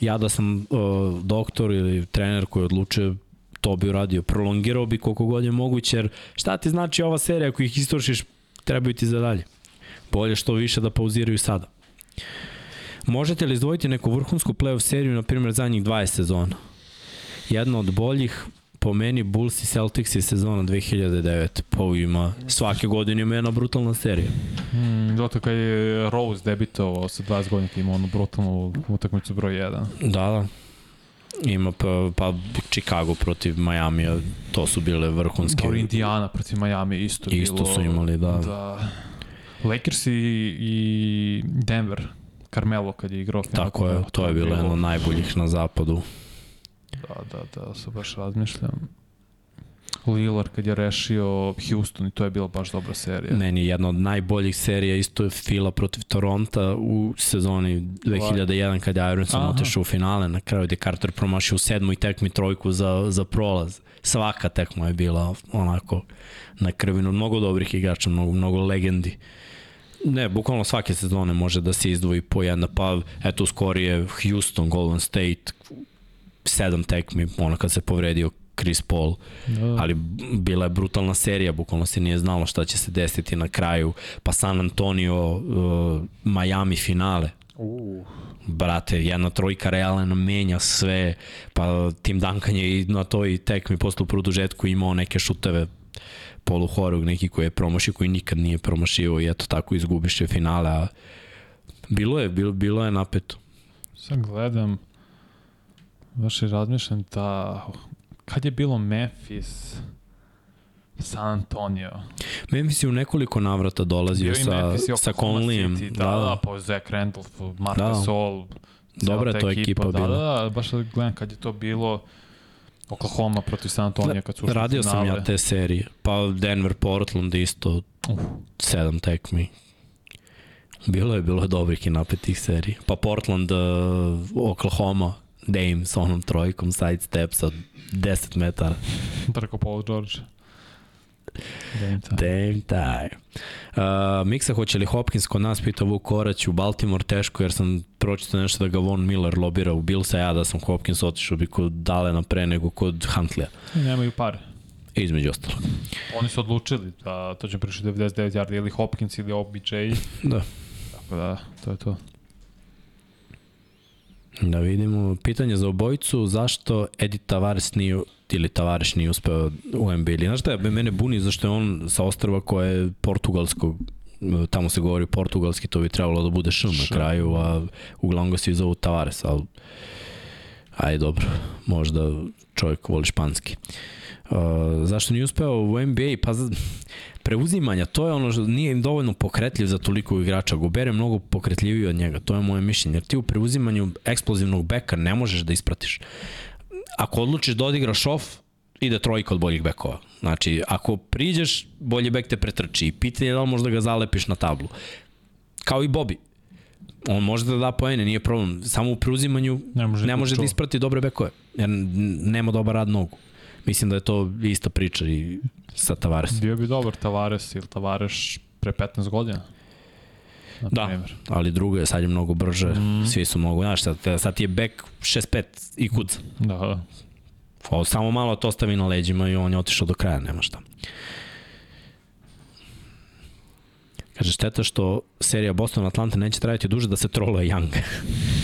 Ja da sam uh, doktor ili trener koji odlučuje to bi uradio. Prolongirao bi koliko god je moguće, jer šta ti znači ova serija ako ih istrošiš, trebaju ti za dalje. Bolje što više da pauziraju sada. Možete li izdvojiti neku vrhunsku playoff seriju, na primjer, zadnjih 20 sezona? Jedna od boljih, po meni Bulls i Celtics je sezona 2009. Pa ima, svake godine ima jedna brutalna serija. Mm, zato kad je Rose debitovao sa 20 godina, imao onu brutalnu utakmicu broj 1. Da, da. Ima pa, pa Chicago protiv Majamija, to su bile vrhunske. Dobro, Indiana protiv Miami isto, Isto bilo, su imali, da. da. Lakers i, i Denver, Carmelo kad je igrao. Tako je, to je bilo jedno najboljih na zapadu. Da, da, da, se baš razmišljam. Lillard kad je rešio Houston i to je bila baš dobra serija. Meni jedna od najboljih serija isto je Fila protiv Toronta u sezoni 2001 kad je Ironson otešao u finale na kraju gde Carter promašio u sedmoj tekmi trojku za, za prolaz. Svaka tekma je bila onako na krvinu. Mnogo dobrih igrača, mnogo, mnogo legendi. Ne, bukvalno svake sezone može da se izdvoji po jedna, pa eto skorije Houston, Golden State, sedam tekmi, ono kad se povredio Chris Paul, Da. ali bila je brutalna serija, bukvalno se nije znalo šta će se desiti na kraju, pa San Antonio, uh, Miami finale, Uh. brate, jedna trojka realna menja sve, pa Tim Duncan je i na toj tekmi posle u produžetku imao neke šuteve poluhorog, neki koji je promašio, koji nikad nije promašio i eto tako izgubiše finale, a bilo je, bilo, bilo je napeto. Sad gledam, baš i razmišljam da kad je bilo Memphis, San Antonio. Memphis je u nekoliko navrata dolazio sa, sa Conleyem. City, Da, da, da, pa Zach Randolph, Marc Da. Gasol. cela Dobra to ekipa da, bila. Da, da, baš gledam kad je to bilo Oklahoma protiv San Antonio kad su ušli Radio sam ja te serije. Pa Denver, Portland isto Uf. sedam tekmi. Bilo je, bilo je dobrih i napetih serija. Pa Portland, uh, Oklahoma, Dame sa onom trojkom, side step sa 10 metara. Preko Paul George. Game time. Dame time. Uh, Miksa, hoće li Hopkins kod nas, pita Vuk Korać u Baltimore, teško jer sam pročitao nešto da ga Von Miller lobira u Billsa, ja da sam Hopkins otišao bi kod Dalena pre nego kod Huntleya. Nemaju pare. Između ostalog. Oni su odlučili da to će prišli 99 yardi ili Hopkins ili OBJ. Da. Tako da, to je to. Da vidimo. Pitanje za obojicu, zašto Edi Tavares nije ili Tavares nije uspeo u NBA ili znaš šta je, mene buni zašto je on sa ostrava koje je portugalskog tamo se govori portugalski, to bi trebalo da bude šm na kraju, a uglavnom ga svi zovu Tavares, ali ajde dobro, možda čovjek voli španski. Uh, zašto nije uspeo u NBA? Pa preuzimanja, to je ono što nije im dovoljno pokretljiv za toliko igrača. Gober je mnogo pokretljiviji od njega, to je moje mišljenje. Jer ti u preuzimanju eksplozivnog beka ne možeš da ispratiš. Ako odlučiš da odigraš off, ide trojka od boljih bekova. Znači, ako priđeš, bolji bek te pretrči i pitanje je da li možda ga zalepiš na tablu. Kao i Bobby. On može da da poene, nije problem. Samo u preuzimanju Ne može, ne može da isprati dobre bekove, jer nema dobar rad nogu. Mislim da je to ista priča i sa Tavaresom. Bio bi dobar Tavares ili Tavares pre 15 godina. na Da, primjer. ali drugo je, sad je mnogo brže, mm. svi su mnogo, znaš, sad, sad ti je back 6-5 i kuca. Da, da. O, samo malo to ostavi na leđima i on je otišao do kraja, nema šta. Kaže, šteta što serija Boston Atlanta neće trajati duže da se troluje Young. <laughs>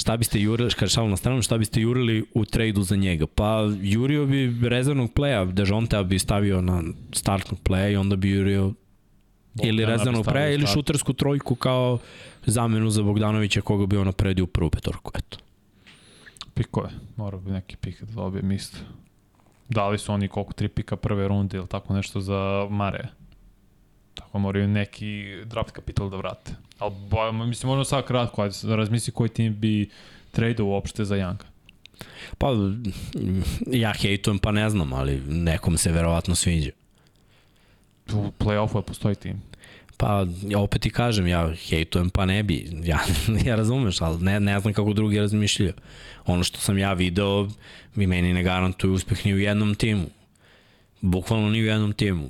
šta biste jurili, kaže šalu na stranu, šta biste jurili u trejdu za njega? Pa jurio bi rezervnog pleja, Dejontea bi stavio na startnog pleja i onda bi jurio ili rezervnog pleja ili start. šutersku trojku kao zamenu za Bogdanovića koga bi on napredio u prvu petorku. Eto. Pikove. Mora bi neki pik da dobijem isto. Dali su oni koliko tri pika prve runde ili tako nešto za Mare. Tako moraju neki draft kapital da vrate. Ali bo, mislim, možemo sad kratko, ajde da razmisli koji tim bi tradeo uopšte za Younga. Pa, ja hejtujem pa ne znam, ali nekom se verovatno sviđa. U play-offu postoji tim. Pa, ja opet ti kažem, ja hejtujem pa ne bi. Ja, <laughs> ja razumeš, ali ne, ne znam kako drugi razmišljaju. Ono što sam ja video, vi meni ne garantuju uspeh ni u jednom timu. Bukvalno ni u jednom timu.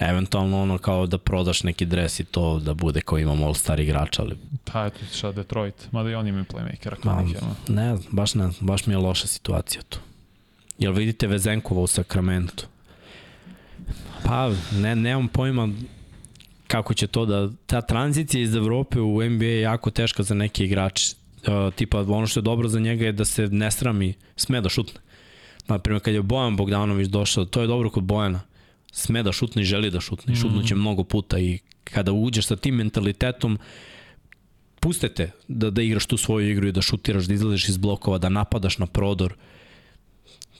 Eventualno ono kao da prodaš neki dres i to da bude kao imamo all-star igrača, ali Pa eto šta Detroit, mada i oni imaju playmakera Ma, Cunninghama. ne znam, baš ne znam, baš mi je loša situacija tu. Jel vidite Vezenkova u Sakramentu? Pa, ne, nemam pojma kako će to da... Ta tranzicija iz Evrope u NBA je jako teška za neke igrače. Uh, tipa, ono što je dobro za njega je da se ne srami, sme da šutne. Naprimjer, kad je Bojan Bogdanović došao, to je dobro kod Bojana. Sme da šutne i želi da šutne. Mm. Šutnuće mnogo puta i kada uđeš sa tim mentalitetom, pustete da, da igraš tu svoju igru i da šutiraš, da izlaziš iz blokova, da napadaš na prodor.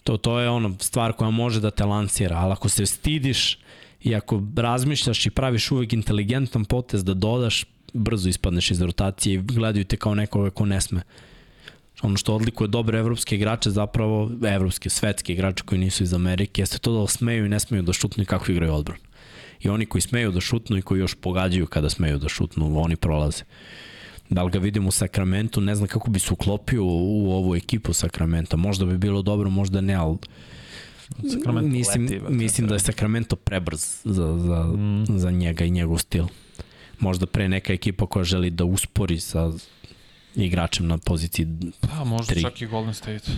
To, to je ono stvar koja može da te lansira, ali ako se stidiš i ako razmišljaš i praviš uvek inteligentan potez da dodaš, brzo ispadneš iz rotacije i gledaju te kao nekoga ko ne sme. Ono što odlikuje dobre evropske igrače, zapravo evropske, svetske igrače koji nisu iz Amerike, jeste to da smeju i ne smeju da šutnu i kako igraju odbran. I oni koji smeju da šutnu i koji još pogađaju kada smeju da šutnu, oni prolaze. Da li ga vidim u Sakramentu, ne znam kako bi se uklopio u ovu ekipu Sakramenta. Možda bi bilo dobro, možda ne, ali Sacramento mislim, leti, mislim da je Sacramento prebrz za, za, mm. za njega i njegov stil. Možda pre neka ekipa koja želi da uspori sa igračem na poziciji Pa možda Tri. čak i Golden State.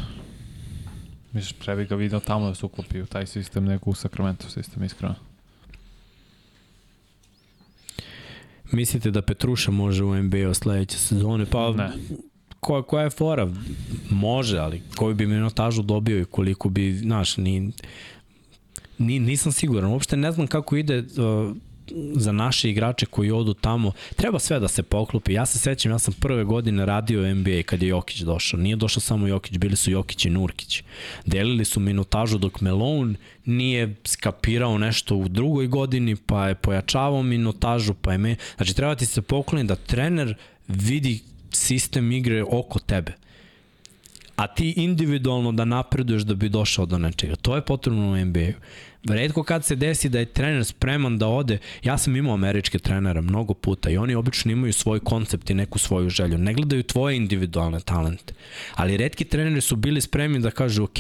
Misliš, pre bi ga video tamo da se uklopi u taj sistem nego u Sacramento sistem, iskreno. Mislite da Petruša može u NBA sledeće sezone? Pa, Ne. koja, koja je fora? Može, ali koju bi minutažu dobio i koliko bi, znaš, ni, ni, nisam siguran. Uopšte ne znam kako ide uh, za naše igrače koji odu tamo. Treba sve da se poklopi. Ja se sećam, ja sam prve godine radio NBA kad je Jokić došao. Nije došao samo Jokić, bili su Jokić i Nurkić. Delili su minutažu dok Melon nije skapirao nešto u drugoj godini, pa je pojačavao minutažu, pa je me... Znači, treba ti se pokloniti da trener vidi sistem igre oko tebe a ti individualno da napreduješ da bi došao do nečega. To je potrebno u NBA-u. Redko kad se desi da je trener spreman da ode, ja sam imao američke trenere mnogo puta i oni obično imaju svoj koncept i neku svoju želju. Ne gledaju tvoje individualne talente. Ali redki treneri su bili spremni da kažu, ok,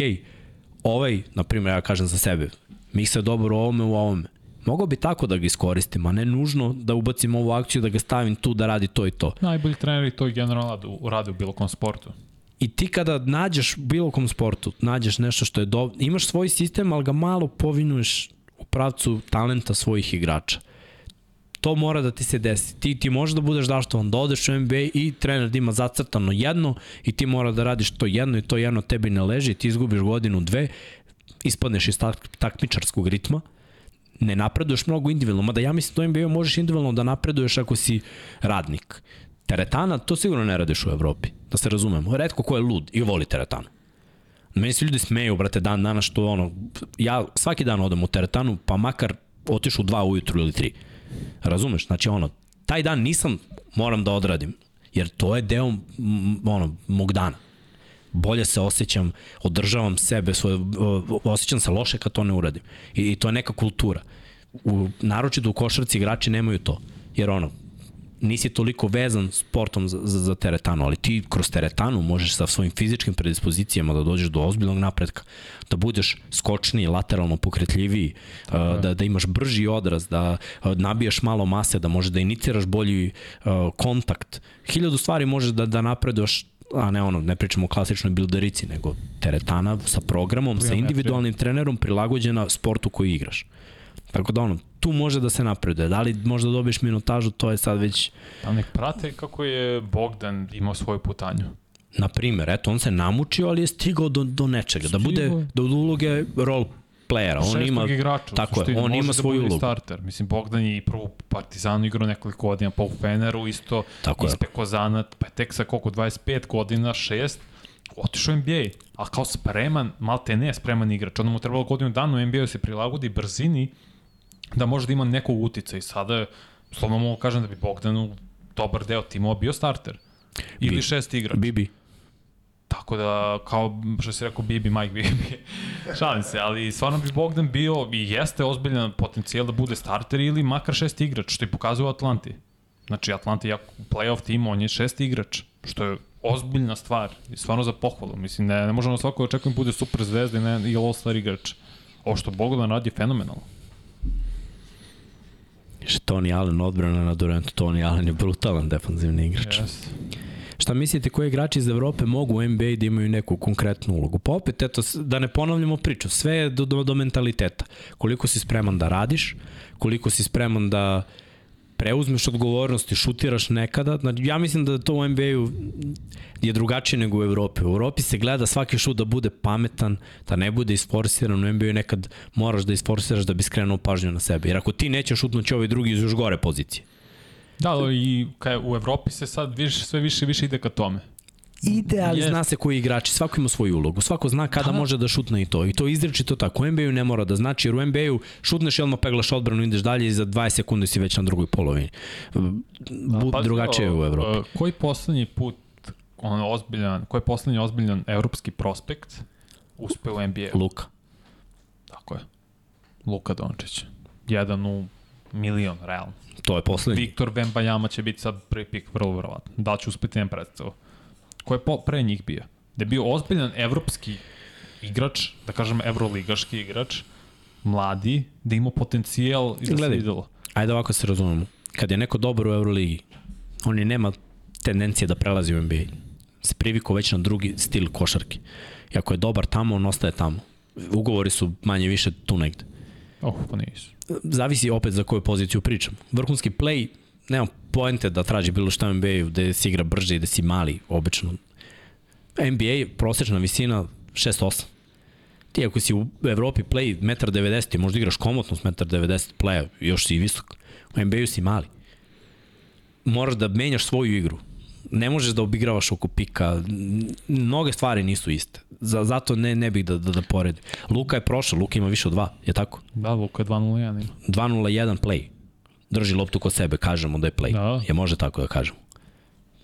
ovaj, na primjer, ja kažem za sebe, mi se dobro u ovome, u ovome. Mogao bi tako da ga iskoristim, a ne nužno da ubacim ovu akciju, da ga stavim tu da radi to i to. Najbolji treneri to i generalno rade, u- bilo kom sportu. I ti kada nađeš bilo kom sportu, nađeš nešto što je dobro, imaš svoj sistem, ali ga malo povinuješ u pravcu talenta svojih igrača. To mora da ti se desi. Ti, ti možeš da budeš daštovan, da odeš u NBA i trener da ima zacrtano jedno i ti mora da radiš to jedno i to jedno tebi ne leži, ti izgubiš godinu, dve, ispadneš iz tak, takmičarskog ritma, ne napreduješ mnogo individualno, mada ja mislim da u NBA možeš individualno da napreduješ ako si radnik. Teretana, to sigurno ne radiš u Evropi, da se razumemo. Redko ko je lud i voli teretanu. Meni se ljudi smeju, brate, dan dana što ono, ja svaki dan odem u teretanu, pa makar otišu u dva ujutru ili tri. Razumeš? Znači ono, taj dan nisam, moram da odradim, jer to je deo ono, mog dana. Bolje se osjećam, održavam sebe, svoje, osjećam se loše kad to ne uradim. I, i to je neka kultura. U, naročito u košarci igrači nemaju to. Jer ono, nisi toliko vezan sportom za, za, za teretanu, ali ti kroz teretanu možeš sa svojim fizičkim predispozicijama da dođeš do ozbiljnog napretka, da budeš skočniji, lateralno pokretljiviji, uh, da, da imaš brži odraz, da uh, nabijaš malo mase, da možeš da iniciraš bolji uh, kontakt. Hiljadu stvari možeš da, da napreduješ a ne ono, ne pričamo o klasičnoj bilderici, nego teretana sa programom, sa individualnim trenerom prilagođena sportu koji igraš. Tako da ono, tu može da se napreduje. Da li možda dobiješ minutažu, to je sad već... Pa nek prate kako je Bogdan imao svoju putanju. Na primer, eto, on se namučio, ali je stigao do, do nečega. Da bude do uloge role playera. On ima, igrača, tako je, on ima da svoju i ulogu. starter. Mislim, Bogdan je i prvo Partizanu igrao nekoliko godina, pa u Feneru isto, Tako je. iz Pekozana, pa je tek sa koliko, 25 godina, 6, otišao u NBA, a kao spreman, malte ne spreman igrač, onda mu trebalo godinu dana u NBA da se prilagodi brzini, da može da ima nekog utica i sada, je, slovno mogu kažem da bi Bogdanu dobar deo timova bio starter. Ili Bi- šest igrač. Bibi. Tako da, kao što si rekao, Bibi, Mike Bibi. <laughs> Šalim se, ali stvarno bi Bogdan bio i jeste ozbiljan potencijal da bude starter ili makar šest igrač, što je pokazuje Atlanti. Znači, Atlanta je jako playoff tim, on je šest igrač, što je ozbiljna stvar i stvarno za pohvalu. Mislim, ne, ne možemo svako očekujem bude super zvezda i, ne, i all-star igrač. Ovo što Bogdan radi je fenomenalno. Što Tony Allen odbrana na Durantu, Tony Allen je brutalan defanzivni igrač. Yes. Šta mislite koji igrači iz Evrope mogu u NBA da imaju neku konkretnu ulogu? Pa opet, eto, da ne ponavljamo priču, sve je do, do, do mentaliteta. Koliko si spreman da radiš, koliko si spreman da preuzmeš odgovornost i šutiraš nekada. Znači, ja mislim da to u NBA-u je drugačije nego u Evropi. U Evropi se gleda svaki šut da bude pametan, da ne bude isforsiran. U NBA-u nekad moraš da isforsiraš da bi skrenuo pažnju na sebe. Jer ako ti nećeš šutnući ovaj drugi iz još gore pozicije. Da, i u Evropi se sad više, sve više više ide ka tome. Ide, ali Jest. zna se koji igrači, svako ima svoju ulogu, svako zna kada Da. može da šutne i to. I to izrečito tako. U NBA-u ne mora da znači, jer u NBA-u šutneš i odmah peglaš odbranu, ideš dalje i za 20 sekundi si već na drugoj polovini. Bu, Pazi, drugačije je u o, Evropi. o, Koji poslednji put on ozbiljan, koji je poslednji ozbiljan evropski prospekt uspeo u NBA? Luka. Tako je. Luka Dončić. Jedan u milion, realno. To je poslednji. Viktor Vembajama će biti sad prvi pik, vrlo verovatno. Da će uspeti nemam predstavu. Ko je pre njih bio? Da je bio ozbiljan evropski igrač, da kažem evroligaški igrač, mladi, da ima potencijal i da Gledaj. se videlo. Ajde ovako se razumemo. Kad je neko dobar u Euroligi, on je nema tendencije da prelazi u NBA. Se priviko već na drugi stil košarke. I ako je dobar tamo, on ostaje tamo. Ugovori su manje više tu negde. Oh, pa nisu. zavisi opet za koju poziciju pričam. Vrhunski play, nema poente da traži bilo šta u NBA-u, gde se igra brže i da si mali, obično. NBA, prosečna visina 6-8. Ti ako si u Evropi play 1,90 m, možda igraš komotno s 1,90 m playa, još si i visok. U NBA-u si mali. Moraš da menjaš svoju igru. Ne možeš da obigravaš oko pika. Mnoge stvari nisu iste. Za, zato ne, ne bih da, da, da poredim. Luka je prošao, Luka ima više od dva, je tako? Da, Luka 2-0-1 ima. 2-0-1 play. Drži loptu kod sebe, kažemo da je play. Da. Je može tako da kažemo.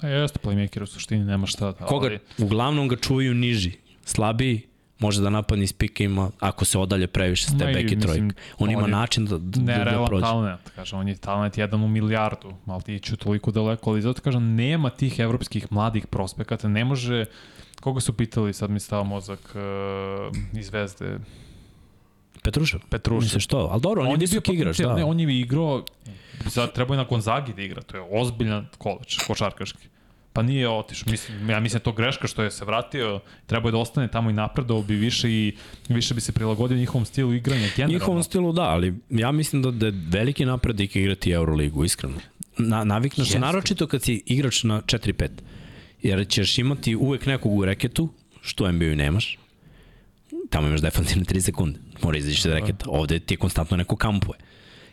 A jeste playmaker u suštini, nema šta. Da, Koga, ali- uglavnom ga čuvaju niži. Slabiji, može da napadne iz pika ima, ako se odalje previše step back i trojka. On ima on je način da, da, da prođe. talent, kaže, on je talent jedan u milijardu, malo ti iću toliko daleko, ali zato kažem, nema tih evropskih mladih prospekata, ne može, koga su pitali, sad mi stava mozak uh, iz Zvezde, Petrušev. Petrušev. Misliš što? Ali dobro, on, je visok igrač, da. Ne, on je igrao, sad treba je na Gonzagi da igra, to je ozbiljan koleč, košarkaški. Pa nije otišao, mislim, ja mislim da to greška što je se vratio, trebao je da ostane tamo i napredao bi više i više bi se prilagodio njihovom stilu igranja generalno. Njihovom stilu da, ali ja mislim da, da je veliki napredak igrati Euroligu, iskreno. Na, naviknaš se, naročito kad si igrač na 4-5. Jer ćeš imati uvek nekog u reketu, što u NBA-u nemaš. Tamo imaš defensivne 3 sekunde. Mora izaći iz reketa. Ovde ti je konstantno neko kampuje.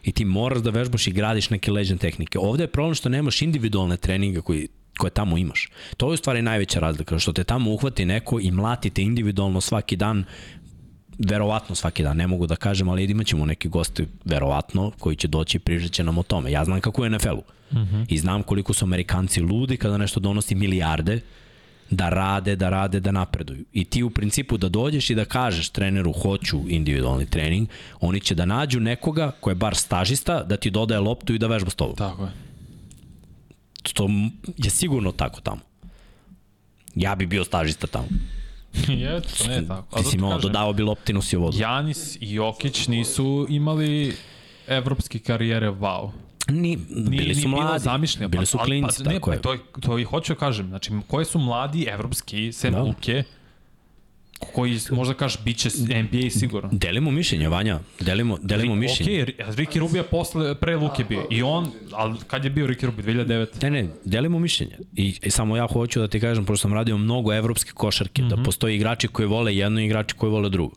I ti moraš da vežbaš i gradiš neke leđen tehnike. Ovde je problem što nemaš individualne treninge koji koje tamo imaš. To je u stvari najveća razlika, što te tamo uhvati neko i mlatite individualno svaki dan, verovatno svaki dan, ne mogu da kažem, ali imat ćemo neki gosti, verovatno, koji će doći i prižat će nam o tome. Ja znam kako je NFL-u. Uh -huh. I znam koliko su Amerikanci ludi kada nešto donosi milijarde, da rade, da rade, da napreduju. I ti u principu da dođeš i da kažeš treneru hoću individualni trening, oni će da nađu nekoga ko je bar stažista, da ti dodaje loptu i da vežba s tobom. Tako je. Što m- je sigurno tako tamo. Ja bi bio stažista tamo. <laughs> Je, to ne je tako. Mislim, ono, kažem, dodao bi Loptinus i vodu. Janis i Jokić nisu imali evropske karijere wow. Ni, bili su bilo mladi, zamišljeno. bili su Pa- klinci, pa, ne, tako je. Pa, to, to i hoću da kažem. Znači, koji su mladi evropski, sem Da. Luke, koji možda kažeš bit će NBA sigurno. Delimo mišljenje, Vanja, delimo, delimo mišljenje. Ok, Ricky Rubio je posle, pre Luke bio. I on, ali kad je bio Ricky Rubio? 2009. Ne, ne, delimo mišljenje. I, I samo ja hoću da ti kažem, pošto sam radio mnogo evropske košarke, mm -hmm. Mhm. da postoji igrači koji vole jedno i igrači koji vole drugo.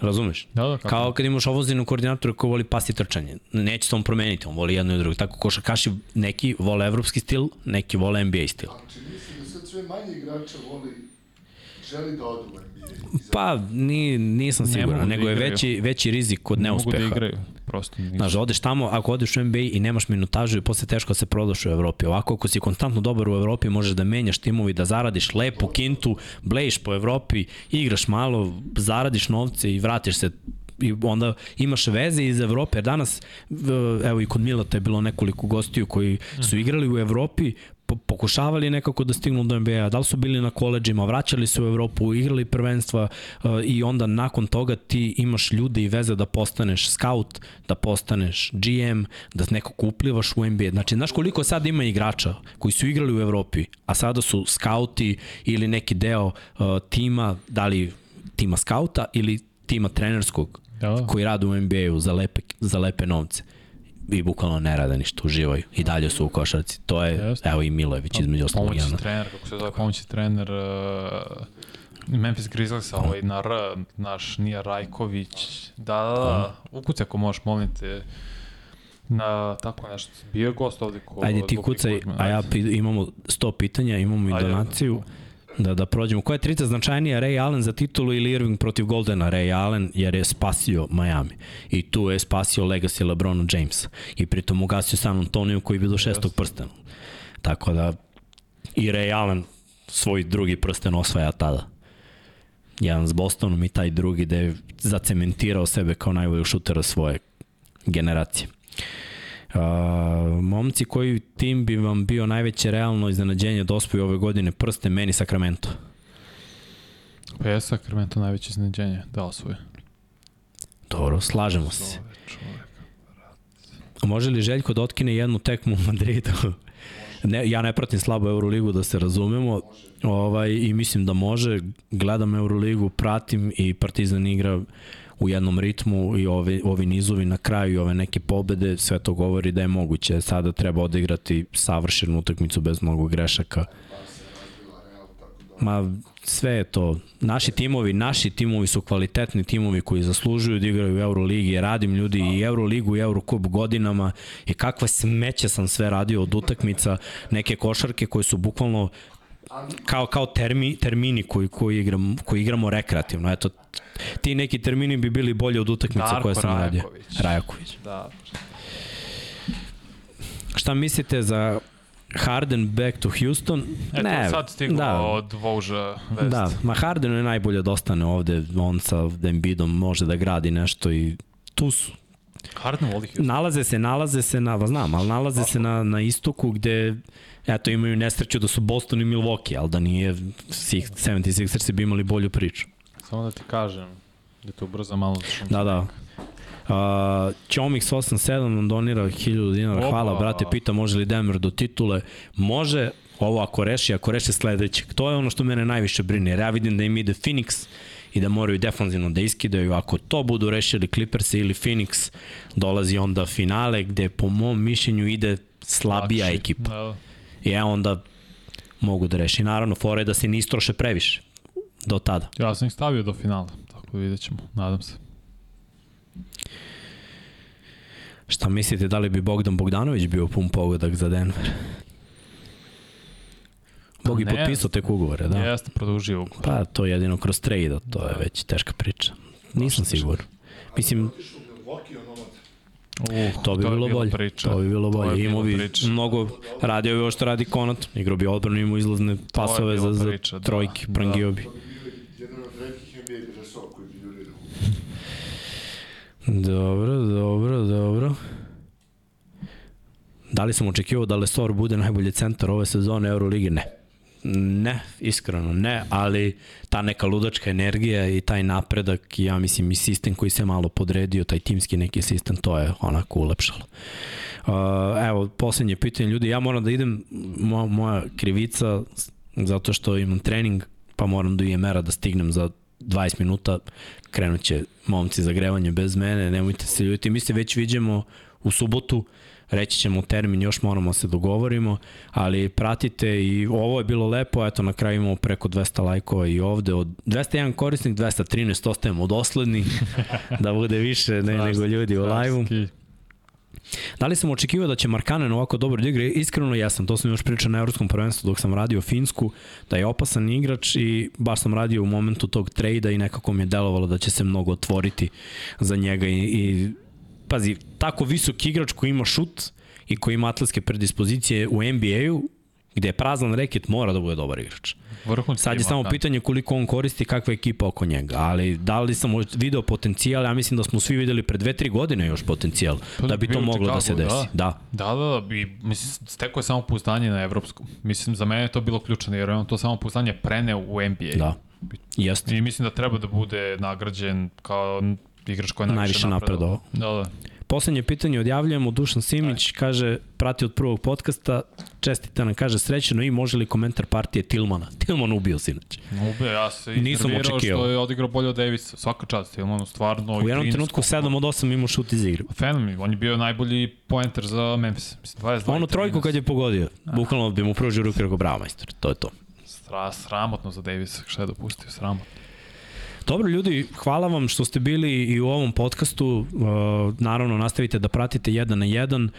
Razumeš? Da, da, kako Kao kad imaš ovozinu koordinatora koji voli pas i trčanje. Neće se on promeniti, on voli jedno i drugo. Tako košarkaši neki vole evropski stil, neki vole NBA stil. Znači, mislim da sad sve manje igrača voli, želi da odu u NBA. Pa, ni, nisam Ne siguran, mogu da nego je igraju. veći, veći rizik kod ne mogu neuspeha. da igraju. Prosto. Znaš, odeš tamo, ako odeš u NBA i nemaš minutažu posle teško da se prodaš u Evropi. Ovako, ako si konstantno dobar u Evropi, možeš da menjaš timovi, da zaradiš lepu kintu, blejiš po Evropi, igraš malo, zaradiš novce i vratiš se i onda imaš veze iz Evrope, jer danas, evo i kod Milata je bilo nekoliko gostiju koji su igrali u Evropi, po- pokušavali nekako da stignu do NBA, da li su bili na koleđima, vraćali se u Evropu, igrali prvenstva uh, i onda nakon toga ti imaš ljude i veze da postaneš scout, da postaneš GM, da nekako uplivaš u NBA. Znači, znaš koliko sad ima igrača koji su igrali u Evropi, a sada su skauti ili neki deo uh, tima, da li tima skauta ili tima trenerskog Da, da. koji rade u NBA-u za lepe, za lepe novce i bukvalno ne rade ništa, uživaju. I dalje su u košarci. To je, Jeste. evo i Milojević između ostalog. Pomoćni jedan. trener, kako se zove, pomoćni trener uh, Memphis Grizzlies, ovaj na R, naš Nija Rajković, da, da, da, ukucaj ako možeš, molim te, na tako nešto. Bio je gost ovde ko... Ajde ti kucaj, a ja ajde. imamo 100 pitanja, imamo i Ajde. donaciju. Da, da prođemo. Koja je trica značajnija, Ray Allen za titulu ili Irving protiv Goldena? Ray Allen jer je spasio Miami. I tu je spasio legacy LeBrona Jamesa. I pritom ugasio San Antonio koji bi do šestog prstena. Tako da i Ray Allen svoj drugi prsten osvaja tada. Jedan s Bostonom i taj drugi da je zacementirao sebe kao najbolji šutera svoje generacije. Uh, momci, koji tim bi vam bio najveće realno iznenađenje da osvoji ove godine prste meni Sacramento? Pa je Sacramento najveće iznenađenje, da osvoje. Dobro, slažemo se. A može li Željko da otkine jednu tekmu u Madridu? Ne, ja ne pratim slabo Euroligu da se razumemo ovaj, i mislim da može. Gledam Euroligu, pratim i Partizan igra u jednom ritmu i ovi, ovi nizovi na kraju i ove neke pobede, sve to govori da je moguće. Sada treba odigrati savršenu utakmicu bez mnogo grešaka. Ma, sve je to. Naši timovi, naši timovi su kvalitetni timovi koji zaslužuju da igraju u Euroligi. Radim ljudi i Euroligu i Eurocup godinama i kakve smeće sam sve radio od utakmica, neke košarke koje su bukvalno kao kao termi, termini koji koji igram koji igramo rekreativno. Eto ti neki termini bi bili bolji od utakmica Darko koje sam radio. Rajaković. Rajaković. Da. Šta mislite za Harden back to Houston? Eto, ne, sad stiglo da. od Vouža vest. Da, ma Hardenu je najbolje da ostane ovde, on sa Embiidom može da gradi nešto i tu su. Harden voli Houston. Nalaze se, nalaze se na, va znam, ali nalaze se na, na istoku gde eto imaju nesreću da su Boston i Milwaukee, ali da nije 76ersi bi imali bolju priču. Samo da ti kažem, da to brzo malo. Da, da. Uh, Chomix 87 nam donira 1000 dinara. Opa. Hvala, brate, pita može li Denver do titule. Može, ovo ako reši, ako reši sledećeg. To je ono što mene najviše brine, jer ja vidim da im ide Phoenix i da moraju defanzivno da iskidaju. Ako to budu rešili Clippers ili Phoenix, dolazi onda finale gde po mom mišljenju ide slabija Lakši. ekipa. Da, da. I ja onda mogu da reši. Naravno, fora je da se ne istroše previše do tada. Ja sam ih stavio do finala, tako da vidjet ćemo, nadam se. Šta mislite, da li bi Bogdan Bogdanović bio pun pogodak za Denver? Bog je potpisao tek ugovore, da? Jeste, produžio ugovor. Pa to jedino kroz trade, to je već teška priča. Nisam siguran. Mislim, Otišao u Milwaukee, onomad. Uh, to bi je bilo bolje. Priča. To bi bilo To je bolje. bila Imao bi priča. mnogo, radio bi ovo što radi Konat. Igrao bi odbranu, imao izlazne pasove za, za priča, da. trojke, Da. prangio bi. To bi bi. Dobro, dobro, dobro. Da li sam očekivao da Lesor bude najbolji centar ove sezone Euroligi? Ne. Ne, iskreno ne, ali ta neka ludačka energija i taj napredak, ja mislim i sistem koji se malo podredio, taj timski neki sistem, to je onako ulepšalo. Uh, evo, poslednje pitanje ljudi, ja moram da idem, moja, moja krivica, zato što imam trening, pa moram do IMR-a da stignem za 20 minuta, krenut će momci za grevanje bez mene, nemojte se ljuti, mi se već vidimo u subotu, reći ćemo termin, još moramo se dogovorimo, ali pratite i ovo je bilo lepo, eto na kraju imamo preko 200 lajkova i ovde, od 201 korisnik, 213 ostajemo dosledni, <laughs> da bude više ne, nego ljudi u live-u. Da li sam očekivao da će Markanen ovako dobro da igra? Iskreno jesam, to sam još pričao na Evropskom prvenstvu dok sam radio Finsku, da je opasan igrač i baš sam radio u momentu tog trejda i nekako mi je delovalo da će se mnogo otvoriti za njega i, i pazi, tako visok igrač koji ima šut i koji ima atletske predispozicije u NBA-u, gde je prazan reket, mora da bude dobar igrač. Vrhunski Sad je samo da. pitanje koliko on koristi, kakva je ekipa oko njega, ali da li sam video potencijal, ja mislim da smo svi videli pre 2-3 godine još potencijal, Pa da bi to moglo da se Chicago, desi. Da. Da, da, da, i mislim, steko je samo pouzdanje na evropskom. Mislim, za mene je to bilo ključno, jer je on to samo pouzdanje preneo u NBA. Da. Jeste. I mislim da treba da bude nagrađen kao igrač koji je najviše, napredovao. Da, da. Poslednje pitanje odjavljujemo, Dušan Simić kaže, prati od prvog podcasta, čestite nam, kaže srećeno i može li komentar partije Tilmana? <laughs> Tilman ubio sinoć. Ube, ja se Nisam očekivao. što je odigrao bolje od Davisa. Svaka čast, Tilmanu stvarno. U jednom trenutku 7 od 8 imao šut iz igre. Fenomen, on je bio najbolji poenter za Memphis. Mislim, 22 Ono trojku kad je pogodio, bukvalno bi mu pružio ruke i rekao, bravo majstor, to je to. Sra, sramotno za Davisa, šta je dopustio, sramotno. Dobro ljudi, hvala vam što ste bili i u ovom podcastu. Uh, naravno, nastavite da pratite jedan na jedan.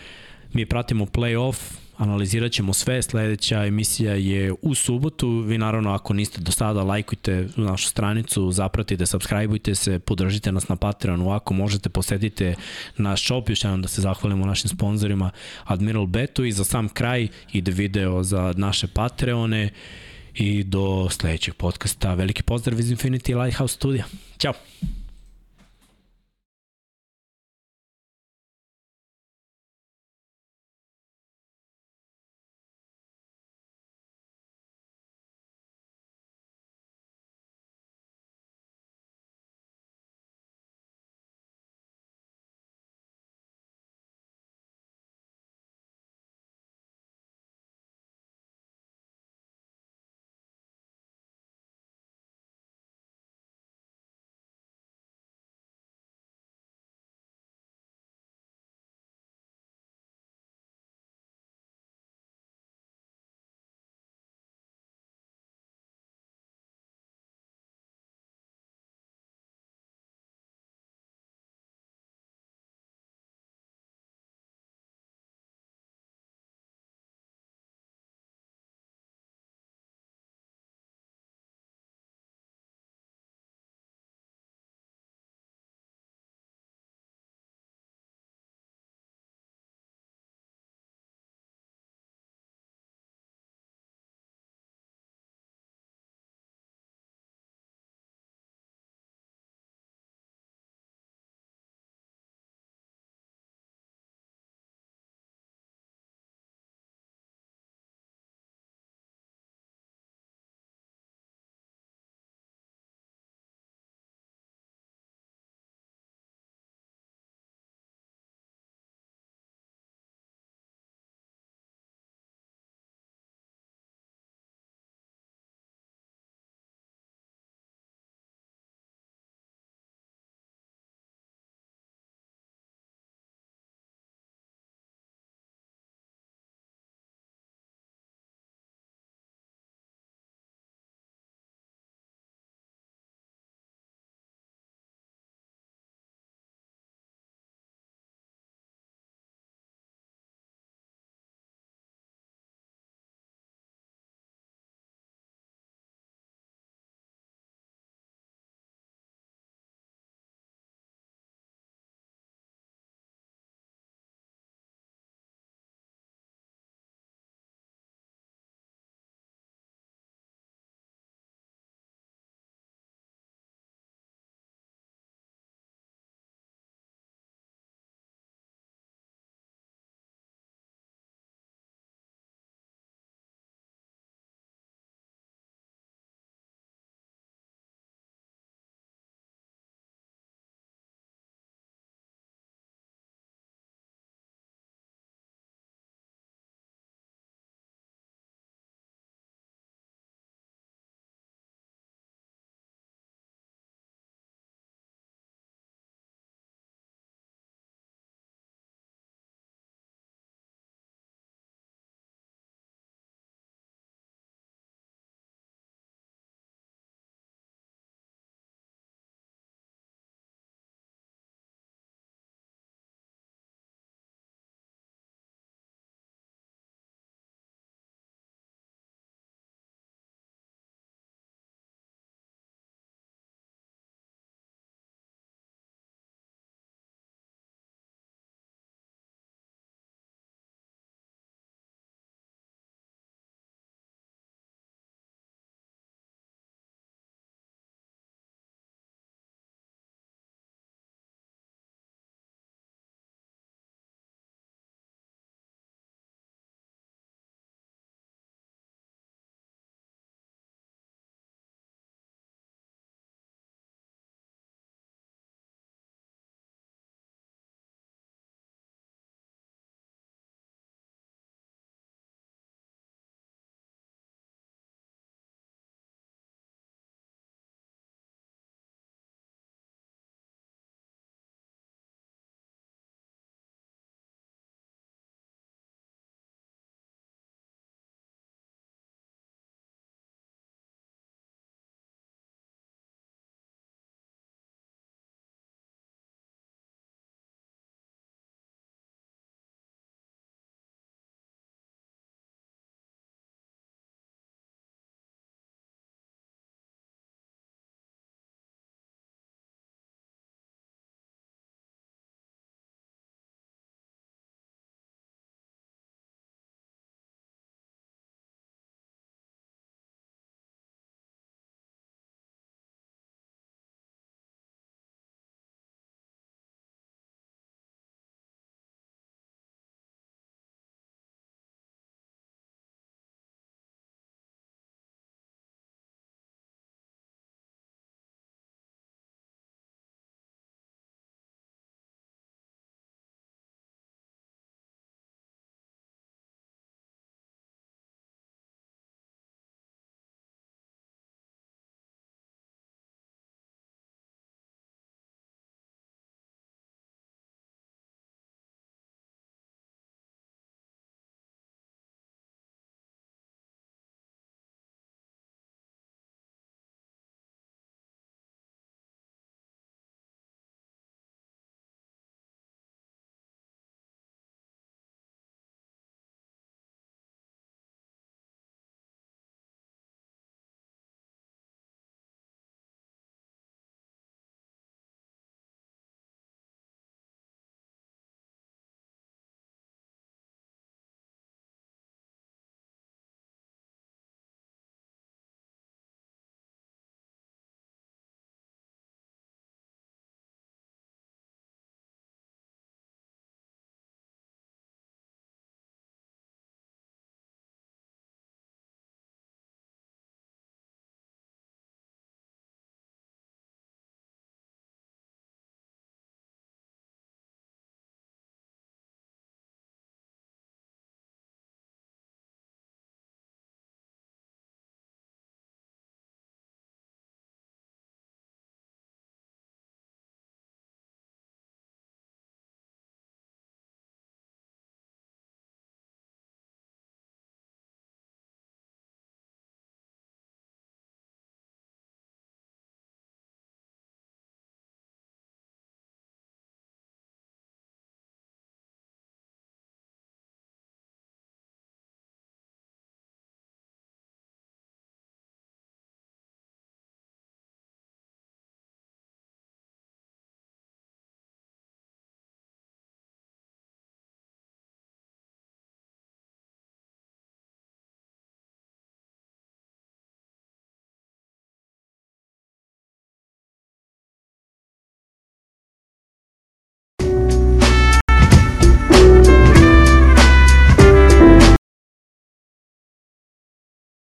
Mi pratimo play-off, analizirat ćemo sve. Sledeća emisija je u subotu. Vi naravno, ako niste do sada, lajkujte našu stranicu, zapratite, subscribeujte se, podržite nas na Patreonu. Ako možete, posetite naš shop. Još jednom da se zahvalimo našim sponsorima Admiral Betu i za sam kraj ide video za naše Patreone i do sledećeg podcasta. Veliki pozdrav iz Infinity Lighthouse studija. Ćao!